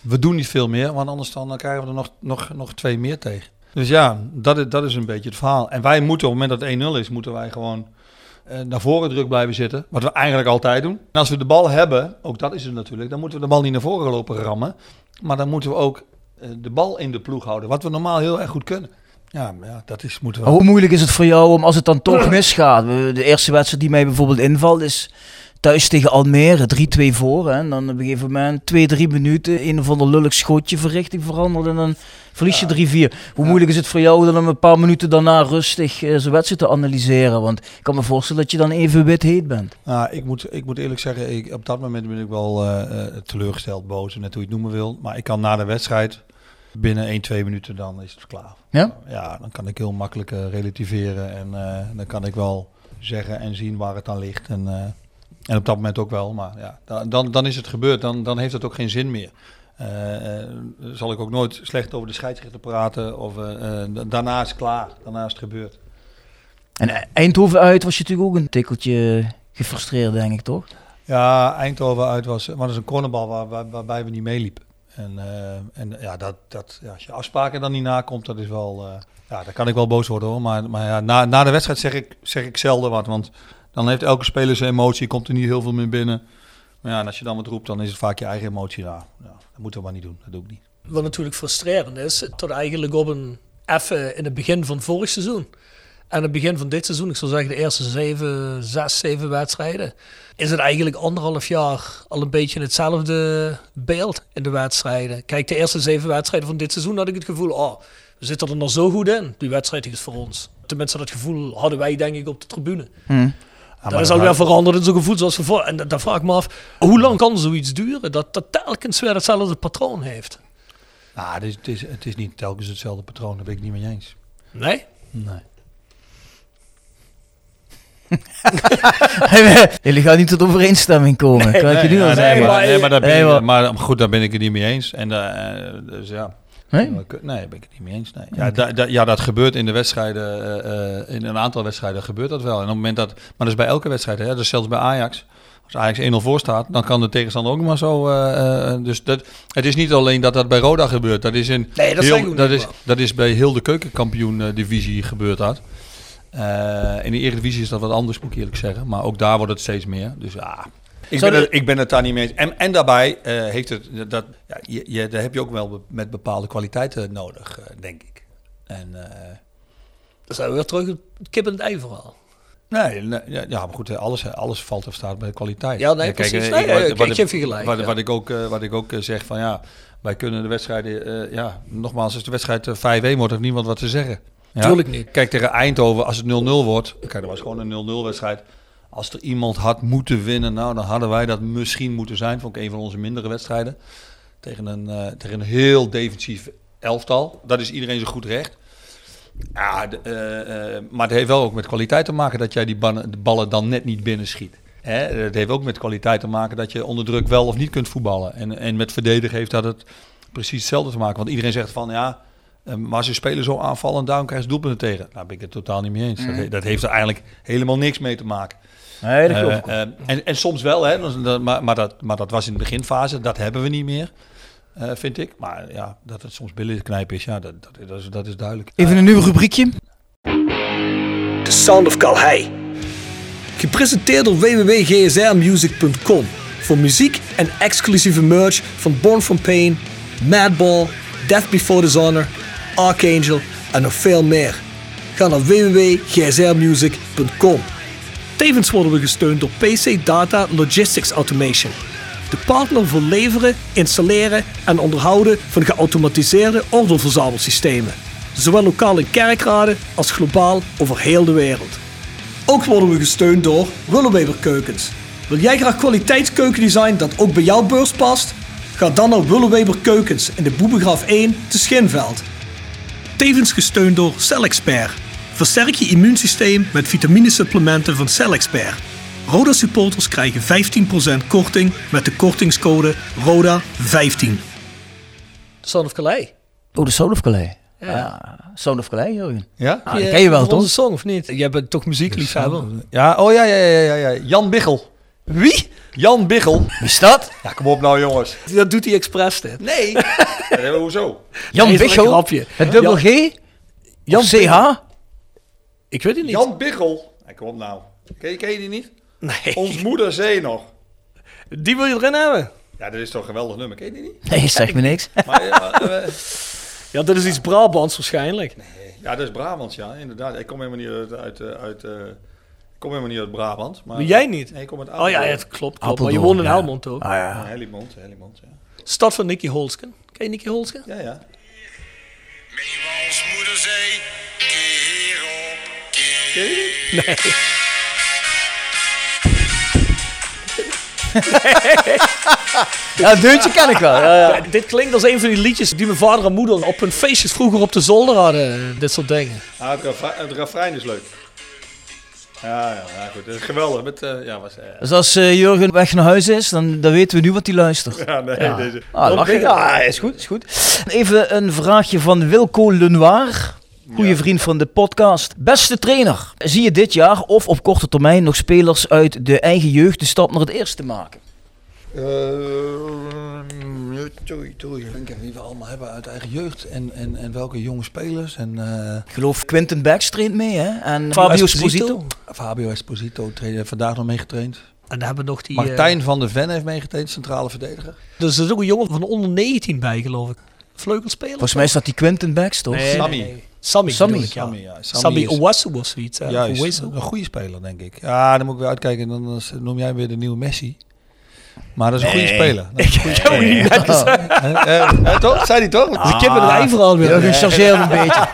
We doen niet veel meer, want anders dan, krijgen we er nog, nog, nog twee meer tegen. Dus ja, dat is, dat is een beetje het verhaal. En wij moeten, op het moment dat het 1-0 is, moeten wij gewoon naar voren druk blijven zitten. Wat we eigenlijk altijd doen. En als we de bal hebben, ook dat is het natuurlijk, dan moeten we de bal niet naar voren lopen rammen. Maar dan moeten we ook eh, de bal in de ploeg houden. Wat we normaal heel erg goed kunnen. Ja, ja dat is, moeten we... Hoe moeilijk is het voor jou om als het dan toch misgaat? De eerste wedstrijd die mij bijvoorbeeld invalt is thuis tegen Almere, 3-2 voor. Hè? En dan op een gegeven moment 2-3 minuten een of ander lullig schotje verrichting veranderd en dan verlies je 3-4. Hoe moeilijk is het voor jou dan om een paar minuten daarna rustig eh, zo'n wedstrijd te analyseren? Want ik kan me voorstellen dat je dan even wit heet bent. Nou, ik moet, ik moet eerlijk zeggen, ik, op dat moment ben ik wel eh, eh, teleurgesteld, boos, net hoe je het noemen wil. Maar ik kan na de wedstrijd, binnen 1, 2 minuten, dan is het klaar. Ja? Ja, dan kan ik heel makkelijk relativeren en dan kan ik wel zeggen en zien waar het aan ligt. En, en op dat moment ook wel, maar ja, dan, dan, is het gebeurd, dan, dan heeft het ook geen zin meer. Eh, zal ik ook nooit slecht over de scheidsrechter praten of eh, daarna is het klaar, daarna is het gebeurd. En Eindhoven uit was je natuurlijk ook een tikkeltje gefrustreerd, denk ik, toch? Ja, Eindhoven uit was, maar dat is een cornerbal waar, waar- waarbij we niet meeliepen. En, en ja, dat, dat, ja, als je afspraken dan niet nakomt, dat is wel, ja, daar kan ik wel boos worden hoor. Maar, maar ja, na, na de wedstrijd zeg ik, zeg ik zelden wat, want dan heeft elke speler zijn emotie, komt er niet heel veel meer binnen. Maar ja, en als je dan wat roept, dan is het vaak je eigen emotie. Nou, ja, dat moeten we maar niet doen, dat doe ik niet. Wat natuurlijk frustrerend is, tot eigenlijk op een even in het begin van vorig seizoen. En het begin van dit seizoen, ik zou zeggen de eerste zeven, zes, zeven wedstrijden, is het eigenlijk anderhalf jaar al een beetje hetzelfde beeld in de wedstrijden. Kijk, de eerste zeven wedstrijden van dit seizoen had ik het gevoel, oh, we zitten er nog zo goed in. Die wedstrijd is voor ons. Tenminste, dat gevoel hadden wij denk ik op de tribune. Dat is alweer veranderd in zo'n gevoel zoals we voor. En da- daar vraag ik me af, hoe lang kan zoiets duren dat dat telkens weer hetzelfde patroon heeft? Nou, het is, het, is, het is niet telkens hetzelfde patroon, daar ben ik niet mee eens. Nee? Nee. Jullie gaan niet tot overeenstemming komen. kan ik je nu al Ja, zeggen. nee, maar, nee, maar, daar ben Nee, maar- maar goed, daar ben ik het niet mee eens. En eh, dus ja. Nee? Nee, ben ik het niet mee eens. Nee. Ja, da- da- ja, dat gebeurt in de wedstrijden, eh, eh, in een aantal wedstrijden gebeurt dat wel. En op het moment dat, maar dat is bij elke wedstrijd, hè, dus zelfs bij Ajax. Als Ajax 1-0 voor staat, dan kan de tegenstander ook maar zo. eh, dus dat, het is niet alleen dat dat bij Roda gebeurt. Dat is, in Nee, dat heel, dat is, dat is bij heel de keukenkampioen-divisie gebeurd dat. In de Eredivisie is dat wat anders, moet ik eerlijk zeggen. Maar ook daar wordt het steeds meer. Dus ja, ik ben, het, ik ben het daar niet mee eens. En, en daarbij eh, heeft het, dat, ja, je, je, daar heb je ook wel be- met bepaalde kwaliteiten nodig, eh, denk ik. En, eh, Dan zijn we weer terug het kip en het ei verhaal. nee, nee, ja, maar goed, eh, alles, alles valt of staat bij de kwaliteit. Ja, nee, Ja, precies. eh, Nee, ik- eh, wat- ik- wat ik ik- geef je gelijk, Wat, ja. wat ik ook, eh, wat ik ook eh, zeg van ja, wij kunnen de wedstrijden, eh, ja, nogmaals, als de wedstrijd eh, 5-1 wordt, heeft niemand wat te zeggen. Ja? Tuurlijk niet. Kijk, tegen Eindhoven, als het 0-0 wordt, kijk, dat was gewoon een 0-0 wedstrijd. Als er iemand had moeten winnen, nou, dan hadden wij dat misschien moeten zijn. Vond ik een van onze mindere wedstrijden. Tegen een, eh, tegen een heel defensief elftal. Dat is iedereen zo goed recht. Ja, de, eh, eh, maar het heeft wel ook met kwaliteit te maken dat jij die de ballen dan net niet binnenschiet. Hè? Het heeft ook met kwaliteit te maken dat je onder druk wel of niet kunt voetballen. En, en met verdedigen heeft dat het precies hetzelfde te maken. Want iedereen zegt van ja, maar ze spelen zo aanvallend, daarom krijgen ze doelpunten tegen. Nou ben ik het totaal niet mee eens. Dat, he- dat heeft er eigenlijk helemaal niks mee te maken. Nee, dat. Eh, eh, en, en soms wel, hè, maar, maar, dat, maar dat was in de beginfase, dat hebben we niet meer, eh, vind ik. Maar ja, dat het soms billen knijpen is, ja, dat, dat, dat, is, dat is duidelijk. Even een nieuw rubriekje. The Sound of Calhei. Gepresenteerd door www.gsrmusic.com voor muziek en exclusieve merch van Born From Pain, Madball, Death Before Dishonor, Archangel en nog veel meer. Ga naar www.gsrmusic.com. Tevens worden we gesteund door PC Data Logistics Automation. De partner voor leveren, installeren en onderhouden van geautomatiseerde ordeelverzamelsystemen. Zowel lokaal in kerkraden als globaal over heel de wereld. Ook worden we gesteund door Willeweber Keukens. Wil jij graag kwaliteitskeukendesign dat ook bij jouw beurs past? Ga dan naar Willeweber Keukens in de Boebegraaf 1 te Schinveld. Tevens gesteund door CellExpert. Versterk je immuunsysteem met vitaminesupplementen van CellExpert. Roda supporters krijgen 15% korting met de kortingscode RODA15. Son of Calais. Oh, de Soul of Calais. Ja. Ja, Soul of Calais, Jurgen. Ja? Ah, die ken je wel, toch? Onze song of niet? Jij bent toch muziekliefhebber? Ja, oh ja, ja, ja, ja, ja. Jan Biggel. Wie? Jan Biggel. Wie is dat? Ja, kom op nou jongens. Dat doet hij expres dit. Nee. ja, hoezo? Jan Nee, grapje. Het dubbel G? Jan CH? Ik weet het niet. Jan Biggel. Ja, kom op nou. Ken je, ken je die niet? Nee. Ons moeder zee nog. Die wil je erin hebben. Ja, dat is toch een geweldig nummer. Ken je die niet? Nee, zeg me niks. Maar, ja, eh, Ja, dit is iets Brabants waarschijnlijk. ja, dat is Brabant, ja, inderdaad. Ik kom helemaal niet uit... uit, eh, uit eh, ik kom helemaal niet uit Brabant. Maar, Maar jij niet? Nee, ik kom uit Oh ja, Apeldoorn. ja het klopt. klopt. Maar je woont in ja. Helmond ook. Ah Ja. Helmond, Helmond, ja. Stad van Nicky Holsken. Ken je Nicky Holsken? Ja, ja. Meewals moederzee, keer op keer. Ken je die? Nee. Ja, het deuntje ken ik wel. Ja, ja. Dit klinkt als een van die liedjes die mijn vader en moeder op hun feestjes vroeger op de zolder hadden. Dit soort dingen. Ah, het, refrein, het refrein is leuk. Ja, ja, ja goed. Dat is geweldig. Met, eh, ja, was, eh, Dus als eh, Jurgen weg naar huis is, dan, dan weten we nu wat hij luistert. ja, nee, deze. Ah. Ja, is goed, is goed. Even een vraagje van Wilco Lenoir. Goeie vriend van de podcast. Beste trainer, zie je dit jaar of op korte termijn nog spelers uit de eigen jeugd de stap naar het eerste maken? Toei, toei. Ik denk wie we allemaal hebben uit eigen jeugd en, en, en welke jonge spelers. En, eh, Ik geloof Quinten Becks traint mee hè? En Fabio Esposito. Fabio Esposito heeft vandaag nog meegetraind. En dan hebben we nog die... Martijn van der Ven heeft meegetraind, centrale verdediger. eh, dus er is ook een jongen van onder 19 bij, geloof ik. Vleugelspeler. Volgens mij staat die Quinten Becks toch? Nee, Sammy. nee, nee. Sammy. Sammy. ik, ja. Sammy, ja. Sammy Sammy is- Owasu of zoiets. Juist, Owasu. een goede speler, denk ik. Ja, dan moet ik weer uitkijken. Dan noem jij weer de nieuwe Messi. Maar dat is een goede speler. Dat is een goede heb het niet net gezegd. Eh, eh, toch? Zei hij toch? De kippenrij vooral weer. Ja, gechargeerd een beetje.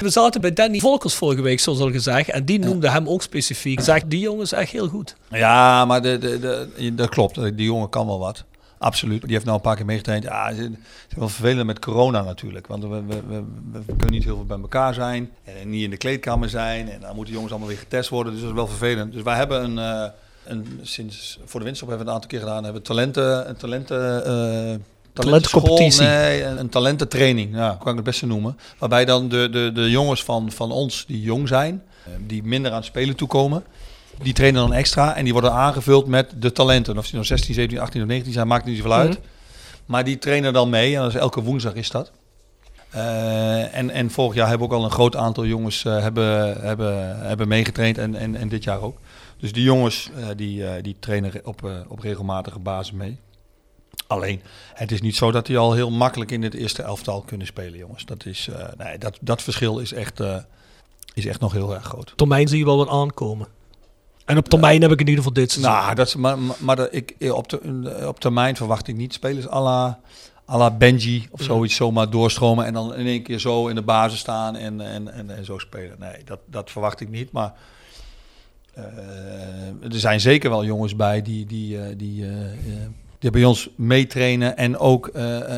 We zaten bij Danny Volkers vorige week, zoals al gezegd. En die noemde hem ook specifiek. Zegt, die jongen is echt heel goed. Ja, maar de, de, de, dat klopt. Die jongen kan wel wat. Absoluut. Die heeft nou een paar keer meegetraind. Ja, het is wel vervelend met corona natuurlijk. Want we, we, we, kunnen niet heel veel bij elkaar zijn. En niet in de kleedkamer zijn. En dan moeten jongens allemaal weer getest worden. Dus dat is wel vervelend. Dus wij hebben een... eh, een sinds voor de winststop hebben we een aantal keer gedaan. Hebben we talenten... Een talenten eh, Talentencompetitie. talentenschool, Nee, een, een talententraining. Ja, kan ik het beste noemen. Waarbij dan de, de, de jongens van, van ons die jong zijn... eh, Die minder aan het spelen toekomen... Die trainen dan extra en die worden aangevuld met de talenten. Of die nou 16, 17, 18 of 19 zijn, maakt niet zoveel uit. Maar die trainen dan mee en dat is elke woensdag is dat. Eh, en, en vorig jaar hebben ook al een groot aantal jongens eh, hebben, hebben, hebben meegetraind en, en, en dit jaar ook. Dus die jongens eh, die, die trainen op, op regelmatige basis mee. Alleen, het is niet zo dat die al heel makkelijk in het eerste elftal kunnen spelen, jongens. Dat, is, nee, dat, dat verschil is echt, is echt nog heel erg groot. Op termijn zie je wel wat aankomen. En op termijn heb ik in ieder geval dit seizoen. Nou, dat is, maar, maar, dat ik, op, de, op termijn verwacht ik niet spelers à la, à la Benji of zoiets zomaar doorstromen en dan in één keer zo in de basis staan en, en, en, en zo spelen. Nee, dat, dat verwacht ik niet. Maar eh, er zijn zeker wel jongens bij die, die, eh, die, eh, die bij ons meetrainen en, ook,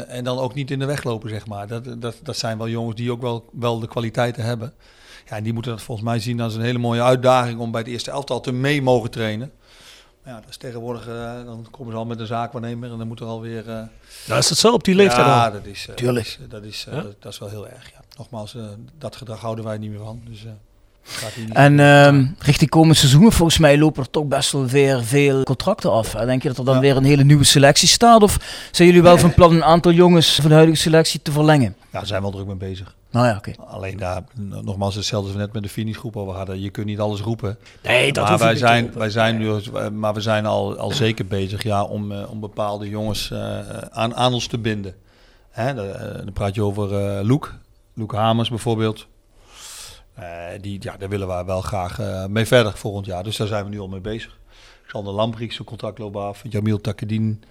en dan ook niet in de weg lopen, zeg maar. Dat, dat, dat zijn wel jongens die ook wel, wel de kwaliteiten hebben. Ja, en die moeten dat volgens mij zien als een hele mooie uitdaging om bij het eerste elftal te mee mogen trainen. Maar Ja, dat is tegenwoordig, eh, dan komen ze al met een zaakwaarnemer en dan moet er alweer... eh Nou, is het zo op die leeftijd ja, al? dat is, eh, Tuurlijk. Dat is, dat, is, eh, Ja? dat, dat is wel heel erg, ja. Nogmaals, eh, dat gedrag houden wij niet meer van. Dus, En ehm, richting komend seizoen, volgens mij lopen er toch best wel weer veel contracten af. hè. Denk je dat er dan Ja. weer een hele nieuwe selectie staat? Of zijn jullie wel van plan een aantal jongens van de huidige selectie te verlengen? ja, daar zijn we wel druk mee bezig. Nou ja, oké. Alleen daar, nogmaals, hetzelfde als we net met de finishgroep over hadden. Je kunt niet alles roepen. Nee, dat maar wij zijn, wij zijn, nu, maar we zijn al, al zeker bezig ja, om, eh, om bepaalde jongens eh, aan, aan ons te binden. Hè, dan, eh, dan praat je over eh Loek, Loek Hamers bijvoorbeeld. Eh, die, ja, daar willen we wel graag eh, mee verder volgend jaar. Dus daar zijn we nu al mee bezig. Xander Lambriek, zijn contract loopt af. Jamil Takadin,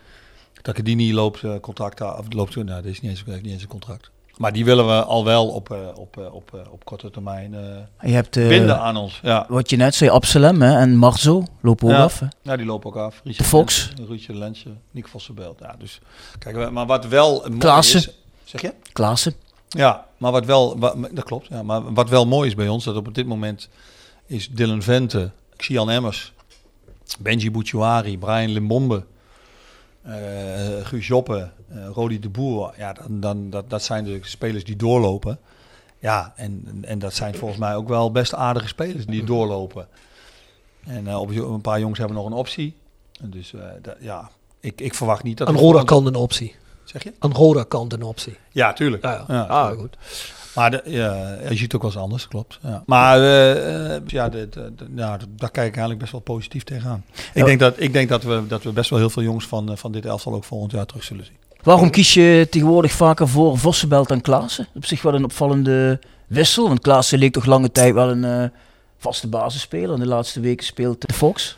Takadini loopt eh, contract af. Loopt, nou, dat is niet eens, heeft niet eens een contract. Maar die willen we al wel op, eh, op, eh, op, eh, op korte termijn eh, Je hebt, eh, binden aan ons. Ja. wat je net zei, Absalem hè, en Marzo lopen ook af. Ja, die lopen ook af. De Fox. Ruudje Lensje, Nick Vossenbelt. Ja, dus kijk, maar wat wel mooi is... Zeg je? Klaassen. Ja, maar wat wel... wa- dat klopt, ja. Maar wat wel mooi is bij ons, dat op dit moment is Dylan Vente, Xian Emmers, Benji Bouchouari, Brian Limbombe, eh Guus Joppe, eh, Rodi de Boer. Ja, dan, dan, dat, dat zijn de spelers die doorlopen. Ja, en, en dat zijn volgens mij ook wel best aardige spelers die doorlopen. En eh, op een paar jongens hebben nog een optie. Dus dat, ja, ik, ik verwacht niet dat... We Roda kant een optie. Zeg je? Aan Roda kant een optie. Ja, tuurlijk. Ja, ja. Ah, goed. Maar de, ja, je ziet het ook wel eens anders, klopt. Ja. Maar eh, eh, ja, de, de, de- ja, daar kijk ik eigenlijk best wel positief tegenaan. Ik Ja. denk, dat, ik denk dat, we, dat we best wel heel veel jongens van, eh, van dit elftal ook volgend jaar terug zullen zien. Waarom kies je tegenwoordig vaker voor Vossenbelt en Klaassen? Op zich wel een opvallende wissel. Want Klaassen leek toch lange tijd wel een eh, vaste basisspeler. In de laatste weken speelt de Fox.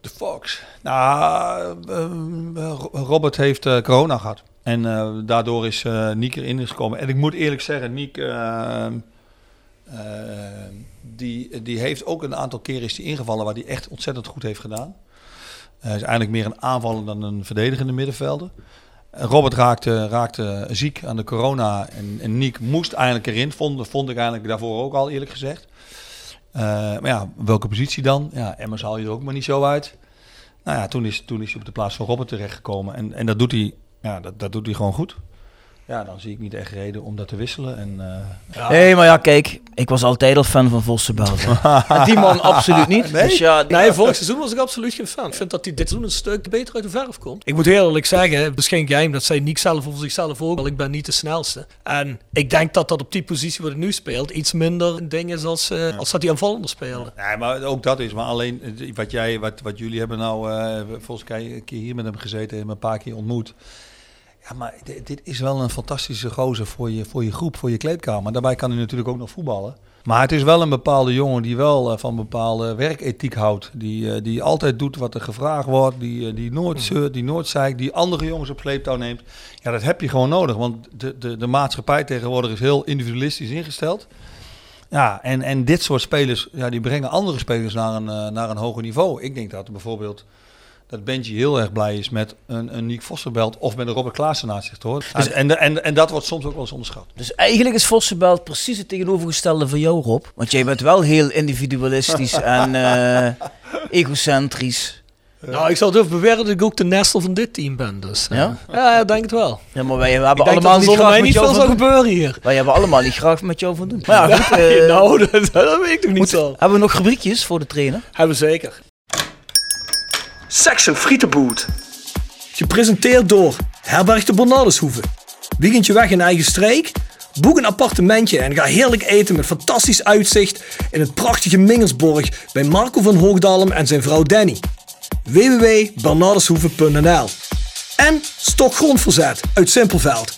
De Fox. Nou, Robert heeft eh, corona gehad. En eh, daardoor is eh Niek erin gekomen. En ik moet eerlijk zeggen, Niek... eh, die, die heeft ook een aantal keren is die ingevallen waar hij echt ontzettend goed heeft gedaan. Hij is eigenlijk meer een aanvaller dan een verdedigende middenvelder. Robert raakte, raakte ziek aan de corona en, en Niek moest eigenlijk erin. Vond, vond ik eigenlijk daarvoor ook al eerlijk gezegd. Maar ja, welke positie dan? Ja, Emmers haal je er ook maar niet zo uit. Nou ja, toen is, toen is hij op de plaats van Robert terechtgekomen. En, en dat doet hij, ja, dat, dat doet hij gewoon goed. Ja, dan zie ik niet echt reden om dat te wisselen. En, eh, Nee, maar ja, kijk, ik was altijd al fan van Vossenbelt. en die man absoluut niet. Nee? Dus ja, Nee, vorig seizoen was ik absoluut geen fan. Ik vind dat hij dit seizoen een stuk beter uit de verf komt. Ik moet heel eerlijk zeggen, het is geen geheim. Dat zei Nick zelf over zichzelf ook. wel. Ik ben niet de snelste. En ik denk dat dat op die positie waar hij nu speelt iets minder een ding is als, eh, als dat hij aanvallender speelde. Nee, maar ook dat is. Maar alleen eh, wat jij, wat, wat jullie hebben nou, eh, volgens mij een keer hier met hem gezeten en hem een paar keer ontmoet. Ja, maar dit, dit is wel een fantastische gozer voor je, voor je groep, voor je kleedkamer. Daarbij kan hij natuurlijk ook nog voetballen. Maar het is wel een bepaalde jongen die wel eh, van bepaalde werkethiek houdt. Die, eh, die altijd doet wat er gevraagd wordt. Die, eh, die nooit zeurt, die nooit zeikt. Die andere jongens op sleeptouw neemt. Ja, dat heb je gewoon nodig. Want de, de, de maatschappij tegenwoordig is heel individualistisch ingesteld. Ja, en, en dit soort spelers, ja, die brengen andere spelers naar een, naar een hoger niveau. Ik denk dat bijvoorbeeld dat Benji heel erg blij is met een, een Nick Vossenbelt of met een Robert Klaassen naast zich, hoor. Dus- en, en, en dat wordt soms ook wel eens onderschat. Dus eigenlijk is Vossenbelt precies het tegenovergestelde van jou, Rob. Want jij bent wel heel individualistisch en eh, egocentrisch. Nou, ik zou durven beweren dat ik ook de nestel van dit team ben. Dus, eh, Ja? ja, ik denk het wel. Ja, maar wij hebben Ik allemaal niet graag met niet veel van zou doen. gebeuren hier. Wij hebben allemaal niet graag met jou van doen. Maar ja, goed. eh, nou, dat, dat weet ik toch niet moet- zo. hebben we nog rubriekjes voor de trainer? Hebben we zeker. Section Frietenboot. Gepresenteerd door Herberg de Bernardeshoeve. Weekendje weg in eigen streek? Boek een appartementje en ga heerlijk eten met fantastisch uitzicht in het prachtige Mingelsborg bij Marco van Hoogdalem en zijn vrouw Danny. www.bernardeshoeve.nl En Stokgrondverzet uit Simpelveld.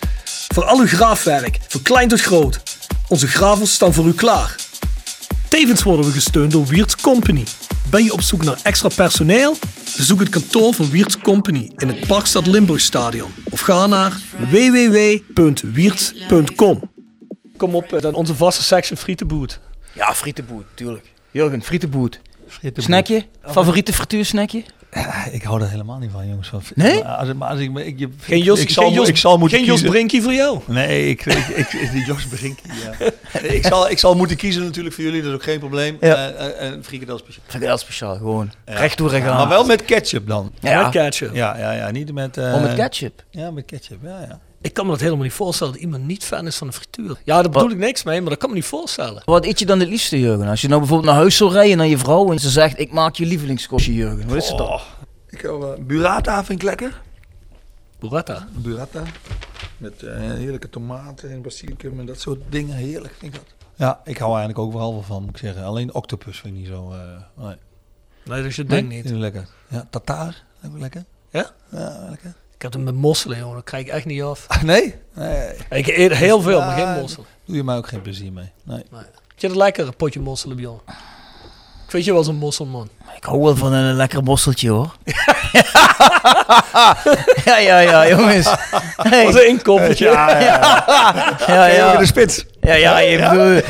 Voor al uw graafwerk, van klein tot groot. Onze gravels staan voor u klaar. Tevens worden we gesteund door Wiert's Company. Ben je op zoek naar extra personeel? Bezoek het kantoor van Wiert's Company in het Parkstad Limburgstadion. Of ga naar www.wierts.com. Kom op, eh, dan onze vaste section frietenboot. Ja, frietenboet, tuurlijk. Jurgen, frietenboet. Snackje? Favoriete frituursnackje? Ik hou er helemaal niet van, jongens. Van- Nee? Maar Als, maar als ik, me- ik, je- Geen Jos, ik zal, geen Jos, ik zal moeten geen Jos. Brinkie voor jou. Nee, ik, ik, ik, die Jos Brinkie, ja. ik, zal, ik zal moeten kiezen natuurlijk voor jullie, dat is ook geen probleem. Ja. Eh, eh, en frikandel speciaal. Ik heel speciaal, gewoon. Ja. Recht door en gaan. Maar wel met ketchup dan. Ja. Met ketchup. Ja, ja, ja, niet met... eh, Oh, met ketchup. Ja, met ketchup, ja, ja. Ik kan me dat helemaal niet voorstellen dat iemand niet fan is van de frituur. Ja, daar bedoel ik niks mee, maar dat kan me niet voorstellen. Wat eet je dan het liefste, Jurgen? Als je nou bijvoorbeeld naar huis zou rijden naar je vrouw en ze zegt, ik maak je lievelingskostje, Jurgen. Wat is het dan? Oh, ik hou, burrata vind ik lekker. Burrata. Burrata. Met eh, heerlijke tomaten en basilicum en dat soort dingen. Heerlijk vind ik dat. Ja, ik hou eigenlijk ook wel van, moet ik zeggen. Alleen octopus vind ik niet zo... eh, nee. Nee, dat is je Nee? ding niet. Vind ik lekker. Ja, tartaar. Ook lekker. Ja? Ja, lekker. Ik heb hem met mosselen, jongen. Dat krijg ik echt niet af. Nee? Nee. Ik eet heel veel, maar Ja, geen mosselen. Doe je mij ook geen plezier mee. Nee. Vind je het lekker, een potje mosselen, Bjorn? Ik weet je wel zo'n mosselman. Ik hou wel van een lekker mosseltje, hoor. ja, ja, ja, jongens. Hey. Wat een inkoppertje. Ja, ja, ja. de spits. Ja, ja, je bedoelt...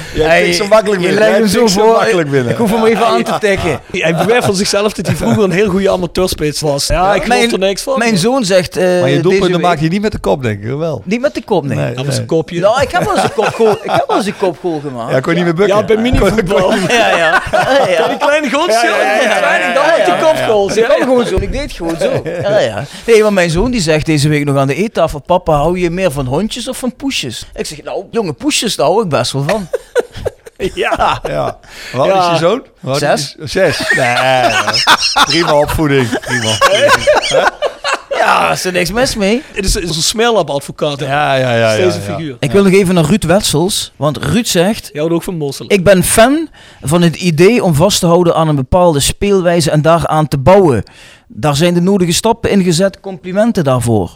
Tikt zo makkelijk je binnen. legt Jij hem zo voor. makkelijk binnen. Ik hoef hem even aan te tikken. Hij beweert van zichzelf dat hij vroeger een heel goede amateurspits was. Ja, ik geloof Mijn- er niks van. Mijn zoon zegt... eh, Maar je doelpunten maak je niet met de kop, denk ik. Wel. Niet met de kop, nee. Nee. Dat was een kopje. Nou, ik heb wel eens een kopgoal, ik heb wel eens een kopgoal gemaakt. Ja, kon je niet meer bukken. Ja, bij minivoetbal. ja. ja. ja, ja. Die kleine goals, Ja, dan maakt die kopgoals. Ik kwam gewoon zo, ik deed gewoon zo. Ja, ja. Nee, maar mijn zoon die zegt deze week nog aan de eettafel: Papa, hou je meer van hondjes of van poesjes? Ik zeg: Nou, jonge poesjes, daar hou ik best wel van. Ja. Ja. Wat Ja. is je zoon? Wat Zes. Is, zes. Nee. Prima opvoeding. Prima. Ja, is er niks mis mee. Het is, is een smeerlap-advocaat. hè. Ja, ja, ja. ja, Deze ja. figuur. Ik wil nog even naar Ruud Wetsels, want Ruud zegt: Je houdt ook van mosselen. Ik ben fan van het idee om vast te houden aan een bepaalde speelwijze en daaraan te bouwen. Daar zijn de nodige stappen in gezet, complimenten daarvoor.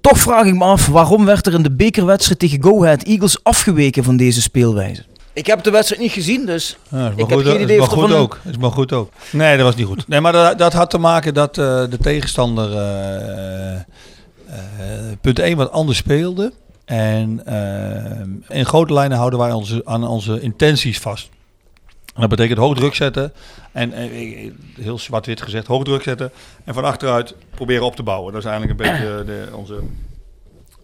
Toch vraag ik me af waarom werd er in de bekerwedstrijd tegen Go Ahead Eagles afgeweken van deze speelwijze. Ik heb de wedstrijd niet gezien, dus Ja, is maar Ik heb goed, geen is idee maar of goed ook. Is maar goed ook. Nee, dat was niet goed. Nee, maar dat, dat had te maken dat eh, de tegenstander eh, eh, punt 1 wat anders speelde. En eh, in grote lijnen houden wij onze, aan onze intenties vast. En dat betekent hoog druk zetten. En eh, eh, heel zwart-wit gezegd, hoog druk zetten. En van achteruit proberen op te bouwen. Dat is eigenlijk een beetje de, onze,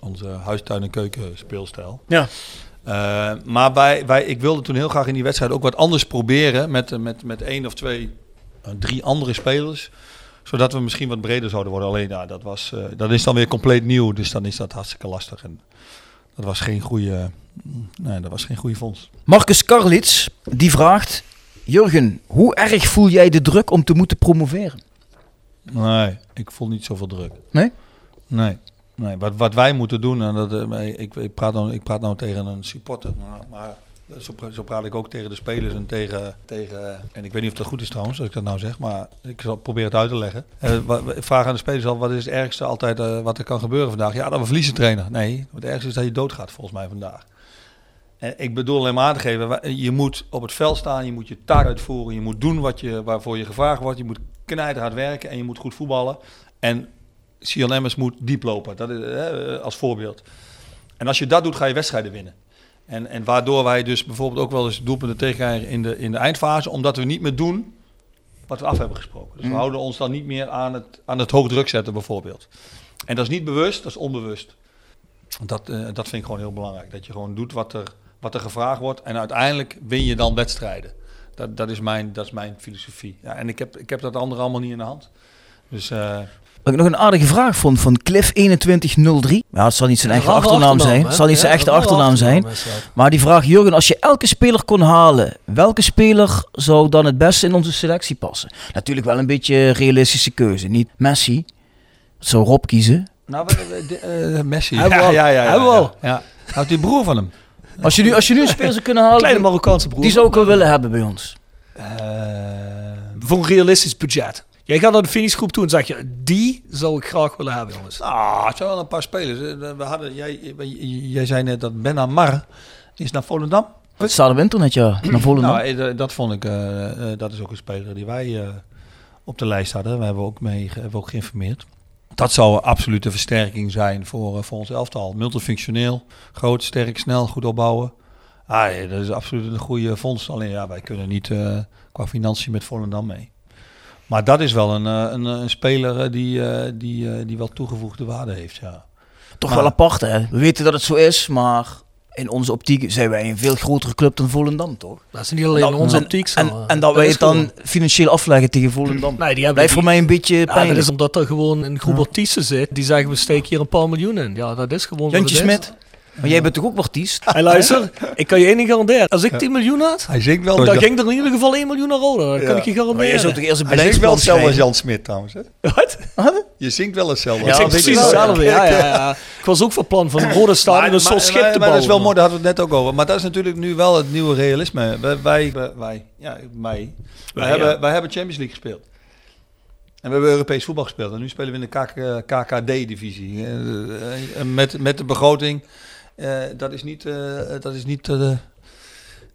onze huistuin- en keukenspeelstijl. Ja. Eh, maar wij, wij, ik wilde toen heel graag in die wedstrijd ook wat anders proberen. Met, met, met één of twee, drie andere spelers. Zodat we misschien wat breder zouden worden. Alleen ja, dat, was, dat is dan weer compleet nieuw. Dus dan is dat hartstikke lastig. En dat was geen goede, nee, dat was geen goede fonds. Marcus Karlits, die vraagt... Jurgen, hoe erg voel jij de druk om te moeten promoveren? Nee, ik voel niet zoveel druk. Nee? Nee. nee. Wat, wat wij moeten doen, en dat, eh, ik, ik, praat nou, ik praat nou tegen een supporter, maar, maar zo, zo praat ik ook tegen de spelers en tegen, tegen... En ik weet niet of dat goed is trouwens, als ik dat nou zeg, maar ik zal proberen het uit te leggen. Eh, ik vraag aan de spelers al, wat is het ergste altijd eh, wat er kan gebeuren vandaag? Ja, dat we verliezen trainer. Nee, het ergste is dat je doodgaat volgens mij vandaag. En ik bedoel alleen maar aan te geven, je moet op het veld staan, je moet je taak uitvoeren, je moet doen wat je, waarvoor je gevraagd wordt, je moet knijterhard werken en je moet goed voetballen. En Emmers moet diep lopen, dat is, eh, als voorbeeld. En als je dat doet, ga je wedstrijden winnen. En, en waardoor wij dus bijvoorbeeld ook wel eens doelpunten tegenkrijgen in de, in de eindfase, omdat we niet meer doen wat we af hebben gesproken. Dus we Mm. houden ons dan niet meer aan het, aan het hoog druk zetten bijvoorbeeld. En dat is niet bewust, dat is onbewust. Dat, eh, dat vind ik gewoon heel belangrijk. Dat je gewoon doet wat er, wat er gevraagd wordt. En uiteindelijk win je dan wedstrijden. Dat, dat, is, mijn, dat is mijn filosofie. Ja, en ik heb, ik heb dat andere allemaal niet in de hand. Dus eh, Wat ik nog een aardige vraag vond van Cliff2103. Ja, het zal niet zijn eigen Rare achternaam zijn. hè? Het zal niet zijn Ja, echte achternaam zijn. is. Maar die vraag, Jurgen, als je elke speler kon halen, welke speler zou dan het beste in onze selectie passen? Natuurlijk wel een beetje realistische keuze. Niet Messi. Dat zou Rob kiezen. nou, eh, Messi. We ja, ja, ja, ja, Hebben we ja. Houdt die broer van hem? Als je nu, als je nu een speler zou kunnen halen, Kleine die, Marokkaanse broer. die zou ik wel willen hebben bij ons. Eh, Voor een realistisch budget. Jij gaat naar de finishgroep toe en zeg je, die zou ik graag willen hebben, jongens. Ah, het zijn wel een paar spelers. We hadden, jij, jij zei net dat Ben Amar is naar Volendam. Het staat op internet, ja. Naar Volendam. Nou, eh, dat vond ik, eh, eh, dat is ook een speler die wij eh, op de lijst hadden. We hebben ook mee hebben ook geïnformeerd. Dat zou een absolute versterking zijn voor, voor ons elftal. Multifunctioneel, groot, sterk, snel, goed opbouwen. Ah, ja, dat is absoluut een goede vondst. Alleen ja, wij kunnen niet eh, qua financiën met Volendam mee. Maar dat is wel een, eh, een, een speler eh, die, eh, die, eh, die wel toegevoegde waarde heeft, ja. Toch maar- wel apart, hè? We weten dat het zo is, maar in onze optiek zijn wij een veel grotere club dan Volendam, toch? Dat is niet alleen in onze en- optiek zo. En, en dat wij het dan gewoon- financieel afleggen tegen Volendam. Nee, die hebben Blijft die- voor mij een beetje Ja, pijnlijk. dat is omdat er gewoon een groep artiesten zit. Die zeggen, we steken hier een paar miljoen in. Ja, dat is gewoon wat Jantje. Smit, maar jij bent toch ook artiest? Hey, luister, ik kan je één ding garanderen. Als ik 10 miljoen had, Hij zingt wel. dan ging er in ieder geval 1 miljoen naar Roda. Dat kan Ja. ik je Maar jij garanderen. zou toch eerst een Hij zingt wel beleidsplan hetzelfde als? Jan Smit trouwens. Hè? Wat? Je zingt wel hetzelfde. ik zeg weet precies je hetzelfde. Ja, ja, ja. Ik was ook van plan van een Roda stadion een soort schip te maar dat bouwen. is wel mooi, daar hadden we het net ook over. Maar dat is natuurlijk nu wel het nieuwe realisme. Wij, wij, wij ja, wij, wij, ja. hebben, wij hebben Champions League gespeeld. En we hebben Europees voetbal gespeeld. En nu spelen we in de KKD-divisie. met, met de begroting, eh, dat is niet, eh, dat is niet eh,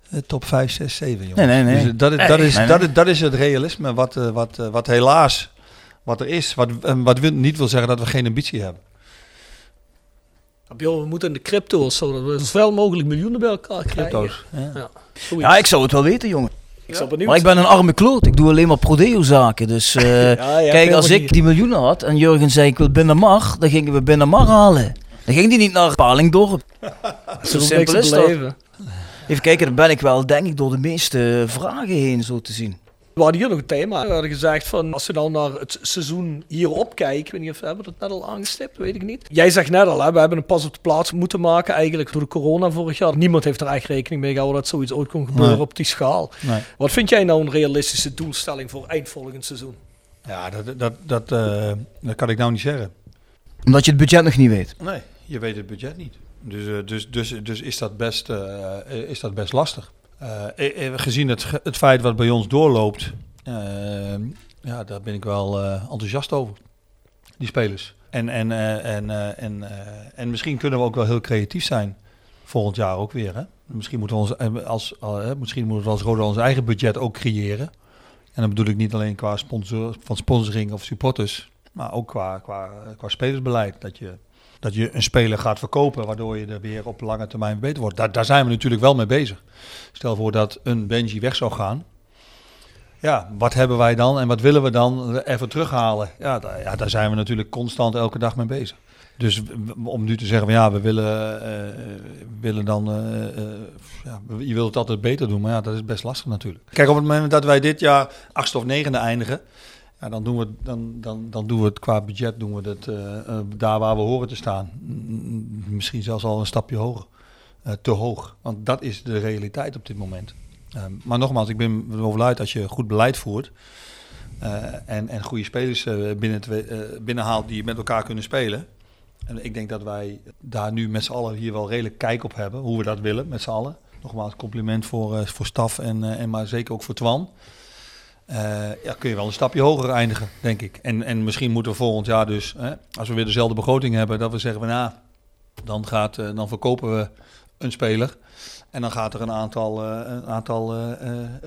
de top 5, 6, 7, jongens. Nee, nee, nee. Dus dat, is- dat, is, dat, is, dat is het realisme wat, eh, wat, eh, wat helaas wat er is. Wat, wat wil, niet wil zeggen dat we geen ambitie hebben. Joh, we moeten in de crypto's, zodat we zoveel mogelijk miljoenen bij elkaar krijgen. Crypto's. Ja. Ja, Ja, ik zou het wel weten, jongen. ik Maar ik ben een arme kloot. Ik doe alleen maar prodeo-zaken. Dus eh, kijk, als ik die miljoenen had en Jurgen zei ik wil binnen Mar, dan gingen we binnen Mar halen. Dan ging die niet naar Palingdorp. Zo simpel is dat. Even kijken, dan ben ik wel denk ik door de meeste vragen heen, zo te zien. We hadden hier nog een thema. We hadden gezegd van als we dan naar het seizoen hierop kijken. Ik weet niet of we hebben dat net al aangestipt, weet ik niet. Jij zegt net al, hè, we hebben een pas op de plaats moeten maken. Eigenlijk door de corona vorig jaar. Niemand heeft er echt rekening mee gehouden dat zoiets ooit kon gebeuren Nee. op die schaal. Nee. Wat vind jij nou een realistische doelstelling voor eind volgend seizoen? Ja, dat, dat, dat, eh, dat kan ik nou niet zeggen. Omdat je het budget nog niet weet. Nee, je weet het budget niet. Dus, eh, dus, dus, dus is, dat best, eh, is dat best lastig. Eh, gezien het, het feit wat bij ons doorloopt, ja, daar ben ik wel enthousiast over. Die spelers. En, en, en, en, en misschien kunnen we ook wel heel creatief zijn. Volgend jaar ook weer. Hè? Misschien, moeten we ons, als, misschien moeten we als Roda ons eigen budget ook creëren. En dan bedoel ik niet alleen qua sponsor, van sponsoring of supporters, maar ook qua, qua, qua spelersbeleid. Dat je, dat je een speler gaat verkopen, waardoor je er weer op lange termijn beter wordt. Daar, daar zijn we natuurlijk wel mee bezig. Stel voor dat een Benji weg zou gaan. Ja, wat hebben wij dan en wat willen we dan even terughalen? Ja, daar, ja, daar zijn we natuurlijk constant elke dag mee bezig. Dus om nu te zeggen van ja, we willen, eh, willen dan, eh, eh, ja, je wilt het altijd beter doen, maar ja, dat is best lastig natuurlijk. Kijk, op het moment dat wij dit jaar achtste of negende eindigen, Dan, doen we, dan, dan, dan doen we het qua budget doen we het, eh, eh, daar waar we horen te staan. Misschien zelfs al een stapje hoger. Eh, te hoog. Want dat is de realiteit op dit moment. Eh, maar nogmaals, ik ben erover uit als je goed beleid voert. en, en goede spelers binnen binnenhaalt die met elkaar kunnen spelen. En ik denk dat wij daar nu met z'n allen hier wel redelijk kijk op hebben. Hoe we dat willen met z'n allen. Nogmaals, compliment voor, voor staf en, en maar zeker ook voor Twan. Eh, ja, kun je wel een stapje hoger eindigen, denk ik. En, en misschien moeten we volgend jaar dus, hè, als we weer dezelfde begroting hebben, dat we zeggen nou, dan, gaat, eh, dan verkopen we een speler. En dan gaat er een aantal, eh, een aantal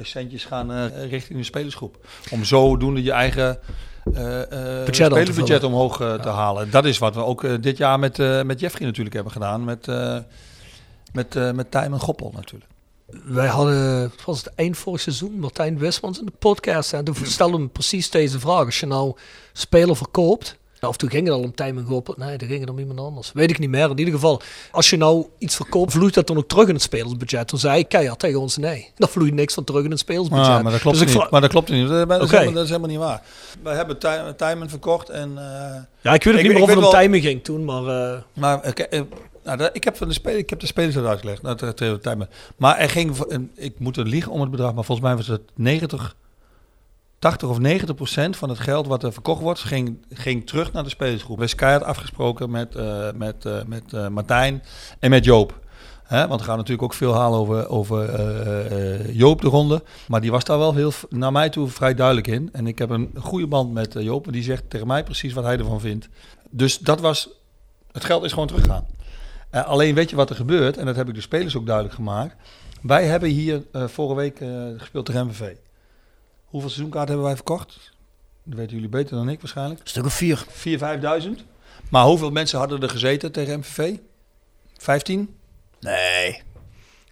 centjes gaan richting de spelersgroep. Om zodoende je eigen te spelersbudget vullen. omhoog te halen. Dat is wat we ook dit jaar met, met Jeffrey natuurlijk hebben gedaan. Met, met, met Tijm en Goppel natuurlijk. Wij hadden, was het eind vorig seizoen, Martijn Wismans in de podcast. En toen stelde hem precies deze vraag. Als je nou speler verkoopt, of toen ging het al om Tijm en Goppel. Nee, toen ging het om iemand anders. Weet ik niet meer. In ieder geval, als je nou iets verkoopt, vloeit dat dan ook terug in het spelersbudget? Toen zei ik keihard tegen ons nee. Daar vloeit niks van terug in het spelersbudget. Ah, maar dat klopt Dus niet. Maar dat klopt niet. Dat, dat, is Oké. helemaal, dat is helemaal niet waar. Wij hebben Tijmen verkocht en... eh, Ja, ik weet ook Ik- niet meer of het om wel- Tijmen ging toen, maar... eh, Maar eh, nou, ik, heb van de spelers, ik heb de spelers dat, dat, dat- maar er ging, ik moet er liegen om het bedrag, maar volgens mij was het 90, 80 of 90 procent van het geld wat er verkocht wordt, ging, ging terug naar de spelersgroep. We hebben keihard afgesproken met, eh, met, eh, met eh, Martijn en met Joop. Hè, want we gaan natuurlijk ook veel halen over, over Joop de ronde. Maar die was daar wel heel, naar mij toe vrij duidelijk in. En ik heb een goede band met Joop. En die zegt tegen mij precies wat hij ervan vindt. Dus dat was... Het geld is gewoon teruggegaan. Eh, alleen weet je wat er gebeurt, en dat heb ik de spelers ook duidelijk gemaakt. Wij hebben hier eh, vorige week eh, gespeeld tegen MVV. Hoeveel seizoenkaarten hebben wij verkocht? Dat weten jullie beter dan ik waarschijnlijk. Een stuk of vier. 4.000, 5.000. Maar hoeveel mensen hadden er gezeten tegen MVV? 15? Nee.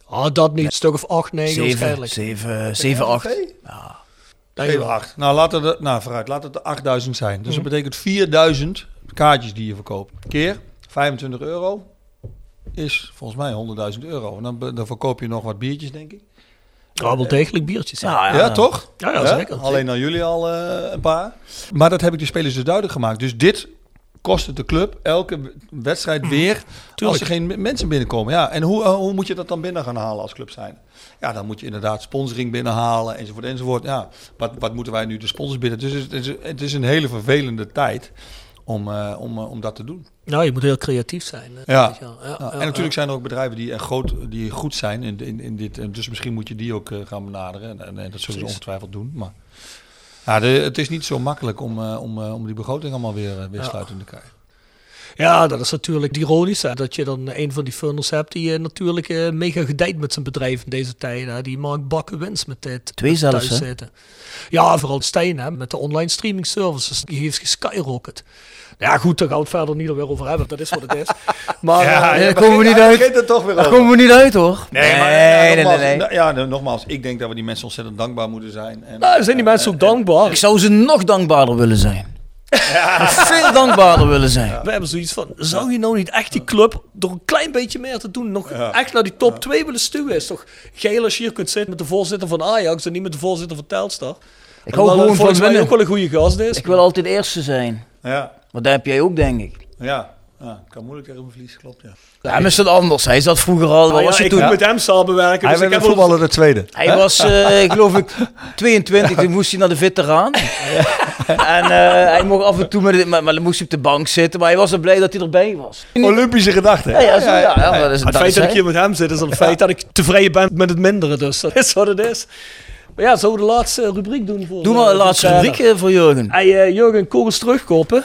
ah, dat niet. Een stuk of acht, negen Zeven, waarschijnlijk. zeven, zeven, acht. Ja. Denk ik 7, wel. 8. Nou, laat het, er- nou, vooruit, laat het er 8000 zijn. Dus dat betekent 4000 kaartjes die je verkoopt. Keer 25 euro is volgens mij 100.000 euro. En dan, dan verkoop je nog wat biertjes, denk ik. Ja, wel degelijk biertjes. Ja, Nou, Ja, toch? ja, ja, zeker. Alleen aan jullie al eh, een paar. Maar dat heb ik de spelers dus duidelijk gemaakt. Dus dit kost het de club elke wedstrijd weer als er geen mensen binnenkomen. Ja, en hoe, eh, hoe moet je dat dan binnen gaan halen als club zijn? Ja, dan moet je inderdaad sponsoring binnenhalen enzovoort enzovoort. Ja, wat, wat moeten wij nu de sponsors binnen? Dus het is, het is een hele vervelende tijd om, eh, om, eh, om dat te doen. Nou, je moet heel creatief zijn. eh, Ja. ja, Ja, ja, en natuurlijk zijn er ook bedrijven die, echt groot, die goed zijn in, in, in dit. En dus misschien moet je die ook gaan benaderen. En, en, en dat zullen ze ongetwijfeld doen. Maar ja, de, het is niet zo makkelijk om, om, om die begroting allemaal weer, weer sluitend te krijgen. Ja, dat is natuurlijk ironisch. Hè, dat je dan een van die funders hebt die eh, natuurlijk eh, mega gedijt met zijn bedrijf in deze tijden. hè. Die maakt bakken winst met dit. Twee zelfs, hè? zitten. Ja, vooral Stijn hè, met de online streaming services. Die heeft geskyrocket. Ja, goed, daar gaan we het verder niet weer over hebben. Dat is wat het is. Maar eh, daar komen we niet uit. toch weer Daar komen we niet uit hoor. Nee, maar nee, ja, nee, nogmaals, nee, nee. nou, Ja, nou, nogmaals, ik denk dat we die mensen ontzettend dankbaar moeten zijn. En, nou, zijn die mensen ook dankbaar. Ik zou ze nog dankbaarder willen zijn. Veel dankbaarder willen zijn. We hebben zoiets van, zou je nou niet echt die club door een klein beetje meer te doen, nog echt naar die top 2 willen stuwen? Is toch geil als je hier kunt zitten met de voorzitter van Ajax en niet met de voorzitter van Telstar? Ik hou Hoewel, gewoon van volgens mij ook wel een goede gast is. Ik wil altijd eerste zijn. Ja, Maar dat heb jij ook, denk ik. ja, ja, kan moeilijk tegen mijn verlies, klopt. Ja. Ja, hem is het anders. Hij zat vroeger al. Wat Ah, ja, was hij ik toen? moet met hem samenwerken. Hij dus werd voetballer de tweede. Hij was, eh, ik geloof ik, 22. Toen moest hij naar de veteraan. En eh, hij mocht af en toe, met, maar, maar dan moest hij op de bank zitten. Maar hij was er blij dat hij erbij was. Olympische gedachte. Ja, ja, zo, ja, ja, maar dat is, Het dat feit is dat ik hier met hem zit, is al het feit dat ik tevreden ben met het mindere. Dus dat is wat het is. Maar ja, zullen we de laatste rubriek doen? Voor, Doe maar een laatste voor rubriek eh, voor Jurgen. Hey, eh, Jurgen, kogels terugkoppen.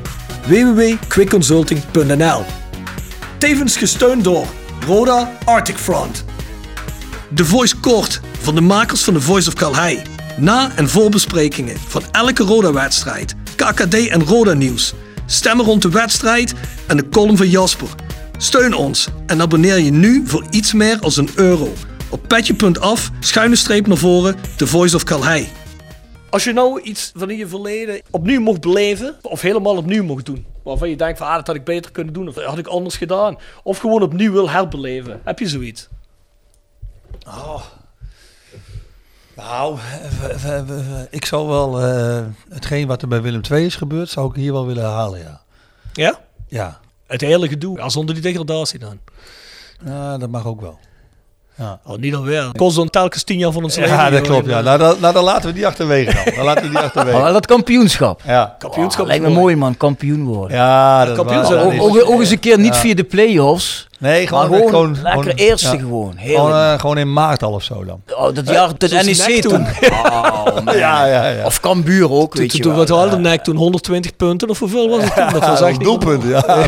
www.quickconsulting.nl Tevens gesteund door Roda Arctic Front. De Voice Kort van de makers van The Voice of Calhei. Na- en voorbesprekingen van elke Roda-wedstrijd, KKD en Roda-nieuws, stemmen rond de wedstrijd en de column van Jasper. Steun ons en abonneer je nu voor iets meer als een euro. Op petje.af, schuine streep naar voren, The Voice of Calhei. Als je nou iets van in je verleden opnieuw mocht beleven, of helemaal opnieuw mocht doen, waarvan je denkt van ah, dat had ik beter kunnen doen, of dat had ik anders gedaan, of gewoon opnieuw wil herbeleven, heb je zoiets? Nou, we- we- ik zou wel eh, hetgeen wat er bij Willem II is gebeurd, zou ik hier wel willen herhalen, ja. Ja? Ja, Het hele gedoe, zonder die degradatie dan. ja dat mag ook wel. Ja, Oh, niet alweer. Het kost dan telkens tien jaar van ons leven. ja dat klopt. Ja. Nou, dan, nou, dan laten we die achterwege dan. Dan laten we die achterwege. Maar dat kampioenschap. Ja, Kampioenschap Oh, lijkt me mooi man, kampioen worden. ja dat dat is- ook, ook eens een keer niet via de play-offs, Nee, maar gewoon, gewoon, gewoon, lekker gewoon- eerste ja. gewoon. Gewoon, eh, gewoon in maart al of zo dan. oh, dat jaar tot NEC toen. Oh. Ja, ja, ja. Of Cambuur ook, weet Toen, je toen wel. wat hadden nek toen 120 punten of hoeveel was het toen? Dat was echt niet doelpunten, ja.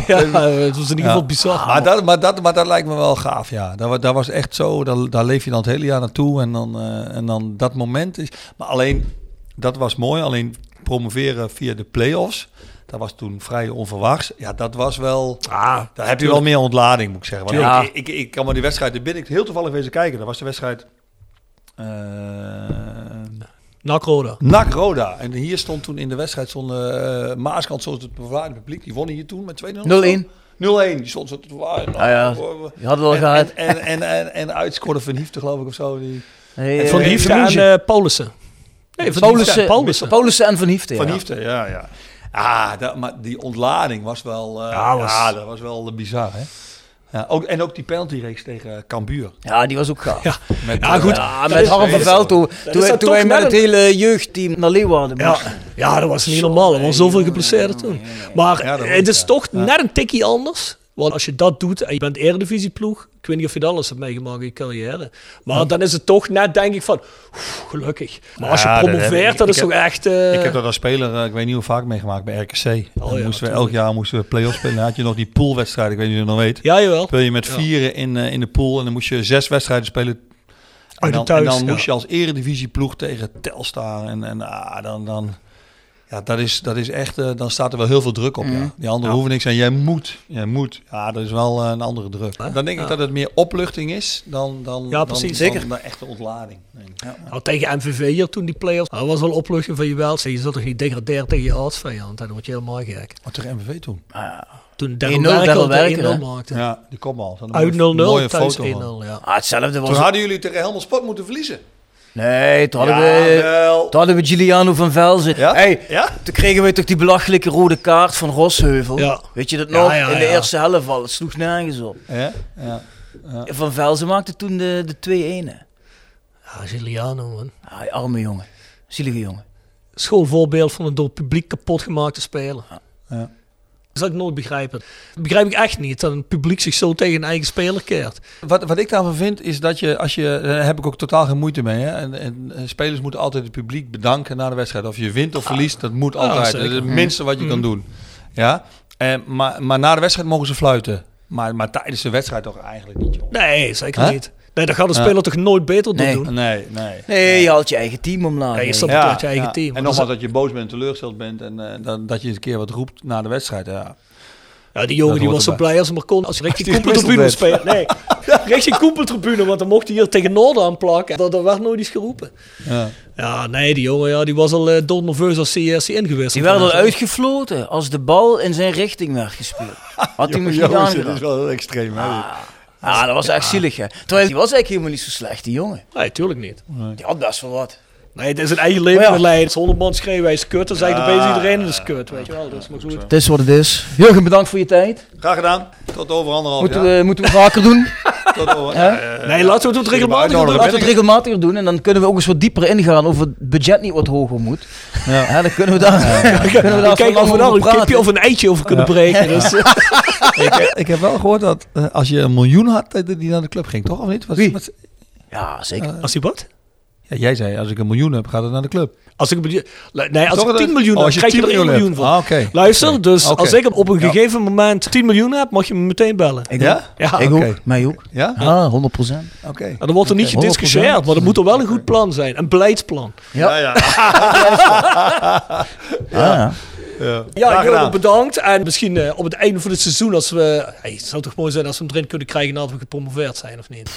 het was in ieder geval bizar. Maar dat, maar, dat, maar dat lijkt me wel gaaf, ja. Dat, dat was echt zo, daar, daar leef je dan het hele jaar naartoe. En dan, eh, en dan dat moment is... Maar alleen, dat was mooi. Alleen promoveren via de play-offs, dat was toen vrij onverwachts. Ja, dat was wel... Ah, Daar heb je wel meer ontlading, moet ik zeggen. Want Tuurlijk. ik, ik, ik kan maar die wedstrijd, daar ben ik heel toevallig wezen kijken. Dat was de wedstrijd... eh Nak Roda. NAC Roda. En hier stond toen in de wedstrijd stonden uh, Maaskant zoals het bewaarde publiek. Die wonnen hier toen met 2-0. 0-1. 0-1. Die stond zo te. Ah ja, je had het al en, gehad. En, en, en, en, en uitscoorde Van Hiefte geloof ik of zo. Die, Hey, Van eh, Hiefte en uh, Paulussen. Nee, Van Hiefte en Paulussen, Paulussen. Paulussen en Van Hiefte. Van ja. Hiefte, ja, ja. Ah, dat, maar die ontlading was wel, uh, Ja, was- ja, dat was wel uh, bizar, hè. Ja, ook, en ook die penaltyreeks tegen Cambuur. Ja, die was ook gaaf. Ja. Met, Ja, goed. Ja, Dat met Harm van Veld, toen, toen, wij- toen met het hele jeugdteam naar Leeuwarden Ja, moesten. ja, dat was niet normaal. Er waren zoveel geblesseerden toen. Maar het was- is ja. toch net een tikkie anders. Want als je dat doet en je bent eredivisieploeg, ik weet niet of je dat alles hebt meegemaakt in je carrière. Maar dan is het toch net, denk ik, van oef, gelukkig. Maar als je Ja, dat promoveert, dat ik is heb- toch echt... eh, Ik heb dat als speler, uh, ik weet niet hoe vaak meegemaakt bij RKC. Ja, moesten we elk jaar moesten we play-offs spelen. Dan had je nog die poolwedstrijd, ik weet niet of je dat nog weet. Ja, jawel. Speel je met vieren in, uh, in de pool en dan moest je zes wedstrijden spelen. En dan, thuis, en dan moest je als eredivisieploeg tegen Telstar. En, en ah, dan, dan, ja, dat is, dat is echt, uh, dan staat er wel heel veel druk op. Ja. Die anderen hoeven niks en jij moet, jij moet. Ja, dat is wel uh, een andere druk. Dan denk ik dat het meer opluchting is dan, dan, Ja, precies. dan, Zeker. dan de echte ontlading. Nee. Ja. Nou, tegen MVV hier toen die play-offs, dat was wel opluchting van je wel. Je zult toch niet degraderen tegen je aardsvijand, dan word je helemaal gek. Wat tegen MVV toen? Toen 1-0 Daryl hè? 1-0 maakte. Ja, die kopbal. Uit 0-0, mooie- mooie thuis 1-0, foto van. ja. Ah, hetzelfde was... Toen hadden jullie tegen Helmond Sport moeten verliezen. Nee, toen hadden, we, toen hadden we Giuliano van Velzen. Hey, toen kregen we toch die belachelijke rode kaart van Rosheuvel. Weet je dat nog? In de eerste helft al. Het sloeg nergens op. Van Velzen maakte toen de, de 2-1. hè. Ja, Giuliano, man. Ah, arme jongen. Zielige jongen. Schoolvoorbeeld van een door het publiek kapot gemaakte speler. Ja. Dat zal ik nooit begrijpen. Dat begrijp ik echt niet, dat een publiek zich zo tegen een eigen speler keert. Wat, wat ik daarvan vind, is dat je, als je, daar heb ik ook totaal geen moeite mee. Hè? En, en, en spelers moeten altijd het publiek bedanken na de wedstrijd. Of je wint of verliest, dat moet Ah, altijd. dat is het minste wat je kan doen. Ja? En, maar, maar na de wedstrijd mogen ze fluiten. Maar, maar tijdens de wedstrijd toch eigenlijk niet, joh. Nee, zeker niet. Nee, dat gaat een Ja. speler toch nooit beter Nee. doen? Nee, nee. Nee, je haalt je eigen team omlaag. Ja, je uit je eigen team. En nogmaals dat- dat je boos bent en teleurgesteld bent. En eh, dat, dat je eens een keer wat roept na de wedstrijd. Ja. Ja, die jongen Dat die was zo blij als hij maar kon. Als je richting gewisseld speelt. Nee, richting Koempeltribune, want dan mocht hij hier tegen Noorden aanplakken. Dat, dat werd nooit eens geroepen. Ja. Ja, nee, die jongen ja, die was al uh, doodnerveus als hij, als hij ingewisseld Die werd al uitgefloten als de bal in zijn richting werd gespeeld. Had hij misschien aangedaan. is wel heel extreem. Hè? Ah, dat was echt zielig, hè. Terwijl die was eigenlijk helemaal niet zo slecht, die jongen. Nee, tuurlijk niet. Die had best wel wat. Nee, het is een eigen leven ja. leiden. Als 100 man schreeuwen, hij is kut, dan zegt Ja, opeens iedereen dat is kut, weet je wel. Dus maar goed. Het is wat het is. Jurgen, bedankt voor je tijd. Graag gedaan. Tot over anderhalf Moeten jaar. we, moeten we vaker doen. Tot over? Nee, laten we het regelmatig doen. Laten we het regelmatig doen en dan kunnen we ook eens wat dieper ingaan of het budget niet wat hoger moet. Ja. Ja, dan kunnen we daar, kunnen we daar Kijk van of we lang daar over een kipje of een eitje over kunnen breken. Dus, eh, ik, ik heb wel gehoord dat eh, als je een miljoen had, dat die naar de club ging, toch? Of niet? Wie? Ja, zeker. als hij wat? Ja, jij zei, als ik een miljoen heb, gaat het naar de club. Als ik, een nee, als Toch ik het- 10 miljoen oh, heb, als je krijg je 10 er 1 miljoen van. Ah, oké. Luister, dus als ik op een Ja. gegeven moment 10 miljoen heb, mag je me meteen bellen. Ik Ja? Ja, ik oké. ook. Mij ook. Ja? Ja, 100 procent. Oké. En dan wordt er niet gediscussieerd, maar er moet er wel een goed plan zijn. Een beleidsplan. Ja. ja. Ja, ja. Ja, bedankt. En misschien eh, op het einde van het seizoen, als we... Hey, het zou toch mooi zijn als we hem erin kunnen krijgen nadat we gepromoveerd zijn, of niet?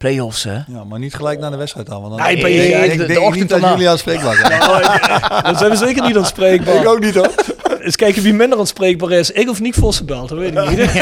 Play-offs, hè? Ja, maar niet gelijk naar de wedstrijd aan. Want dan Nee, ik, De- de denk ochtend niet dat jullie aanspreekbaar zijn. Dan zijn we zeker niet aanspreekbaar. ik ook niet hoor. Eens kijken wie minder aanspreekbaar is. Ik of Nick Vossenbelt, dat weet ik niet.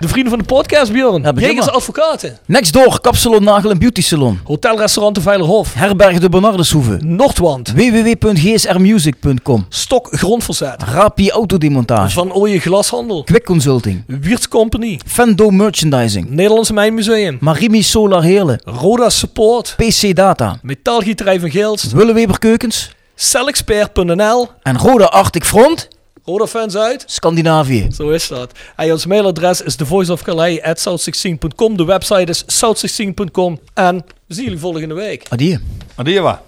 De vrienden van de podcast, Björn. Ja, maar. Advocaten. Next door, kapsalon, nagel en beauty salon. Hotelrestaurant de Veilerhof. Herberg de Bernardeshoeve. Noordwand. www.gsrmusic.com. Stok Grondverzet. Rapi Autodemontage. Van Ooije Glashandel. Quick Consulting. Wiertz Company. Fendo Merchandising. Nederlandse Mijnmuseum. Marimi Solar Heerlen. Roda Support. PC Data. Metaalgieterij van Geelst. Willeweber Keukens. Celexpert.nl. En Roda Arctic Front. Roda fans uit. Scandinavië. Zo is dat. En ons mailadres is thevoiceofcalais@south16.com. De website is south16.com. En we zien jullie volgende week. Adieu. Adieu. jongen